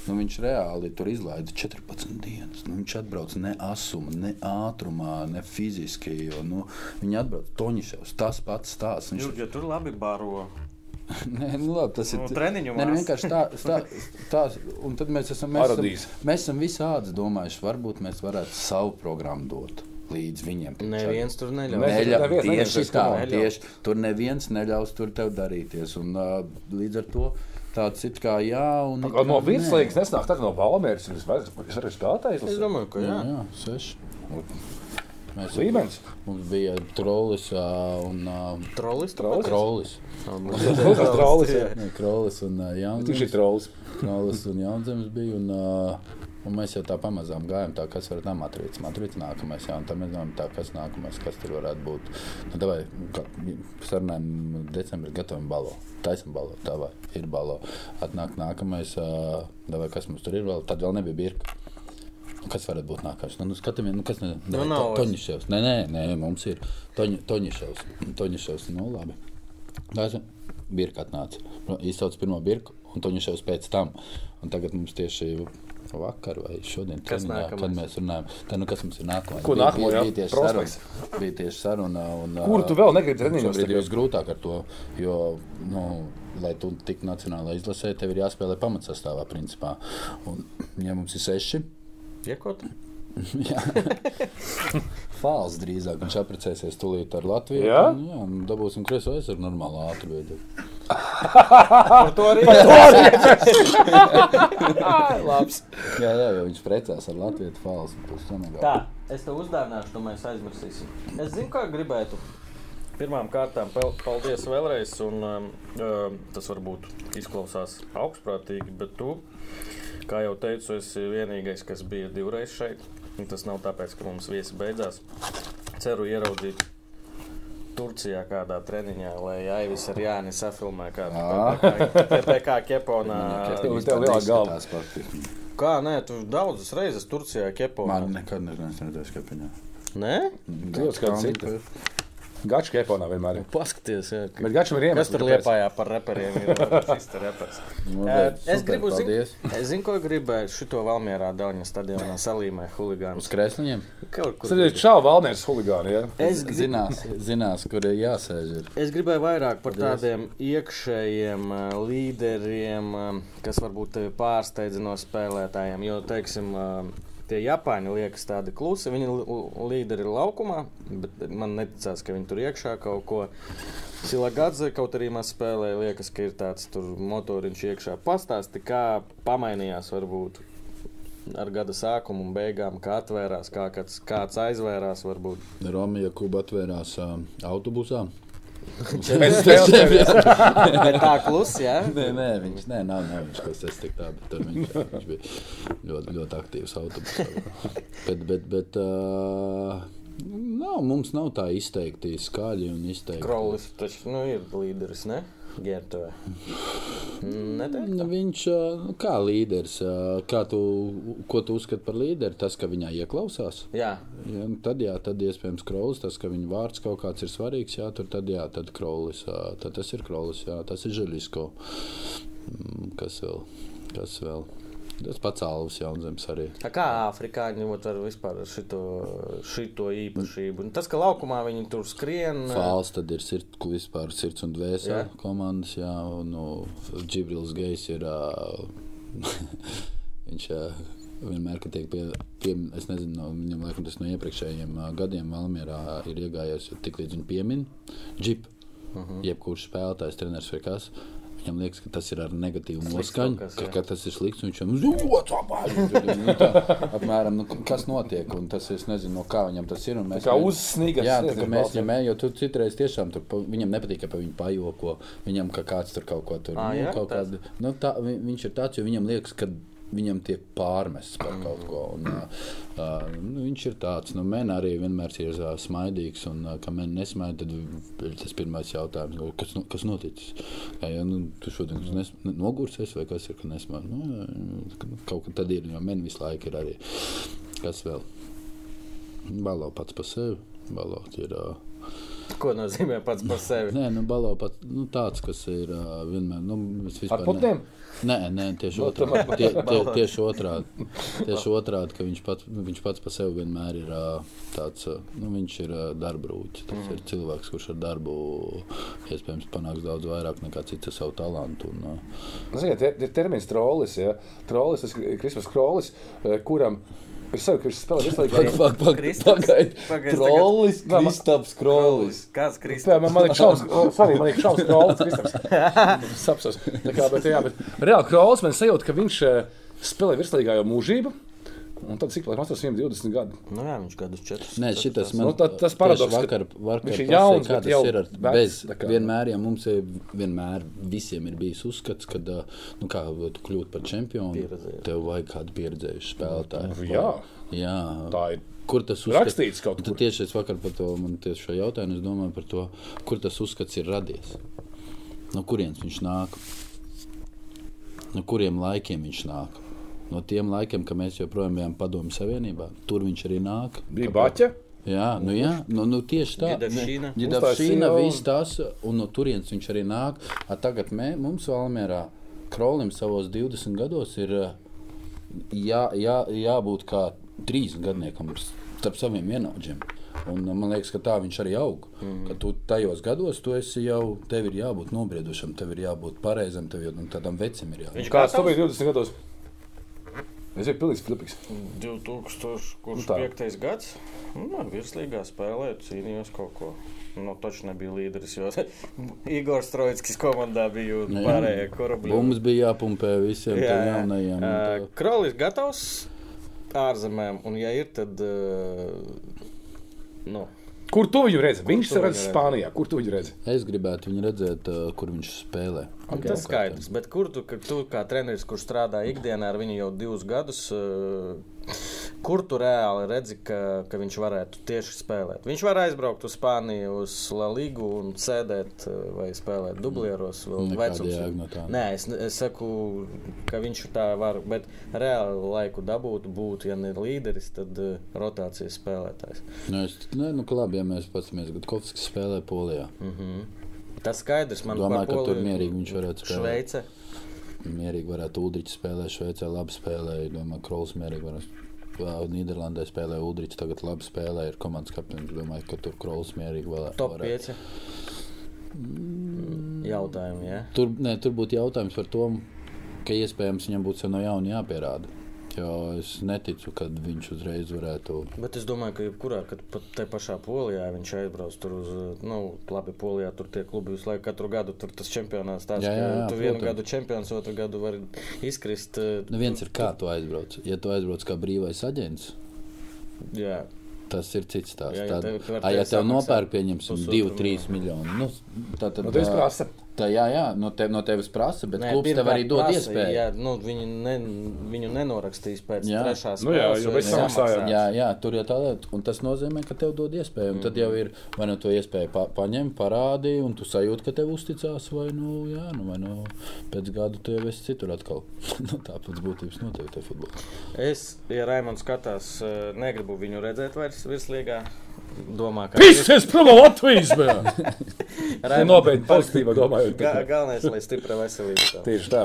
Nu, viņš reāli tur izlaida 14 dienas. Nu, viņš atbrauc ne asumā, ne ātrumā, ne fiziski. Jo, nu, viņi atbrauc Toņševs, tas pats stāsts. Viņš Jūs, ja tur labi baro. (laughs) Nē, nu, labi, tas Nu, ir treniņu Nē, nu, vienkārši tā, tā, tā, un tad mēs esam, mēs esam, mēs esam visādi domājuši, varbūt mēs varētu savu programmu dot līdz viņiem. Neviens tur neļauj. Nē. Neļa, neviens tieši tā, ka neļauj. tieši tur neviens neļaus tur tev darīties. Un, uh, līdz ar to tāds it kā jā, un it Kā No virslīgas nesnāk tā, ka no Valmēras viņš var arī spēlētājs. Es domāju, ka jā. Jā, jā seši. Mēs, Līmenis. mums bija trolis un Trolis. Trolis? traulis. jā. Nē, krolis un uh, Viņš ir trolls. Krolis un jaunzemes bija. Un, uh, Un mēs jau tā pamazām gājām, tā, kas var būt matrīts. Matrīts nākamais, jā, un tam mēs domājam, tā, kas nākamais, kas tur varētu būt. Nu, kā, sarunājam, decembrī gatavojam balo. Taisam balo, tā vai ir balo. Atnāk nākamais, davai, kas mums tur ir vēl, tad vēl nebija birka. Nu, Kas varētu būt nākamais? Nu, nu, skatāmies, nu, kas ne, Nu, ne, nav to, vairs. Toņiševs. Nē, nē, nē, mums ir Toņ, Toņiševs. Toņiševs, nu labi. Tas birka atnāca. Izsauc pirmo birku un Toņiševs pēc tam. Un tagad mums tieši vakar vai šodien, nākamais? kad mēs runājam, tad, nu, kas mums ir nākamais? Ko nākamo, bija, bija, tieši Prospekts. saruna, bija tieši saruna. Un, Kuru tu vēl negribi treniņos Šobrīd ir visgrūtāk ar to, jo, nu, lai tu tiktu nacionālajā izlasē, tev ir jāspēlē pamatsastāvā, principā. Un, ja mums ir seši, Iekot. (laughs) Fāls drīzāk viņš apprecēsies tūlīt ar Latviju. Jā? Un, jā, un dabūsim kreso aizsardzību normāli ātri. Par to arī. (laughs) Labs. Jā, jā, jo viņš precās ar Latviju. Tomēr. Tā, es tev uzdāvināšu, to mēs aizmirsīsim. Es zinu, kā gribētu. Pirmām kārtām, paldies vēlreiz. Un, um, um, tas varbūt izklausās augstprātīgi, bet tu, kā jau teicu, esi vienīgais, kas bija divreiz šeit. Un tas nav tāpēc, ka mums viesi beidzās. Ceru ieraudzīt Turcijā kādā treniņā, lai Aivis ar Jāni safilmē kādu PPK PPK keponā. tev lielā galva. Kā, nē, tu daudzas reizes Turcijā keponā. Man nekad neredzēs, ka viņa Nē? Dzīvos kā cita. Gačs keponā vienmēr ir. Paskaties, jā, ka- Bet gačam ir iemesls. kas tur liepājā par reperiem. Ir, (laughs) bet es gribu zināt, es zinu, ko gribēju. Šito Valmjerā Dauņa stadionā salīmē huligānus. Uz krēsliņiem Kaut kur. Tas ir čau Valmēras huligāni. Ja? Es, grib, zinās, zinās, kur ir jāsēž. Ir. es gribēju vairāk par tādiem iekšējiem līderiem, kas varbūt tevi pārsteidza no spēlētājiem. Jo, teiksim, tie Japāņi liekas tādi klusi. Viņi līderi ir laukumā, bet man neticās, ka viņi tur iekšā kaut ko. Silagadze kaut arī maz spēlē, liekas, ka ir tāds motoriņš iekšā. Pastāsti, kā pamainījās varbūt ar gada sākumu un beigām, kā atvērās, kā kāds, kāds aizvērās varbūt. Romija Kuba atvērās uh, autobusā. Mēs spēlējām. (laughs) Bet tā klusi, jā? Nē, nē, viņš nē, nav, nav viņš kaut kas tāds, bet tur viņš, viņš bija ļoti, ļoti aktīvs autobusā. bet, bet, bet uh, nav, mums nav tā izteikti skaļi un izteikti. Krolis taču nu, ir līderis, ne? Gertuvē. Neteikt? Nu, viņš nu, kā līderis, kā tu, ko tu uzskati par līderi, tas, ka viņā ieklausās. Jā, Ja, nu, tad, jā, tad iespējams krolis, tas, ka viņa vārds kaut kāds ir svarīgs, jā, tur tad, jā, tad krolis, tad tas ir krolis, jā, tas ir želisko. Mm, Kas vēl? Kas vēl? Tas pats Alvis Jaunzems arī. Tā kā afrikāņi ņemot vērā vispār šito, šito īpašību. Un tas, ka laukumā viņi tur skrien. Fāls tad ir sirds, vispār sirds un dvēsele Jā. komandas, jā, un nu, Džibrils Gejs ir, ā, (laughs) viņš ā, vienmēr, kad tiek pie, pie es nezinu, no, viņam laikam tas no iepriekšējiem ā, gadiem Valmierā ir iegājies, jo tik līdz viņi piemin, Džip, uh -huh. jebkurš spēlētājs, treneris vai kas, Viņam liekas, ka tas ir ar negatīvu noskaņu, kas, ka, ka tas ir slikts. Viņš jau nu, zina, nu, tā, apmēram, nu, kas notiek. Tas, es nezinu, no kā viņam tas ir. Mēs, kā uzsnīgas. Jā, tā kā mēs ņemē, jo tu citreiz tiešām tur, pa, viņam nepatīk, ka pa viņu pajoko. Viņam kā kāds tur kaut ko tur. À, nu, jā, kaut kādu, nu, tā, viņš ir tāds, jo viņam liekas, ka viņam tiek pārmests par kaut ko. Un, uh, nu, viņš ir tāds, nu, man arī vienmēr ir uh, smaidīgs, un, uh, kad man nesmaida, tad tas ir pirmais jautājums, kas, nu, kas noticis. Kā, ja, nu, tu šodien nes, nogursies, vai kas ir, ka nesmaida? Nu, nu kaut kas tad ir, jo man visu laiku ir arī. Kas vēl? Balo pats par sevi. Balo ir. Uh, Ko nozīmē pats par sevi? Nē, nu, balo pat nu, tāds, kas ir uh, vienmēr. Nu, Ar putniem? Ne. Nē, nē tieši nu, otrādi. Tie, tie, tieši otrādi, tieši otrādi ka viņš pats, viņš pats par sevi vienmēr ir tāds, nu, viņš ir darba rūķis. Tas mm. ir cilvēks, kurš ar darbu iespējams panāks daudz vairāk nekā cits ar savu talantu. Un, nu, Ziniet, ir termins trolis, ja? trolis, tas ir Kristus Krolis, kuram Es saku, ka šis spēlē visu laiku. Pak, pak, pak, pagaid. Trollis, Kristaps Krolis. Kāds Kristaps? Man liekas šaus, sorry, man liekas šaus Krolis, Kristaps. (laughs) Sapsos. Tā kā, bet jā, bet reāli Krolis man sajūta, ka viņš eh, spēlē virslīgā jau mūžību. Un tad cik laikam tas ir 120 gadi? Nu, jā, viņš gadus 4. Nē, šitas man nu, tā, tas paradoks. Vakar, vakar viņš ir jauns, bet jau ir ar, bez. Kā, vienmēr, ja mums ir, vienmēr visiem ir bijis uzskats, ka, nu, kā tu kļūt par čempionu, Pieredzēju. tev vajag kādu pieredzējušu spēlētāju. Nu, jā. jā. Tā ir. Kur tas uzskats, rakstīts kaut nu, kur? Tieši es vakar par to, man tieši šo jautājumu, es domāju par to, kur tas uzskats ir radies. No kurienes viņš nāk? No kuriem laikiem viņš nāk? no tiem laikiem, kad mēs joprojām bijām Padomju Savienībā. Tur viņš arī nāk. Bija Baķa. Jā, nu, jā nu, nu, tieši tā. Gidavšīna, viss tas, un no turienes viņš arī nāk. A, tagad mē, mums Valmērā Krolim savos 20 gados ir eh, jā, jā, jābūt kā 30 gadniekam starp saviem ienaudžiem. Un, eh, man liekas, ka tā viņš arī aug. Mm. Ka tu tajos gados tu esi jau, tev ir jābūt nobriedušam, tev ir jābūt pareizam, tev jau tādam vecam ir jābūt. Viņš kāds tev bija 20 gados? Es biju pilnīgs flips. 2005. Nu gads. Nu, virslīgā spēlē cīnījos kaut ko. Nu, taču nebija līderis, jo (laughs) Igor Strunskis komandā bija nu pārējie korabļi. Mums bija jāpumpē visiem jā. jaunajiem. Uh, Krolis gatavs ārzemēm, un ja ir, tad. Uh, nu. Kur tu viņu redzi? Kur viņš redz Spānijā. Kur tu viņu redzi? Es gribētu viņu redzēt, kur viņš spēlē. Nu, okay. Tas skaidrs, bet kur tu, tu kā treneris, kurš strādā ikdienā ar viņu jau divus gadus? Uh... Kur tu reāli redzi, ka, ka viņš varētu tieši spēlēt? Viņš var aizbraukt uz Spāniju, uz Ligu un sēdēt eh, vai spēlēt dublieros. No tā. Nē, es, es saku, ka viņš tā var, bet reāli laiku dabūt, būt, ja ne līderis, tad eh, rotācijas spēlētājs. Nē, es, nē nu, labi, ja mēs pats mēs Gutkovskis spēlē Polijā. Mm -hmm. Tas skaidrs man. Domāju, ka Poliju, tur mierīgi viņš varētu spēlēt. Šveice mierīgi varētu Udričs spēlēt, Šveicē labi spēlēja. Domāju, ka Krols mierīgi varētu. Nīderlandē spēlē Udrichs, tagad labi spēlē, ir komandas kapteinis. Domāju, ka tur Krols mierīgi vēl ir. Top 5. Mm. Jautājumi, ja? Tur, ne, tur būtu jautājums par to, ka iespējams viņam būtu no jauna jāpierāda. Jo es neticu, ka viņš uzreiz varētu. Bet es domāju, ka jebkurā, kad pat te pašā polijā viņš aizbrauc tur uz, nu, labi, polijā tur tie klubi visu laiku, katru gadu tur tas čempionāts tāds, jā, jā, jā, ka tu vienu protams. gadu čempions, otru gadu var izkrist. Eh, nu, viens ir kā tu aizbrauc. Ja tu aizbrauc kā brīvais aģents. Jā. Tas ir cits stāsts. Jā, ja tev, tad, a, ja tev nopērk, pieņemsim, 2-3 miljonu. Nu, tā tad, nu, tā tā, jā, jā no, tev, no tevis prasa, bet Nē, klubs tev arī dod prasa, iespēju. Jā, nu, viņu, ne, viņu nenorakstīs pēc jā. trešās nu, jā, jau bez samaksājuma. Jā, jā, tur jau tādā, un tas nozīmē, ka tev dod iespēju, un mm. tad jau ir, vai nu to iespēju pa, paņem, parādi, un tu sajūti, ka tev uzticās, vai nu, jā, nu, vai nu, pēc gadu tu jau esi citur atkal. (laughs) nu, tā pēc būtības noteikti ir futbols. Es, ja Raimons skatās, eh, negribu viņu redzēt vairs virslīgā domā, ka tas ir prātā Latvijas monēta. (laughs) Nu, Nobeigts pozitīvi domājot. Ga galvenais, lai stipra veselība. Tieši tā.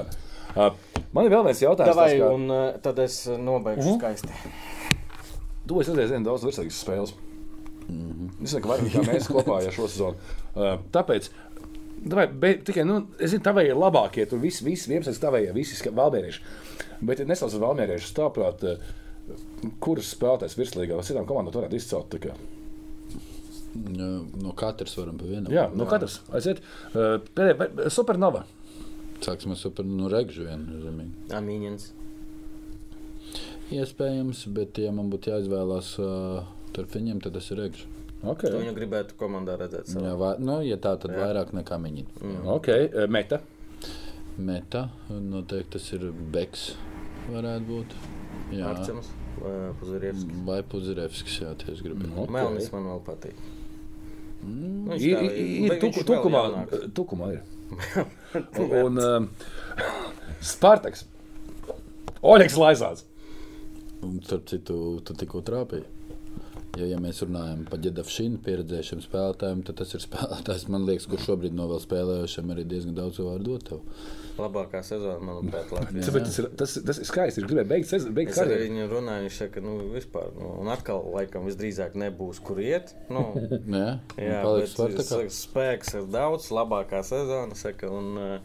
Uh, man ir vēl viens jautājums. Davai, tas, kā... un, uh, tad es nobeigšu uh -huh. skaisti. Tu esi redzējis daudz virsīgas spēles. Mm -hmm. Es domāju, ka varam, mēs kopā (laughs) jau šo sezonu. Uh, tāpēc Davai, be, tikai, nu, es zinu, tavai ir labākie, tur viss, viss, viens, tavai, visi valmērieši. Bet es nesaucu valmēriešus, tāprāt, kuras spēlētājs virslīgā, citām komandām, varētu izcelt. Nu, no katras varam pa vienam. Jā, no katras. Aiziet. Eh, pēdējā, eh, supernova. Sāksim ar supernovu no regžu viennozīmīgi. Amīņins. Iespējams, bet ja man būtu jāizvēlās eh, uh, starp viņiem, tad es regžu. Okay. Tu viņu gribētu komandā redzēt. Savā. Jā, vai, nu, ja tā, tad jā. vairāk nekā viņi. Mm. Okay. Meta. Meta. Noteikti tas ir Beks. Varētu būt. Jā. Arcems. Puzirevskis. Vai Puzirevskis, jā, tieši gribēju. Mm, okay. Melnis man vēl patīk. Viņš Ir, ir, tuku, tukumā, tukumā ir. (laughs) Un um, Spartaks. Oļegs Laizāns. Un, starp citu, tu tikko trāpīji. Ja, ja mēs runājam par Džedafšīnu pieredzējušiem spēlētājiem, tad tas ir spēlētājs, man liekas, kurš šobrīd no vēl spēlējušiem arī diezgan daudz vārdu dot. tev. Labākā sezona, manuprāt, Latvijā. Tāpēc Tas, ir- tas, tas ir skaisti. Viņš gribēja beigt, sez- beigt Es arī karjeru. viņu runāju, viņš saka, nu, vispār, nu, un atkal, laikam, visdrīzāk nebūs, kur iet. Nu, (laughs) Jā, jā, paliks bet saka, spēks ir daudz, labākā sezona, saka, un uh,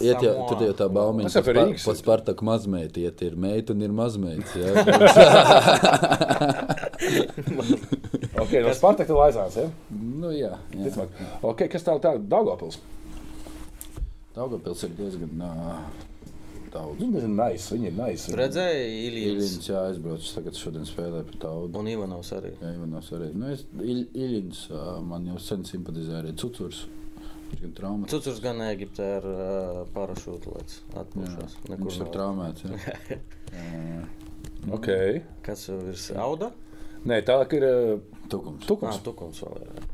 Iet jau, tad jau tā baumiņa. Tas jau pie Rīgas Pat ir. Spartaku mazmeiti, iet ir meita un ir mazmeits. Jā, (laughs) Ok, no Spartaka Laizāns. Ja? nu, jā. jā. Ticamāk. Ok, kas tālāk tā Daugavpils? Daugavpils ir diezgan nā, daudz. Viņi ir nice, viņi ir nice. Tu redzēji Ilijas Iļins, jā, aizbraucis tagad šodien spēlē par taudu. un Ivanovs arī. Jā, Ivanovs arī. Nu, es, Il, Iļins ā, man jau sen simpatizē arī Cucurs. Gan traumēts. Cucurs gan Eģiptē ar uh, parašūtu lēc atpūšās. Nekur Viņš ir traumēts. Jā. (laughs) Jā. Ok. Kas ir Auda? Nē, tālāk ir uh, Tukums. Tukums. Tukums vēl ir.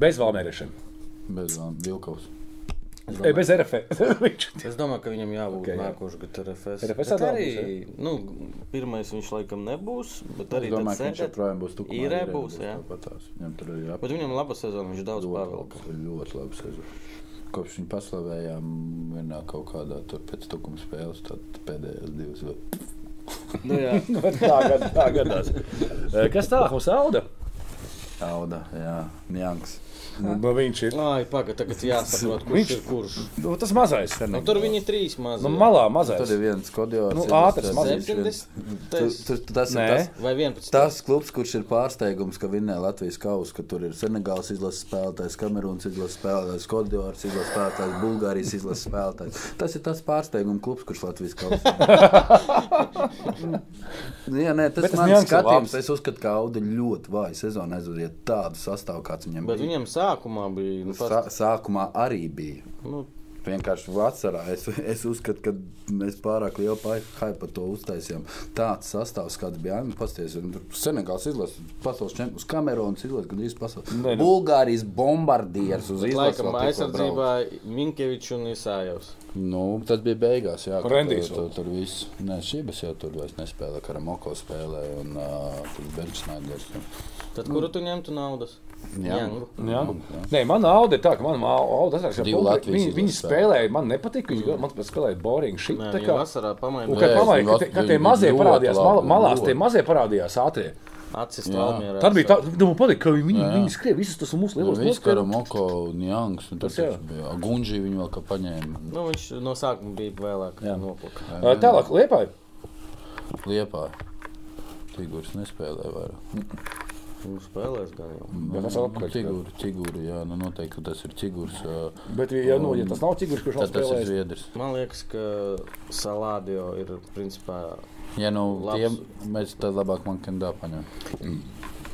Bez valmēriešana. Bez um, Vilkaus. Es Ei, domāju, Bez RF. (laughs) Viņš- es domāju, ka viņam jābūt Ok, jā. okay, nākošais gadu RFS. RFS arī, nu, pirmais viņš laikam nebūs, bet arī Es domāju, viņš joprojām būs. Īrē Īrē būs, jā. Viņam tur ir Bet viņam laba sezona, viņš daudz pavilka. Ļoti, labi sezona. Kopš viņa paslavējām vienā kaut kādā tur pēc tukuma spēles, tad pēdējās divas. vēl. (laughs) Nu, jā. (laughs) tā, gad, tā gadās. Eh, Kas tālāk mums auda? Auda, jā, Njanks. Nu, viņš ir. Ai, pagaid, tagad jāsaprot, kurš Viņš- ir kurš. Nu, tas mazais. Nu, tur viņi ir trīs mazi. Nu, malā mazais. Tur ir viens kodijors. Nu, ātrs, mazs. 70. Tas ir Nē. tas. Vai 11. Tas klubs, kurš ir pārsteigums, ka vinnē Latvijas kausu, ka tur ir Senegāls izlases spēlētājs, Kamerūnas izlases spēlētājs, Kodijors izlases spēlētājs, Bulgārijas izlases spēlētājs. Tas ir tas pārsteigums klubs, kurš Latvijas kausa. (laughs) Nu, Jā, nē, tas tas ir mans ir skatījums. Es uzskatu, ka Auda ļoti vāja sezona aizvadiet tādu sastāvu, kāds viņam Bet bija. Sākumā bija. Nu, Sā, sākumā arī bija. nu, Vienkārši vasarā es, es uzskatu, ka mēs pārāk lielu hype par to uztaisījām. Tāds sastāvs, kāds bija Jānis Pasties, Senegāls izlases, pasaules čempions, Kamerūnas izlases, gan drīz pasaules. Nu. Bulgārijas bombardieris uz izlases. laikam aizsardzībā Minkevičs un Isājovs. Nu, tas bija beigās, jā. Rendijs tur, tur, tur viss. Nē, šīs jau tur vairs nespēlē, kā Moko spēlē un uh, Bergsnaiders. Tad kuru tu ņemtu naudas? Jangu. Jā. Nē, man auga ir tā, ka man auga tas ir. Latvijas Viņi, viņi spēlēja, man nepatika. Viņi man spēlēja boring shit. Nē, tā kā- vasarā pamainīja. kad Nē, pamāja, viņi ka, te- ka ļoti- tie mazie parādījās, malās tie mazie parādījās ātrie. Acis Jā. Valmierā. Tad bija tā, nu, patīk, ka viņi, Jā. viņi skrieja visus tos mūsu lielos Viss, kā noskaņojumus. Moko un Janks, un Tas jā. bija Gunģī, viņi vēl kā paņēma. Nu, viņš no sākuma bija vēlāk Jā. noplaka. Tālāk, liepāja. Liepā. Tigurs nespēlē vairāk. Nu, spēlēs gan jau. Bet tas ir apkārt. Tiguri, tiguri, jā, nu noteikti ka tas ir tigurs. ā, Bet, ja, nu, ja tas nav cigurs, kurš nav Tad tas ir spēlējis, zviedrs. Man liekas, ka Salādio ir principā. Ja nu Labs. tiem mēs tad labāk man kandā paņem.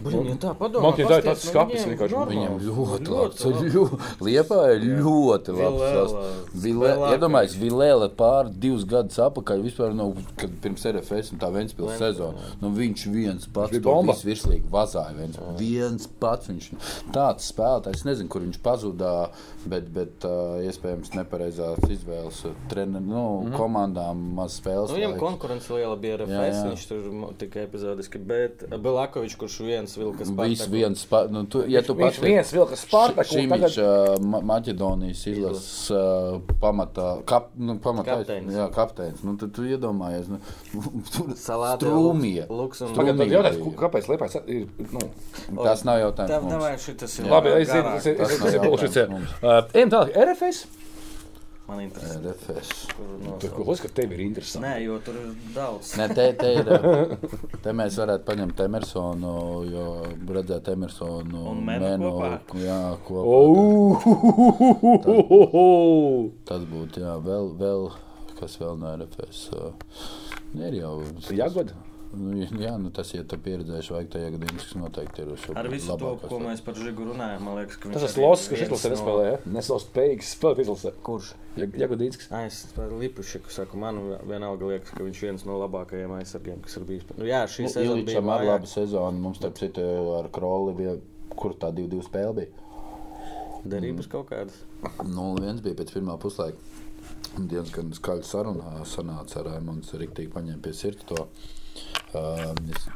Ja tā padomā, Man tie tā ir viņiem vienkārši. normāls. Viņam ļoti Ļoti labs. Ļu, Liepā ir ļoti labs. Iedomājieties, Vilēla pār divus gadus atpakaļ, vispār nav, kad pirms RFS un tā Ventspils sezona. Nu, viņš viens pats bija virslīgi vazāja. Viens, viens pats viņš tāds spēlētājs, es nezinu, kur viņš pazudā, bet, bet uh, iespējams nepareizās izvēles uh, trener, nu, mm komandām maz spēles. Nu, viņam konkurence liela bija ar Jā, jā. Viņš tur tikai epizodiski, bet Belakovičs, kurš viens vilkas Viss viens, pa, nu, tu, ja tu viņš pats viens vilka Spartaku. Šimičs, tagad- uh, Ma Maķedonijas izlases uh, pamatā, kap, nu, pamatā Kapteinis. Jā, kapteinis. Nu, tad tu iedomājies, nu, (laughs) tur Salādio, strūmija. Luks un Tagad tad jautājums, kāpēc liepājas ir, nu, Tas nav Tā, jautājums. mums. davai, šitas ir labi, es zinu, garāk. tas ir, Tas tas nav ir jautājums bullshit. mums. Uh, Ejam tālāk, RFS. Man interesē. RFS. Tur ko uzskata, tev ir interesanti. Nē, jo tur ir daudz. Nē, te, te, ir, (laughs) te mēs varētu paņemt Emersonu, jo redzēt Emersonu Un kopā? Jā, kopā. Oh! Tas būtu, jā, vēl, vēl, kas vēl no RFS. ā, Ir jau. Jagoda? Nu, jā, nu tas, ja tu pieredzējuši, vajag tajā gadījumā, kas noteikti ir šo Ar visu to, ko mēs par Žigu runājam, man liekas, ka Tas viņš ir Losis, kas viens izlasē no- nespēlēja. Nesauc spējīgs spēlēt izlasē. Kurš? Jagodīnskis. Ai, Es par Lipušiku saku, man vienalga liekas, ka viņš ir viens no labākajiem aizsargiem, kas ir bijis. Nu, jā, šī Nu, sezona bija ar labu sezonu. Mums, starp citu, ar Kroli bija, kur tā 2-2 spēle bija. Derības kaut kādas. 0-1 bija pēc pirmā puslaika. Un Diezgan skaļa saruna sanāca ar Raimondu. Riktīgi paņēma pie sirds Uh, es,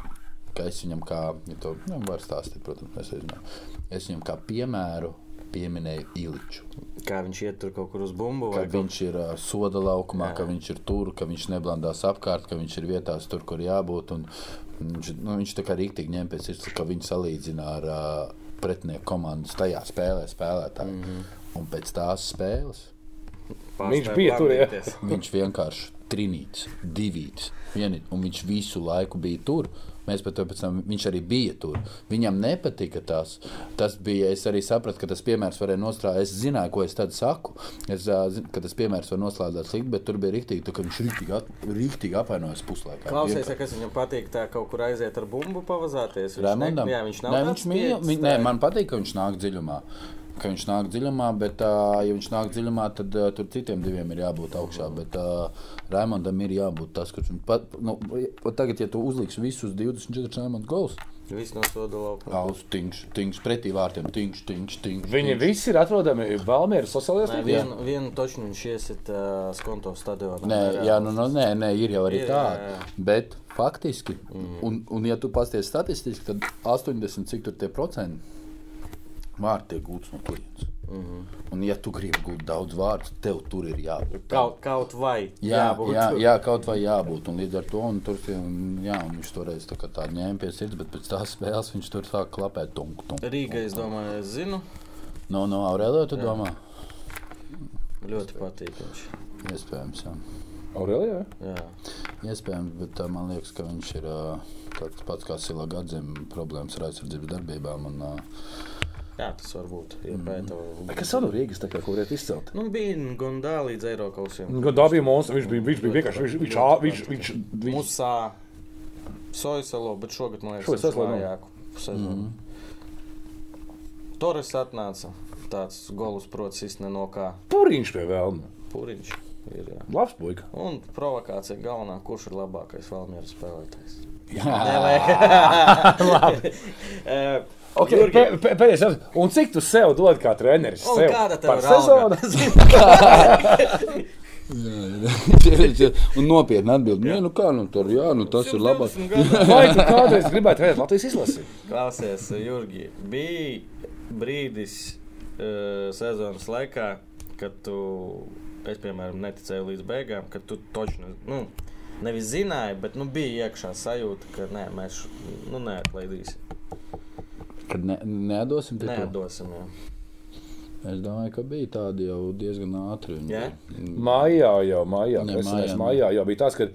es viņam kā, ja to nu, var stāstīt, protams, es, nezinu. es viņam kā piemēru pieminēju Iliču. Kā viņš iet tur kaut kur uz bumbu Ka kaut viņš ir uh, soda laukumā, Jā. ka viņš ir tur, ka viņš neblandās apkārt, ka viņš ir vietās tur, kur jābūt. Un Viņš, nu, viņš tā kā rīktīgi ņem pēc sirds, ka viņš salīdzina ar uh, pretinieku komandas tajā spēlē spēlētāju. Mm. -hmm. Un pēc tās spēles Viņš bija tur, jā. Viņš vienkārši trinīts, divīts, vieni, un viņš visu laiku bija tur. Mēs pat pēc tam, viņš arī bija tur. Viņam nepatika tas. Tas bija, es arī sapratu, ka tas piemērs varēja nostrādāt. Es zināju, ko es tad saku. Es zinu, ka tas piemērs var noslēdzēt slikti, bet tur bija rīktīgi, ka viņš rīktīgi, at, rīktīgi apvainojas puslaikā. Klausies, ja kas viņam patīk, tā kaut kur aiziet ar bumbu pavazāties. Viņš Raimondam? ne- Jā, viņš nav tāds viņš mīl, viņ, nē, man patīk, ka viņš nāk dziļumā. Ka viņš nāk dziļumā, bet, uh, ja viņš nāk dziļumā, tad uh, tur citiem diviem ir jābūt augšā. Bet uh, Raimondam ir jābūt tas, kurš viņu pat. Nu, tagad, ja tu uzliksi visus 24 Raimonda gols, Viss no soda laukuma. Tingš, tingš, pretī vārtiem, tingš, tingš, tingš. Viņi tingš. visi ir atrodami Valmieras sociālajās Nē, tīklos. vienu, vienu toču viņš iesit uh, Skonto stadionā. Nē, jā, nu, nu, nē, nē, ir jau arī Ir, tā. jā, jā. Bet faktiski, mm. un, un ja tu pasties statistiski, tad 80 cik tur tie procenti vārti tiek gūts no turienes. Mm Mhm. -hmm. Un, ja tu gribi gūt daudz vārdu, tev tur ir jābūt. Kaut, kaut vai. Jā, jābūt jā, jā, kaut vai jābūt. Un līdz ar to un tur un, jā, un viņš toreiz tā, tā ņēma pie sirds, bet pēc tās spēles viņš tur sāk klapēt. Tunk, tunk, Rīgā, es domāju, es zinu. No, no Aurēlija, tu domā? Ļoti patīk viņš. Iespējams, jā. Aurelijā? Jā. Iespējams, bet uh, man liekas, ka viņš ir tāds pats kā Sila Gadzim, problēmas ar aizsardzības darbībām. Un, uh, jā, tas var būt. Iepēta. Kas vēl no Rīgas kā ko varētu izcelt? Nu, bija Gondā līdz Eiropausiem. Gan dabī monstrs, viņš bija, viņš bija vienkārši, viņš, viņš, viņš, viņš, viņš, Musā, Soisalo, bet šogad man liekas, Soisalo nav. vājāku sezonu. Torres atnāca. Tāds golus, protams, izsne no kā puriņš pie vēlna. Pūriņš. Ir, jā. Labs puika. Un provokācija galvenā, kurš ir labākais Valmieras spēlētājs. (laughs) (laughs) Labi. Okay, Pēdējais jautājums. Un cik tu sev dod kā treneris? Un Sev kāda tev par ir alga? sezonu? (laughs) un nopietni atbild, nē, nu kā, nu tur, jā, nu tas ir labāk. 120 gadu. (laughs) Vai tu kādreiz gribētu redzēt Latvijas izlasi? Klausies, Jurgi, bija brīdis uh, sezonas laikā, kad tu, es, piemēram, neticēju līdz beigām, kad tu točni, nu, nevis zināji, bet nu, bija iekšā sajūta, ka nē, mēs nu, neatlaidīsim. Kad ne, nedosim te to. Neatdosim. Jā. Es domāju, ka bija tādi jau diezgan ātri. Jā? bija. Mājā jau, mājā, Ne, es mājā, nezinu, mājā jau bija tas, ka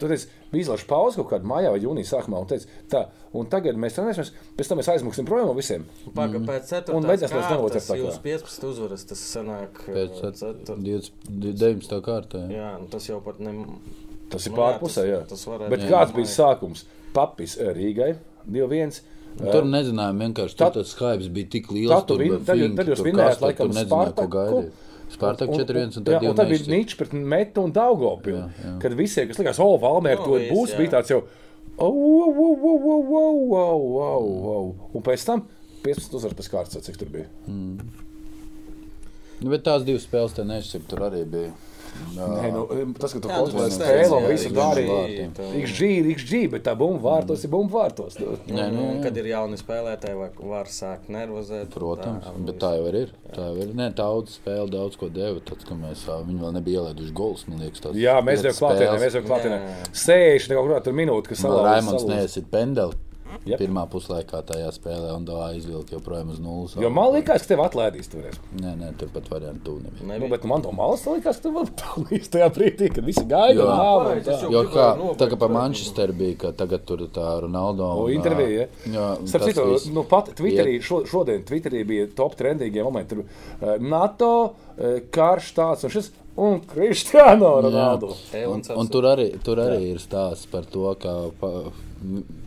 tur bija izlaša pauze kaut kādā mājā vai jūnijā sākumā. Un, teica, tā, un tagad mēs trenēsimies, pēc tam mēs aizmuksim projām no visiem. Paga, pēc Un 4. vajadzēs līdz nulles kārtas tā kā. jūs 15 uzvaras, tas sanāk Pēc cetur- 19. kārtā. jā. Jā, nu, tas jau pat ne... Tas ir Nu jā, pārpusē, jā. tas- tas varētu Bet būt. kāds Jā. bija sākums? Papis Rīgai 2-1. Tur nezinājām, vienkārši tur tas skaips bija tik liels. Tu tur bija finti, tad jūs tad laikam, Spartaku. gaidīt. Spartak 4-1 un jā, tad un tad bija 2-0. Nīčs pret Metu un jā. Kad visiem, kas likās, o, Valmēr, Nu, to būs, jā. bija tāds jau, o, o, o, o, o, o, o, o, o. Un pēc tam 15 uzvaras pēc kārtas, cik tur bija. Nu, bet tās divas spēles te nešķirt, tur arī bija. Nē, nu, tas, ka tu Jā, kontrolē tas spēli un visu jā, dari. jā. XG, XG, bet tā bumba vārtos ir bumba vārtos. nu. Nē, nu, jā. kad ir jauni spēlētāji, vai var sākt nervozēt. Protams, tā, bet tā jau ir. Tā jau ir. Nē, daudz spēle, daudz ko deva. Tad, kad mēs ā, viņi vēl nebija ielaiduši gols, man liekas, tas Jā, mēs jau klātienē, mēs jau klātienē. 60 kaut kādā tur minūte, kas Vēl salauza Raimons neiesit pendeli. Jep. Pirmā puslaikā tajā spēlē un Dāvā izvilka joprojām uz nulles. Jo man liekas, ka tev atlaidīs toreiz. Nē, nē, turpat variantu tu nebija. Nu, Nebija. bet man to malas likās, ka vari pelnīt tajā brīdī, kad visi gaida Jo. un nāva. tā. Jo kā tā kā pa nobeigt Manchesteru bija, ka tagad tur tā Ronaldo. O, un, intervija, ā, ja? Jā, Starp citu, viss. nu, pat Twitterī, šo, šodien Twitterī bija top trendīgie momenti. Tur uh, NATO, uh, karš tāds un šis, un Kristiāno Ronaldo. Un, un tur arī, tur arī ir stāsts par to, ka pa,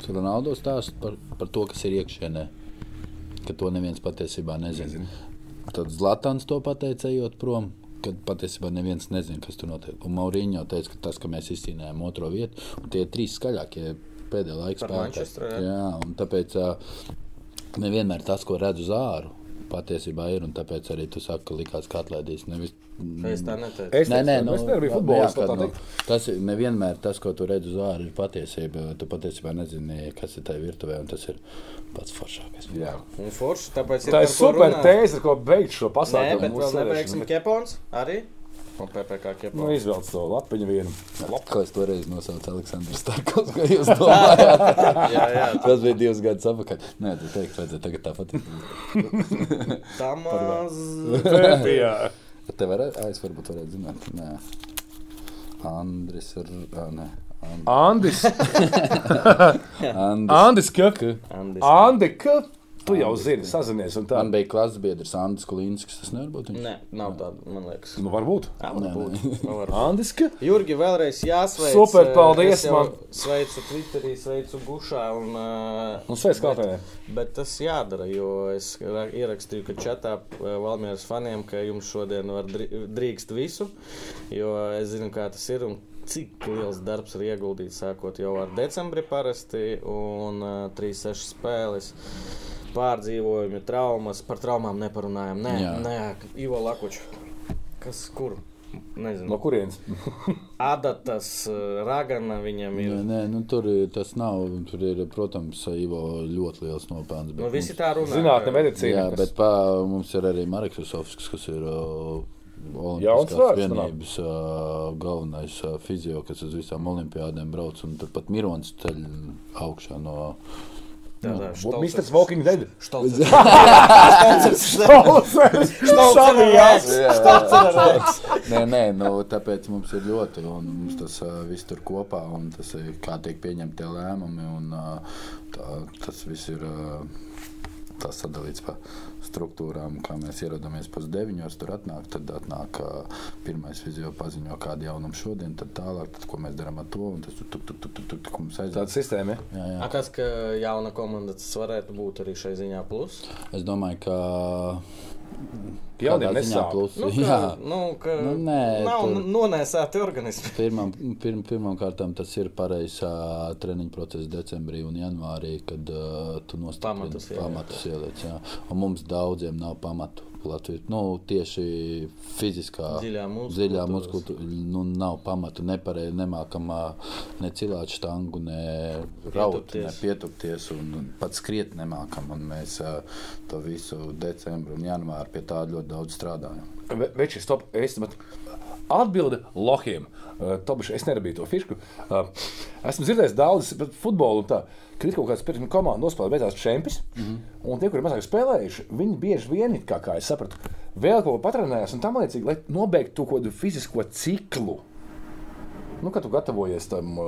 Ronaldo stāsta par, par to, kas ir iekšienē. Ka to neviens patiesībā nezina. Tad Zlatans to pateica, ejot prom. Kad patiesībā neviens nezina, kas tur notiek. Un Mauriņš teica, ka tas, ka mēs izcīnījām otro vietu, un tie ir trīs skaļākie pēdējā laikā Manchesteru, jā. Un tāpēc nevienmēr tas, ko redzu uz āru, patiesībā ir. Un tāpēc arī tu saki, ka likās, ka atlaidīs. Nevis, Es tā neteicu. Es Nē, nē, nu, es nebiju jā, futbolists. nu, tas nevienmēr tas, ko tu redzi uz ārā, ir patiesība. Tu patiesībā nezini, kas ir tajā virtuvē, un tas ir pats foršākais. Jā. Un forši, Tā ir super runāt. tēze, ko beigt šo Nē, pasākumu. bet mūsu vēl nebeigsim sēdēšanu. kepons arī. Un PPC Nu, kepons. izvelc to lapiņu vienu. Ko es toreiz nosaucu Aleksandrs Starkovs, ko jūs domājat? (laughs) Jā, jā. Tas bija divus gadus atpakaļ. Nē, tu teiksi, vajadzēja tagad tāpat. Tā (laughs) maz. Jā. Te varētu, es varbūt varētu zināt. Nē. Andris ir, nē. And- Andis, Andris. Andis, (laughs) ka. Andis. Andi, ka. Tu jau zini, sazinies un tā. Man bija klases biedrs Andris Kulīnskis, tas nevar būt viņš. Nē, nav tāda, man liekas. Nu, varbūt. Tā var būt. Tā var būt. Andis, ka. Jurgi, vēlreiz jāsveic. Super, paldies man. Sveicu Twitterī, sveicu Gušā. Un, uh, Un sveic kāpēc. Bet tas jādara, jo es ra- ierakstīju, ka čatā Valmieras faniem, ka jums šodien var drī- drīkst visu, jo es zinu, kā tas ir un cik liels darbs ir ieguldīts sākot jau ar decembri parasti un uh, 3-6 spēles. Pārdzīvojumi, traumas, par traumām neparunājam. Nē, Jā. nē Ivo Lakučs. Kas kur? Nezinu. No kurienes? (laughs) Adatas, eh, Ragana viņam ir. Nē, nē nu, tur tas nav. Tur ir, protams, Ivo ļoti liels nopelns. Nu, visi tā runā. Zinātne, medicīna. Jā, kas- bet pā, mums ir arī Marks Usovskis, kas ir uh, Jauns Olimpiskās vienības uh, galvenais uh, fizio, kas uz visām olimpiādēm brauc. un Turpat Mirons ceļ augšā no. Tādā Mr. Walking Dead. Savijās! (laughs) Nē, nē, nu, tāpēc mums ir ļoti, un mums tas uh, viss tur kopā, un tas ir kā tiek pieņemti lēmumi, un uh, tā, tas viss ir uh, tā sadalīts pa struktūrām, kā mēs ierodamies pusdeviņos, tur atnāk, tad atnāk pirmais vizio paziņo, kāda jaunuma šodien, tad tālāk, tad ko mēs darām ar to, un tas tur, tur, tur, tur, tur, tur, mums aiziet. Tāda sistēma. ja? Jā, jā. A, kas, ka jauna komanda tas varētu būt arī šai ziņā plus? Es domāju, ka Jauniem nesāp. plus. Nu, jā. ka, nu, ka Nu, nē, nav tur- nonēsāti organismi. Pirmām, pirm, pirmām kārtām tas ir pareizs uh, treniņu process decembrī un janvārī, kad uh, tu ieliec. pamatus ieliec. Jā. Un mums daudziem nav pamatu. Latvijas, nu, tieši fiziskā Dziļā muskultūra nu, nav pamatu. Nepareizi nemākam ā, ne cilāt štangu, ne raut, ne Pietupties. pietupties un pat skriet nemākam. Un mēs to visu decembru un janvāru pie tā ļoti daudz strādājam. Veči, stop, es tam atbildi Lohiem. Uh, Tobiš, es nerabīju to fišku. Uh, esmu dzirdējis daudz par futbolu un tā. Ir kaut kāds pirms komandas nospēlē, beidzās čempions. Mm -hmm. Un tie, kuri mazāk spēlējuši, viņi bieži vien, kā, kā es sapratu, vēl kaut ko patrenējās un tam līdzīgi, lai nobeigtu to kādu fizisko ciklu. Nu, kad tu gatavojies tam. Uh,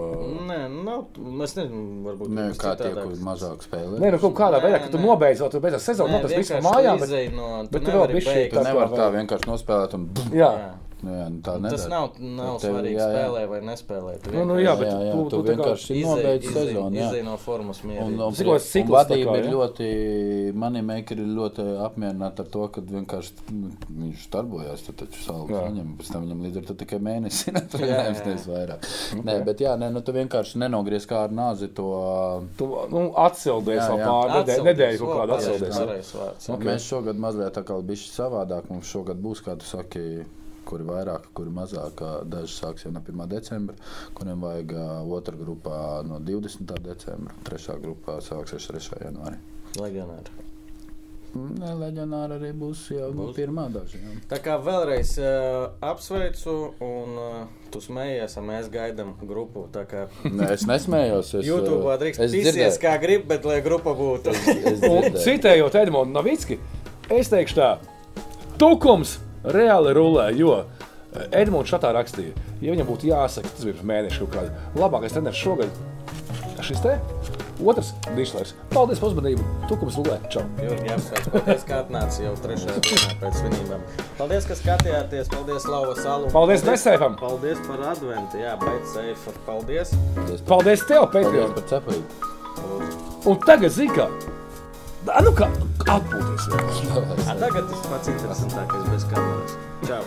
Nē, nav. Es nezinu, varbūt Ne, jums kā tie, kur mazāk spēlē. Nē, nu kaut kādā Nē, veidā, ka tu nē. nobeidz, vēl tu beidzās sezonu, Nē, no tas viss tu Bet, no- tu bet tu vēl nevari bišķi beigt. Tu tā nevari tā vēl- vienkārši nospēlēt un Jā. Jā. Jā, nu tā Tas nedara. nav, nav Tev- svarīgi, jā, jā. spēlē vai nespēlē. Tu Nu, nu, jā, bet jā, jā, tu- tu, tu vienkārši nobeidz sezonu. jā. No formas Un, mierīgi. un, tas un cikls tā vadība ir ļoti, mani meikari ir ļoti apmierināti ar to, ka vienkārši nu, viņš darbojās, tad taču salgu saņem, pēc tam viņam līdz ar to tikai mēnesi, (laughs) Jā, jā. nevis vairāk. Nē, bet jā, nē, nu tu vienkārši nenogriez kā ar nāzi to. Tu nu, atsildies vēl jā. pāri nedēļu, kaut kādu Atsildies. Okay. Mēs šogad mazliet tā kā bišķi savādāk, mums šogad būs, kā tu saki, kuri vairāk, kuri mazāk. Daži sāks jau no 1. decembra, kuriem vajag otrā grupā no 20. decembra, trešā grupā sāksies 3. janvārī. Legionāri. Ne, leģionāra arī būs jau būs. pirmā daža. Jā. Tā kā vēlreiz uh, apsveicu, un uh, tu smējies, un mēs gaidām grupu. Tā kā Nē, es nesmējos. Es, YouTube drīkst es dzirdēju. kā grib, bet lai grupa būtu. Es Un dzirdēju. citējot Edmunds Navicki, es teikšu tā, tukums reāli rulē, jo Edmunds šatā rakstīja, ja viņam būtu jāsaka, tas bija pirms mēneša kaut kāda, labākais treneris šogad, šis te, otrs, Dīšlers. Paldies par uzmanību, tukums rulē, čau! Jurgi, apsveicu. Paldies, ka atnāci jau trešajā dienā pēc svinībām. Paldies, ka skatījāties. Paldies, Lava Salu. Paldies Betseifam. Paldies par adventu. Jā, Betseifa. Paldies. Paldies tev, Paldies Patreon! par cepurīti. Un tagad, zini kā, Ā, nu kā, atpūties! A, tagad tas pats interesantākais bez kameras. Čau!